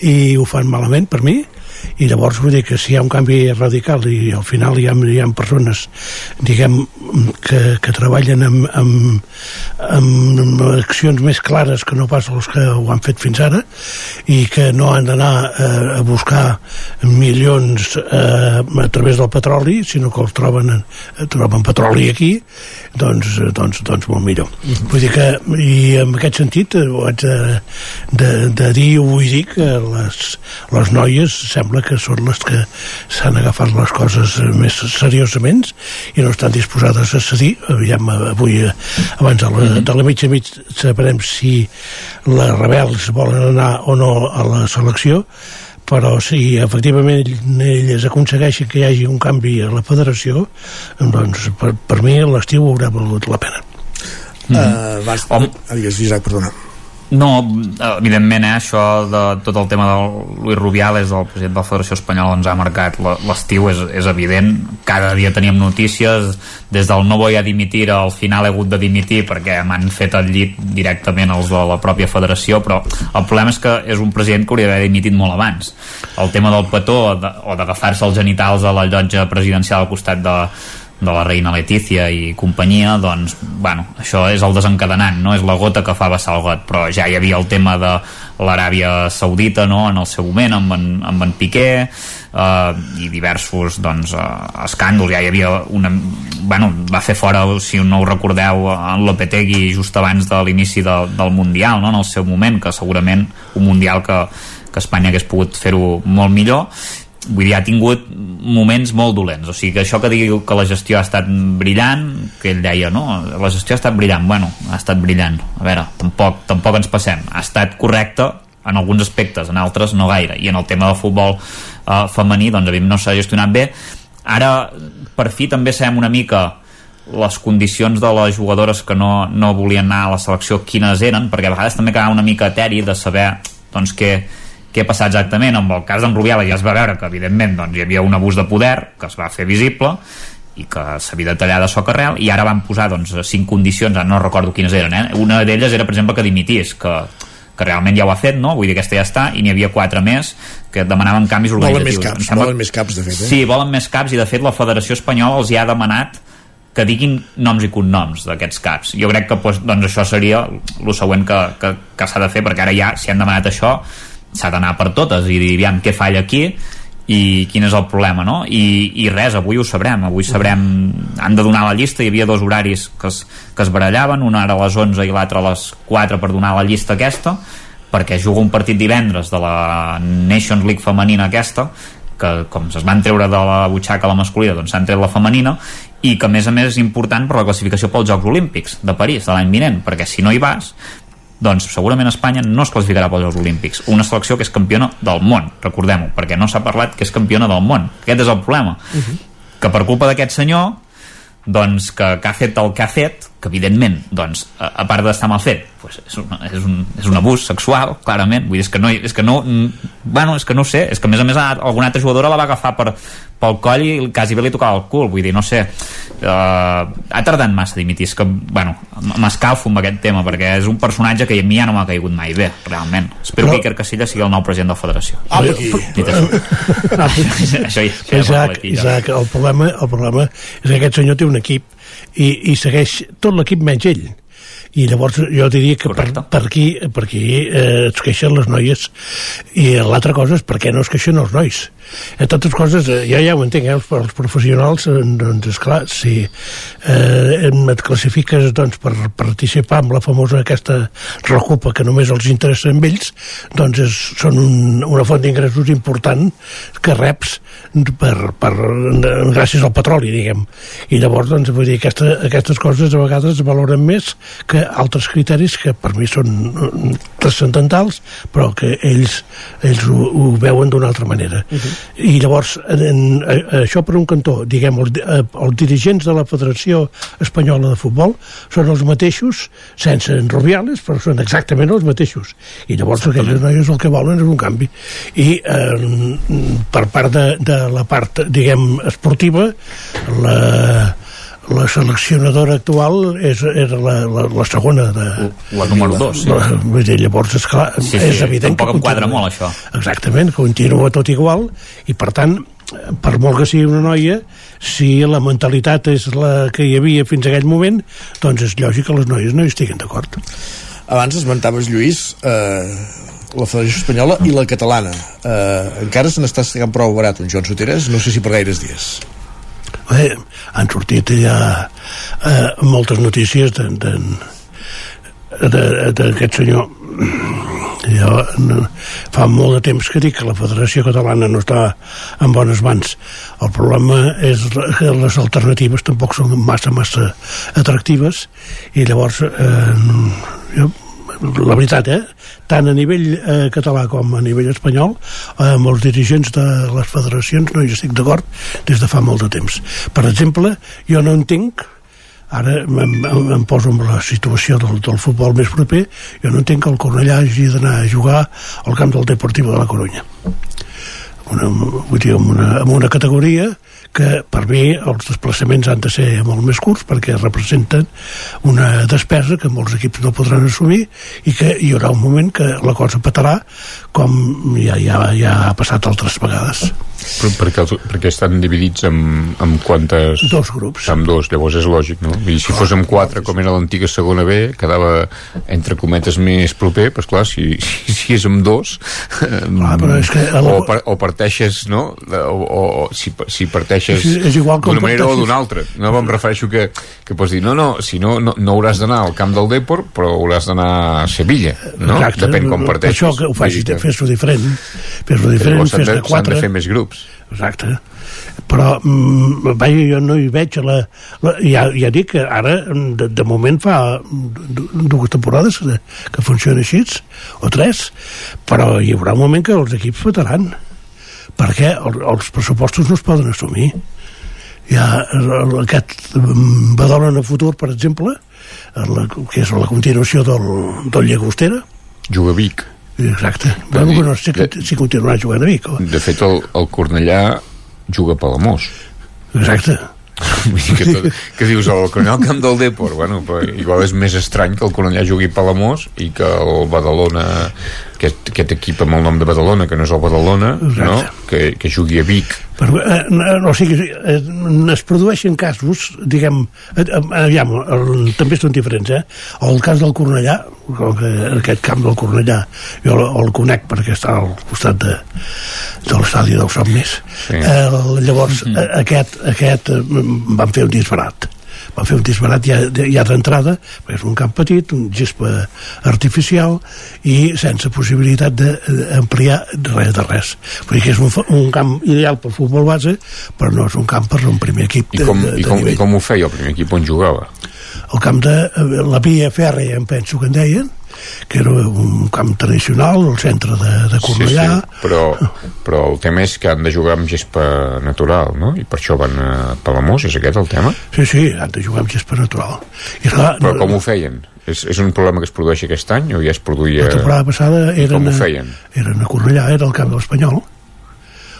i ho fan malament per mi i llavors vull dir que si hi ha un canvi radical i al final hi ha, hi ha persones diguem que, que treballen amb, amb, amb accions més clares que no pas els que ho han fet fins ara i que no han d'anar eh, a buscar milions eh, a través del petroli sinó que els troben, troben petroli aquí doncs, doncs, doncs molt millor. Vull dir que i en aquest sentit eh, ho haig de, de, de dir ho vull dir que les, les noies sembla que són les que s'han agafat les coses més seriosament i no estan disposades a cedir aviam avui eh, abans de la, de la mitja mig sabrem si les rebels volen anar o no a la selecció però si efectivament elles aconsegueixen que hi hagi un canvi a la federació doncs per, per mi l'estiu haurà valgut la pena Mm. Uh, vas, Om... digues, Isaac, perdona. No, evidentment, eh, això de tot el tema del Luis Rubiales, el president de la Federació Espanyola, ens ha marcat l'estiu, és, és evident. Cada dia teníem notícies, des del no voy a dimitir al final he hagut de dimitir perquè m'han fet el llit directament els de la pròpia federació, però el problema és que és un president que hauria d'haver dimitit molt abans. El tema del petó o d'agafar-se els genitals a la llotja presidencial al costat de, de la reina Letícia i companyia, doncs, bueno, això és el desencadenant, no? És la gota que fa vessar el got, però ja hi havia el tema de l'Aràbia Saudita, no?, en el seu moment, amb en, amb en Piqué, eh, i diversos, doncs, eh, escàndols, ja hi havia una... Bueno, va fer fora, si no ho recordeu, en Lopetegui just abans de l'inici de, del Mundial, no?, en el seu moment, que segurament un Mundial que, que Espanya hagués pogut fer-ho molt millor, vull dir, ha tingut moments molt dolents, o sigui que això que digui que la gestió ha estat brillant que ell deia, no, la gestió ha estat brillant. Bueno, ha estat brillant, a veure tampoc, tampoc ens passem, ha estat correcte en alguns aspectes, en altres no gaire. I en el tema del futbol eh, femení doncs a mi no s'ha gestionat bé. Ara per fi també sabem una mica les condicions de les jugadores que no, no volien anar a la selecció quines eren, perquè a vegades també quedava una mica eteri de saber doncs que què ha passat exactament amb el cas d'en Rubiales ja es va veure que evidentment doncs, hi havia un abús de poder que es va fer visible i que s'havia de tallar de soc arrel i ara van posar doncs, cinc condicions, no recordo quines eren eh? una d'elles era per exemple que dimitís que, que realment ja ho ha fet, no? vull dir que aquesta ja està i n'hi havia quatre més que demanaven canvis organitzatius volen més caps, sembla... volen més caps de fet eh? sí, volen més caps i de fet la Federació Espanyola els hi ha demanat que diguin noms i cognoms d'aquests caps. Jo crec que doncs, doncs això seria el següent que, que, que s'ha de fer, perquè ara ja, si han demanat això, s'ha d'anar per totes i dir, aviam, què falla aquí i quin és el problema, no? I, i res, avui ho sabrem, avui sabrem han de donar la llista, hi havia dos horaris que es, que es barallaven, un ara a les 11 i l'altre a les 4 per donar la llista aquesta perquè juga un partit divendres de la Nations League femenina aquesta que com es van treure de la butxaca la masculina doncs s'han tret la femenina i que a més a més és important per la classificació pels Jocs Olímpics de París de l'any vinent perquè si no hi vas doncs segurament Espanya no es classificarà pels Jocs Olímpics. Una selecció que és campiona del món recordem-ho, perquè no s'ha parlat que és campiona del món. Aquest és el problema. Uh -huh. que per culpa d'aquest senyor doncs que, que ha fet el que ha fet que evidentment, doncs, a, a part d'estar mal fet pues és, un, és, un, és un abús sexual, clarament, vull dir, és que no, és que no bueno, és que no sé, és que a més a més alguna altra jugadora la va agafar per, pel coll i quasi bé li tocava el cul, vull dir, no sé uh, ha tardat massa a dimitir és que, bueno, m'escalfo amb aquest tema perquè és un personatge que a mi ja no m'ha caigut mai bé, realment, espero Però... que Iker Casillas sigui el nou president de la federació ah, aquí. Dit això. això, això Isaac, Isaac, el problema, el problema és que aquest senyor té un equip i, i segueix tot l'equip menys ell i llavors jo diria que per, per aquí, per aquí eh, es queixen les noies. I l'altra cosa és per què no es queixen els nois? En totes coses, eh, ja, ja ho entenc eh, els, els professionals, eh, doncs esclar si eh, et classifiques doncs, per participar amb la famosa aquesta recupa que només els interessa amb ells doncs és, són un, una font d'ingressos important que reps per, per, gràcies al petroli diguem. I llavors doncs vull dir aquesta, aquestes coses a vegades valoren més que altres criteris que per mi són mm, transcendentals, però que ells, ells ho, ho veuen d'una altra manera. Uh -huh. I llavors, en, en, això per un cantó, diguem, els, els dirigents de la Federació Espanyola de Futbol són els mateixos, sense enrobiales, però són exactament els mateixos. I llavors aquelles noies el que volen és un canvi. I eh, per part de, de la part, diguem, esportiva, la la seleccionadora actual és, era la, la, la segona de, la número 2 sí. La, vull dir, llavors és, clar, sí, sí, és evident tampoc que em quadra molt això. Exactament, continua tot igual i per tant, per molt que sigui una noia si la mentalitat és la que hi havia fins a aquell moment doncs és lògic que les noies no hi estiguin d'acord. Abans esmentaves Lluís eh, la Federació Espanyola i la catalana. Eh, encara se n'està sacant prou barat un Joan Soteres, no sé si per gaires dies Bé, han sortit ja eh, moltes notícies d'aquest senyor. Jo fa molt de temps que dic que la Federació Catalana no està en bones mans. El problema és que les alternatives tampoc són massa massa atractives i llavors eh, jo la veritat, eh? tant a nivell eh, català com a nivell espanyol, eh, amb els dirigents de les federacions no hi estic d'acord des de fa molt de temps. Per exemple, jo no entenc ara em, em, em poso en la situació del, del futbol més proper jo no entenc que el Cornellà hagi d'anar a jugar al camp del Deportivo de la Corunya una, vull dir, amb una, amb una categoria que per mi els desplaçaments han de ser molt més curts perquè representen una despesa que molts equips no podran assumir i que hi haurà un moment que la cosa petarà com ja, ja, ja ha passat altres vegades. Però perquè, perquè estan dividits en, en quantes... Dos grups. En dos, llavors és lògic, no? I si fos amb quatre, com era l'antiga segona B, quedava, entre cometes, més proper, doncs clar, si, si, si és amb dos... Clar, però és que... O, par, o parteixes, no? O, o, o si, si parteixes és igual d'una manera o d'una altra. No em refereixo que, que pots dir, no, no, si no, no, no hauràs d'anar al camp del Depor, però hauràs d'anar a Sevilla, no? Exacte, Depèn com parteixes. Això que ho facis, fes-ho diferent. Fes-ho diferent, fes-ne quatre. S'han de fer més grups. Exacte. Però mm, vaja, jo no hi veig la, la, ja, ja dic que ara de, de moment fa dues temporades que, que funciona així o tres, però hi haurà un moment que els equips petaran perquè el, els pressupostos no es poden assumir. Ha aquest Badalona Futur per exemple la, que és la continuació del, del Llagostera juga Vic Exacte. Bueno, dir, no sé de, si continuarà jugant a Vic. O... De fet, el, el Cornellà juga a Palamós. Exacte. que, tot, que dius el Cornellà al camp del Depor bueno, però igual és més estrany que el Cornellà jugui a Palamós i que el Badalona aquest, aquest equip amb el nom de Badalona que no és el Badalona no? que, que jugui a Vic però, eh, no, o sigui, eh, es produeixen casos diguem, eh, eh, aviam, el, també són diferents eh? el cas del Cornellà que aquest camp del Cornellà jo el, el conec perquè està al costat de, de l'estadi dels somnis sí. eh, llavors mm -hmm. aquest, aquest van fer un disbarat van fer un disbarat ja, ja d'entrada perquè és un camp petit, un gespa artificial i sense possibilitat d'ampliar res de res vull dir que és un, un camp ideal pel futbol base però no és un camp per un primer equip de, I, com, de, de i, com, i com ho feia el primer equip on jugava? el camp de la via fèrrea em penso que en deien que era un camp tradicional al centre de, de Cornellà sí, sí, però, però el tema és que han de jugar amb gespa natural no? i per això van a Palamós, és aquest el tema? Sí, sí, han de jugar amb gespa natural I, clar, però com ho feien? És, és un problema que es produeix aquest any o ja es produïa... La temporada passada eren, com ho feien? eren a Cornellà, era el camp de l'Espanyol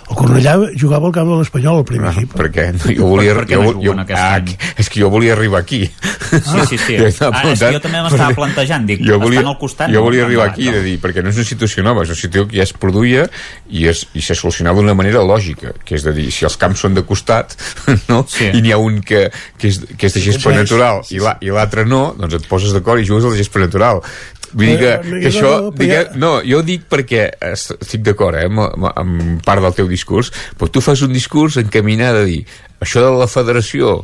el Cornellà jugava al camp de l'Espanyol al primer no, equip per què? jo volia, per què no jo, jo, ah, és que jo volia arribar aquí sí, sí, sí. jo, ah, és que jo també m'estava plantejant dic, jo volia, al costat jo volia arribar aquí de dir, perquè no és una situació nova és una situació que ja es produïa i, es, i se solucionava d'una manera lògica que és de dir, si els camps són de costat no? sí. i n'hi ha un que, que, és, que és de gespa natural sí, sí. i l'altre no, doncs et poses d'acord i jugues a la gespa natural Vull dir que, eh, que això... No, digue, no, jo dic perquè estic d'acord eh, amb, amb part del teu discurs, però tu fas un discurs encaminat a dir això de la federació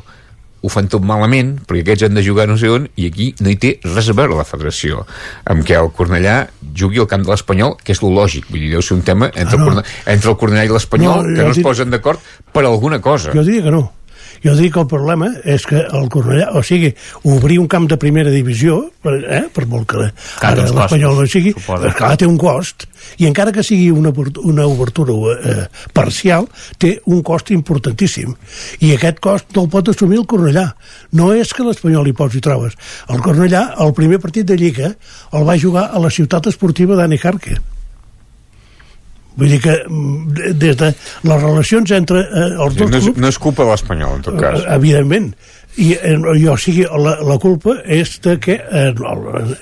ho fan tot malament, perquè aquests han de jugar no sé on, i aquí no hi té res a veure la federació, amb què el Cornellà jugui al camp de l'Espanyol, que és lo lògic, vull dir, deu ser un tema entre, ah, no. el, Cornellà, entre el Cornellà i l'Espanyol, no, que no es dic... posen d'acord per alguna cosa. Jo diria que no. Jo dic que el problema és que el Cornellà, o sigui, obrir un camp de primera divisió, per, eh, per molt que Clar, ara l'Espanyol no sigui, suposo. esclar, té un cost, i encara que sigui una, una obertura eh, parcial, té un cost importantíssim. I aquest cost no el pot assumir el Cornellà. No és que l'Espanyol hi posi traves. El Cornellà, el primer partit de Lliga, el va jugar a la ciutat esportiva d'Anne Harke. Vull dir que mm, des de les relacions entre eh, els dos no, és, clubs no és culpa de l'Espanyol, en tot cas. Eh, evidentment i eh, o sigui, la, la culpa és de que eh,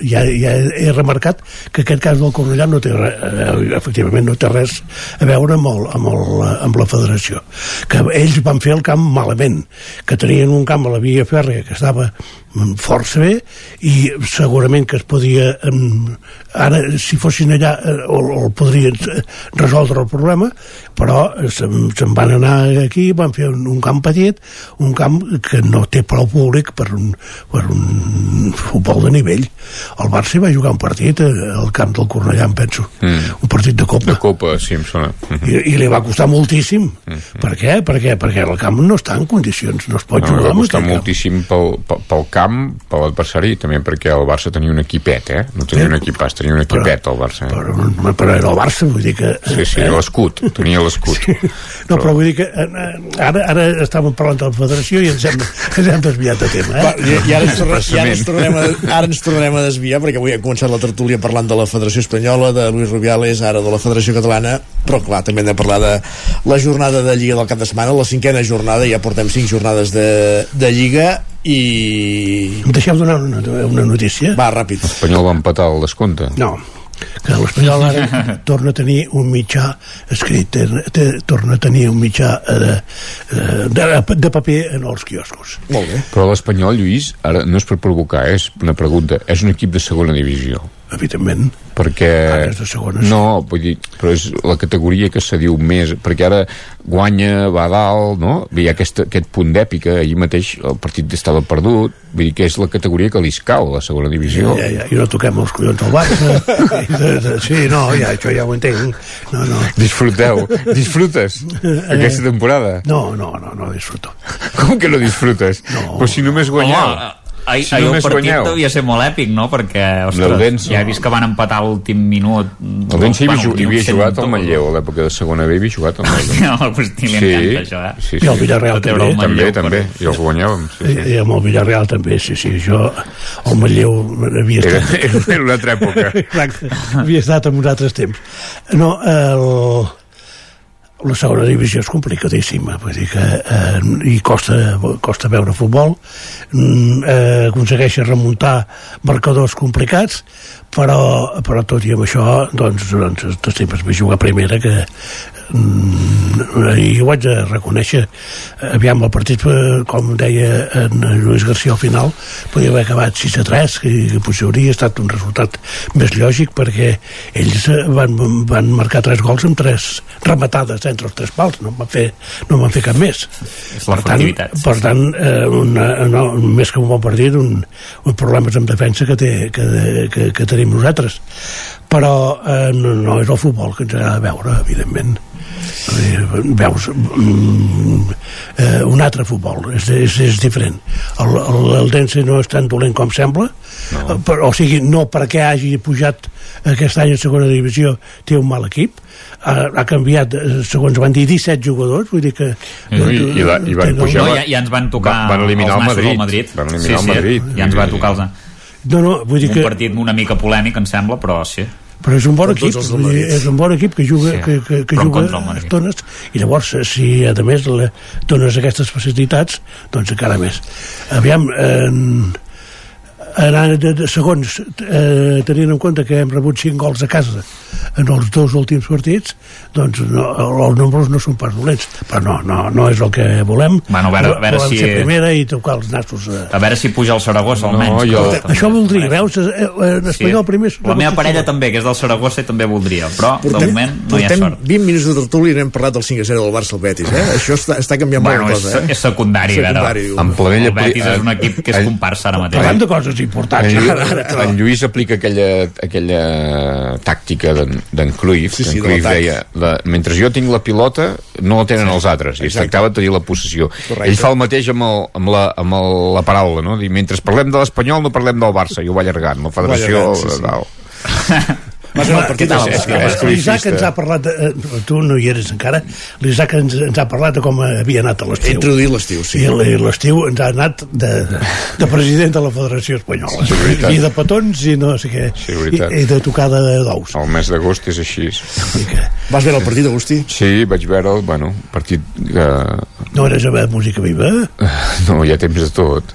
ja, ja he remarcat que aquest cas del Cornellà no té re, eh, efectivament no té res a veure amb, el, amb, el, amb la federació que ells van fer el camp malament que tenien un camp a la via fèrrea que estava força bé i segurament que es podia mm, ara si fossin allà eh, o, o podrien eh, resoldre el problema però eh, se'n se van anar aquí van fer un, un camp petit un camp que no té prou públic per un, per un futbol de nivell el Barça va jugar un partit eh, al camp del Cornellà em penso Mm. un partit de copa De copa, sí, em sona. Mhm. i, i li va costar moltíssim per què? Perquè, perquè el camp no està en condicions no es pot No, jugar va costar camp. moltíssim pel, pel, pel camp, per l'adversari, i també perquè el Barça tenia un equipet, eh? No tenia Sí. un equipàs, tenia un equipet, el Barça. Eh? però, però era el Barça vull dir que Sí, sí, eh, l'escut, tenia l'escut. No, però vull dir que eh, eh, ara, ara estàvem parlant de la federació i ens hem, ens hem desviat de tema. Eh? Va, i, i, ara ens torna, i ara, ens tornarem a, ara ens tornarem a desviar perquè avui ha començat la tertúlia parlant de la Federació Espanyola, de Luis Rubiales, ara de la Federació Catalana, però clar, també hem de parlar de la jornada de Lliga del cap de setmana, la cinquena jornada, ja portem cinc jornades de, de Lliga i... Em deixeu donar una, una notícia? Va, ràpid. L'Espanyol va empatar el descompte. No, que l'Espanyol ara torna a tenir un mitjà escrit, té, té, torna a tenir un mitjà eh, de, eh, de, de paper en els quioscos. Molt bé. Però l'Espanyol, Lluís, ara no és per provocar, és una pregunta. És un equip de segona divisió. Evidentment. Perquè... Ara és de segona, sí. No, vull dir, però és la categoria que se diu més, perquè ara guanya, va a dalt, no? Hi ha aquest, aquest punt d'èpica, ahir mateix el partit estava perdut, vull dir que és la categoria que li escau, la segona divisió. Ja, ja, i no toquem els collons al Barça. sí, no, ja, això ja ho entenc. No, no. Disfruteu, disfrutes aquesta temporada. No, no, no, no disfruto. Com que no disfrutes? No. Però si només guanyeu. Home, ahir, si ahir el partit guanyeu. devia ser molt èpic, no? Perquè, ostres, L'Audense. ja he vist que van empatar l'últim minut. El Dense hi, Bueno, hi havia jugat al. Manlleu, a l'època de segona B hi havia jugat al Manlleu. No, a Agustí li encanta això, eh? Sí, sí. I el Villarreal treure també. el També, també, i els guanyàvem. Sí, sí. I amb el Villarreal també, sí, sí. Jo, el Manlleu havia Era, estat... era una altra època. Exacte, havia estat en uns altres temps. No, el, la segona divisió és complicadíssima, vull dir que eh, i costa, costa veure futbol, mm, eh, aconsegueix remuntar marcadors complicats, però, però tot i amb això, doncs, doncs tot sempre es va jugar a primera, que i ho haig de reconèixer. Aviam el partit eh, com deia en Lluís García al final podia haver acabat 6 a 3 que, que potser hauria estat un resultat més lògic perquè ells eh, van, van marcar tres gols amb tres rematades entre els tres pals no van fer, no van fer cap més. És per tant, efectivitat. per tant eh, una, no, més que un bon partit un, un problemes amb defensa que, té, que, que, que tenim nosaltres. Però eh, no, no és el futbol que ens agrada veure evidentment. Eh, veus mm, eh, un altre futbol és, és, és diferent el, el, el Dense no és tan dolent com sembla no. però, o sigui, no perquè hagi pujat aquest any a segona divisió té un mal equip ha, ha canviat, eh, segons van dir 17 jugadors, vull dir que No, i, i, la, i van pujar... No, ja, ja ens van tocar van, van eliminar els el Madrid. Madrid. Van eliminar sí, el sí, Madrid. Ja ens va tocar els... no, no, vull dir Un que partit una mica polèmic, em sembla, però sí. Però és un bon equip, és un bon equip que juga, Sí, que, que, que juga estones i llavors eh, si a més le, dones aquestes facilitats doncs encara més. Aviam eh, anant de, de segons eh, tenint en compte que hem rebut 5 gols a casa en els dos últims partits doncs no, els números no són pas dolents però no, no, no és el que volem Bueno, a veure- a veure volem si- ser primera i tocar els nassos eh. A veure si puja el Saragossa, No, almenys. jo- que- això voldria, veus eh, eh, en espanyol primer La meva parella també, que és del Saragossa, i també voldria, però de Portem, moment no hi ha sort. 20 minuts de tertúlia i no hem parlat del 5 a 0 del Barça al Betis, eh? Això està, està canviant Bueno, molt la és, cosa, eh? és secundari, Secundari, però diu. En Planella... el Betis és un equip que és comparsa ara mateix. parlem de coses important. En, ara, en Lluís aplica aquella, aquella tàctica d'en Cruyff, Sí, sí, en de Cruyff l'atac. deia, la, mentre jo tinc la pilota, no la tenen els altres, i es tractava de tenir la possessió. Correcte. Ell fa el mateix amb, el, amb, la, amb el, la paraula, no? Dir, mentre parlem de l'Espanyol no parlem del Barça, i ho va allargant, la federació... allargant, sí, sí. Partit tal? de És que és L'Isaac ens ha parlat, de, eh, tu no hi eres encara, l'Isaac ens, ens ha parlat de com havia anat a He l'estiu. introduït l'estiu, sí. I l- l'estiu ens ha anat de, de president de la Federació Espanyola. Sí. I de petons i no sé què. Sí. I, I de tocada d'ous. El mes d'agost és així. Vas veure el partit, Agustí? Sí, vaig veure el bueno, partit que... No eres a veure música viva? No, hi ha temps de tot.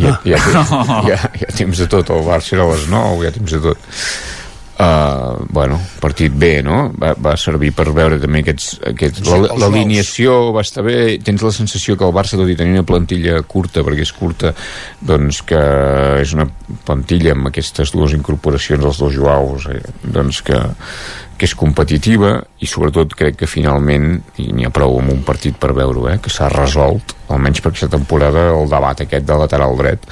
Hi ha, hi ha, Ah. temps, hi ha, hi ha temps de tot. El Barça era a les 9, hi ha temps de tot. Uh, bueno, partit bé, no? Va, va servir per veure també aquests... aquests Sí, L'alineació va estar bé. Tens la sensació que el Barça, tot i tenir una plantilla curta, perquè és curta, doncs que és una plantilla amb aquestes dues incorporacions, els dos Joaus, eh, doncs que, que és competitiva i sobretot crec que finalment i n'hi ha prou amb un partit per veure-ho eh, que s'ha resolt, almenys per aquesta temporada el debat aquest de lateral dret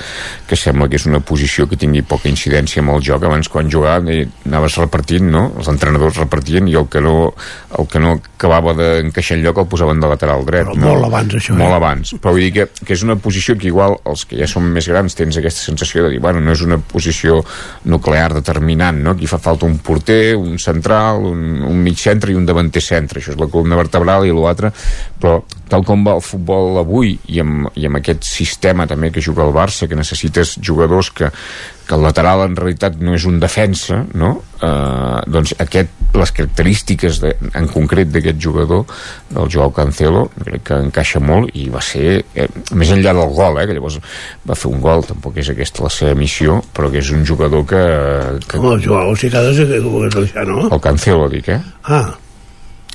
que sembla que és una posició que tingui poca incidència amb el joc, abans quan jugava eh, anaves repartint, no? els entrenadors repartien i el que no, el que no acabava d'encaixar en lloc el posaven de lateral dret Però no? molt abans, això, eh? molt abans, però vull dir que, que és una posició que igual els que ja som més grans tens aquesta sensació de dir, bueno, no és una posició nuclear determinant, no? Aquí fa falta un porter, un central, un, un mig centre i un davanter centre, això és la columna vertebral i l'altre, però tal com va el futbol avui i amb, i amb aquest sistema també que juga el Barça, que necessites jugadors que, que el lateral en realitat no és un defensa, no? Eh, doncs aquest, les característiques de, en concret d'aquest jugador, del Joao Cancelo, crec que encaixa molt i va ser, eh, més enllà del gol, eh, que llavors va fer un gol, tampoc és aquesta la seva missió, però que és un jugador que... que Com el Joao, si cada vegada que no? el Cancelo, dic, eh? Ah,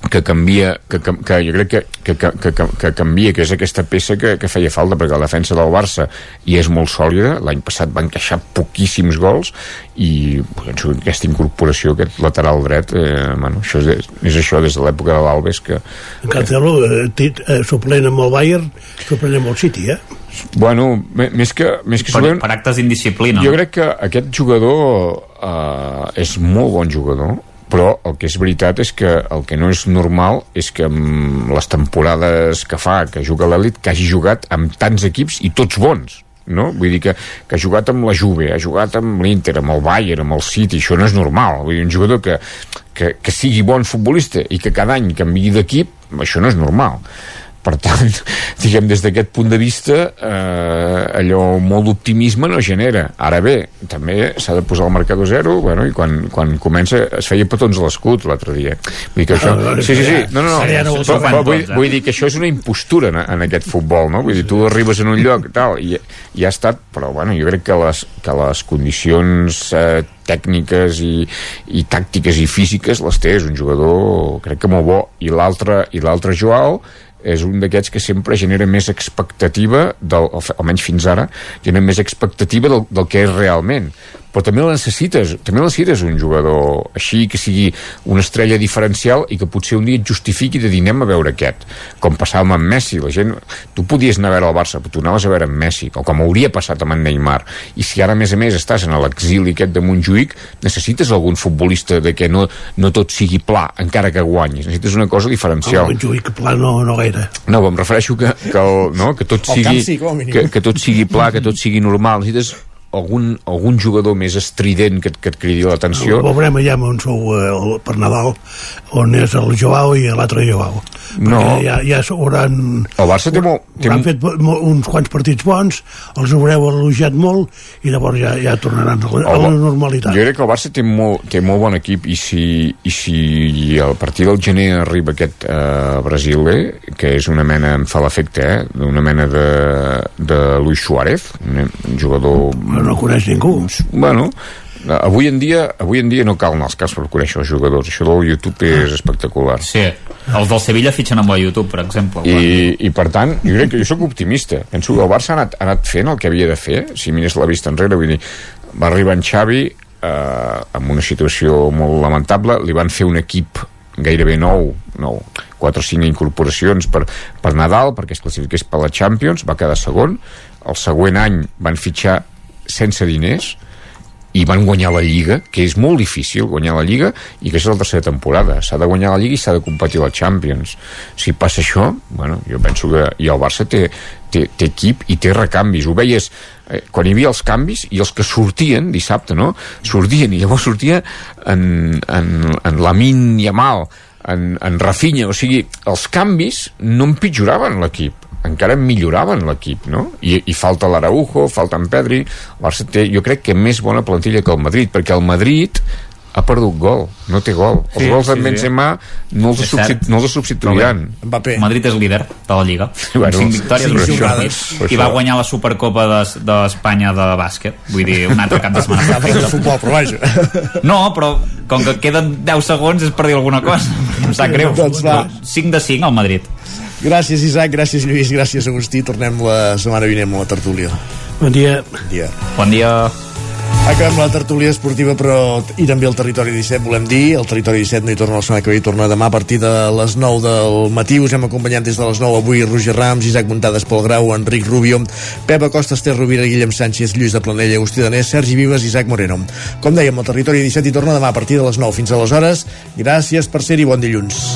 que canvia, que, que, que jo crec que, que, que, que, que canvia, que és aquesta peça que, que feia falta, perquè la defensa del Barça i és molt sòlida, l'any passat va encaixar poquíssims gols i penso que aquesta incorporació, aquest lateral dret eh, bueno, això és, és això des de l'època de l'Albes que, en Cancelo, eh, eh, suplent amb el Bayern, suplent amb el City, eh? bueno, més que, més que Per, suplent, per actes d'indisciplina. Jo crec que aquest jugador uh, és molt bon jugador, però el que és veritat és que el que no és normal és que amb les temporades que fa, que juga l'elit, que hagi jugat amb tants equips i tots bons no? Vull dir que, que ha jugat amb la Juve, ha jugat amb l'Inter, amb el Bayern, amb el City, això no és normal. Vull dir, un jugador que, que, que sigui bon futbolista i que cada any canviï d'equip, això no és normal. Per tant, diguem, des d'aquest punt de vista, eh, allò molt d'optimisme no genera. Ara bé, també s'ha de posar el marcador zero, bueno, i quan, quan comença es feia petons a l'escut l'altre dia. Vull dir que això... Ah, Sí, sí, sí, no, no, no. Però, però vull, eh? vull dir que això és una impostura en, en aquest futbol, no? Vull dir, tu arribes en un lloc tal, i, i ha estat, però bueno, jo crec que les, que les condicions eh, tècniques i, i tàctiques i físiques les té, és un jugador crec que molt bo, i l'altre Joao és un d'aquests que sempre genera més expectativa, del, almenys fins ara, genera més expectativa del, del que és realment. Però també la necessites, també necessites un jugador així, que sigui una estrella diferencial i que potser un dia et justifiqui de dir anem a veure aquest. Com passava amb Messi, la gent... Tu podies anar a veure el Barça, però tu anaves a veure amb Messi, o com hauria passat amb en Neymar. I si ara, a més a més, estàs en l'exili aquest de Montjuïc, necessites algun futbolista de que no, no tot sigui pla, encara que guanyis. Necessites una cosa diferencial. El Montjuïc pla no, no gaire. No, em refereixo que, que, el, no, que tot sigui sí, que, que tot sigui pla, que tot sigui normal necessites algun, algun jugador més estrident que, que et cridi l'atenció Ho veurem allà on sou eh, per Nadal, on és el Joao i l'altre Joao. No. Perquè ja, ja hauran, el Barça té molt, té hauran fet uns quants partits bons, els haureu elogiat molt i llavors ja, ja tornaran a la, a la normalitat. Jo crec que el Barça té molt, té molt bon equip i si, i si a partir del gener arriba aquest eh, brasiler, que és una mena, em fa l'efecte, eh, d'una mena de, de Luis Suárez, un, un no coneix ningú. Bueno, eh, avui en dia avui en dia no cal anar als per conèixer els jugadors això del YouTube és espectacular Sí, els del Sevilla fitxen amb la YouTube, per exemple. i, i per tant, jo crec que jo sóc optimista penso que el Barça ha anat, ha anat fent el que havia de fer si mires la vista enrere vull dir, va arribar en Xavi eh, amb una situació molt lamentable li van fer un equip gairebé nou, nou 4 o 5 incorporacions per, per Nadal perquè es classifiqués per la Champions va quedar segon el següent any van fitxar sense diners i van guanyar la Lliga, que és molt difícil guanyar la Lliga, i que és la tercera temporada. S'ha de guanyar la Lliga i s'ha de competir la Champions. Si passa això, bueno, jo penso que... I el Barça té, té, té equip i té recanvis. Ho veies eh, quan hi havia els canvis i els que sortien dissabte, no? Sortien i llavors sortia en, en, en Lamin Yamal, en, en Rafinha, o sigui, els canvis no empitjoraven l'equip encara milloraven l'equip, no? I, i falta l'Araujo, falta en Pedri, el Barça té, jo crec que més bona plantilla que el Madrid, perquè el Madrid ha perdut gol, no té gol. Els Sí, gols sí, d'en sí. Benzema no els, És substit no els substituiran. Mbappé. Madrid és líder de la Lliga. Bueno, Bueno, cinc victòries, sí, cinc per això, jornades. per I va guanyar la Supercopa de- d'Espanya de, bàsquet. Vull dir, un altre cap de setmana. Ja, però és futbol, però vaja. No, però com que queden 10 segons és per dir alguna cosa. Em sap greu. Doncs va. 5 de 5 al Madrid. Gràcies, Isaac, gràcies, Lluís, gràcies, Agustí. Tornem la setmana vinent amb la tertúlia. Bon dia. Bon dia. Bon dia. Acabem la tertúlia esportiva però i també el Territori 17 volem dir el Territori 17 no hi torna la setmana que ve hi torna demà a partir de les 9 del matí us hem acompanyat des de les 9 avui Roger Rams, Isaac Muntades, Pol Grau Enric Rubio, Pep Acosta, Esther Rovira Guillem Sánchez, Lluís de Planella, Agustí Danés Sergi Vives, Isaac Moreno com dèiem el Territori 17 hi torna demà a partir de les 9 fins aleshores, gràcies per ser-hi bon dilluns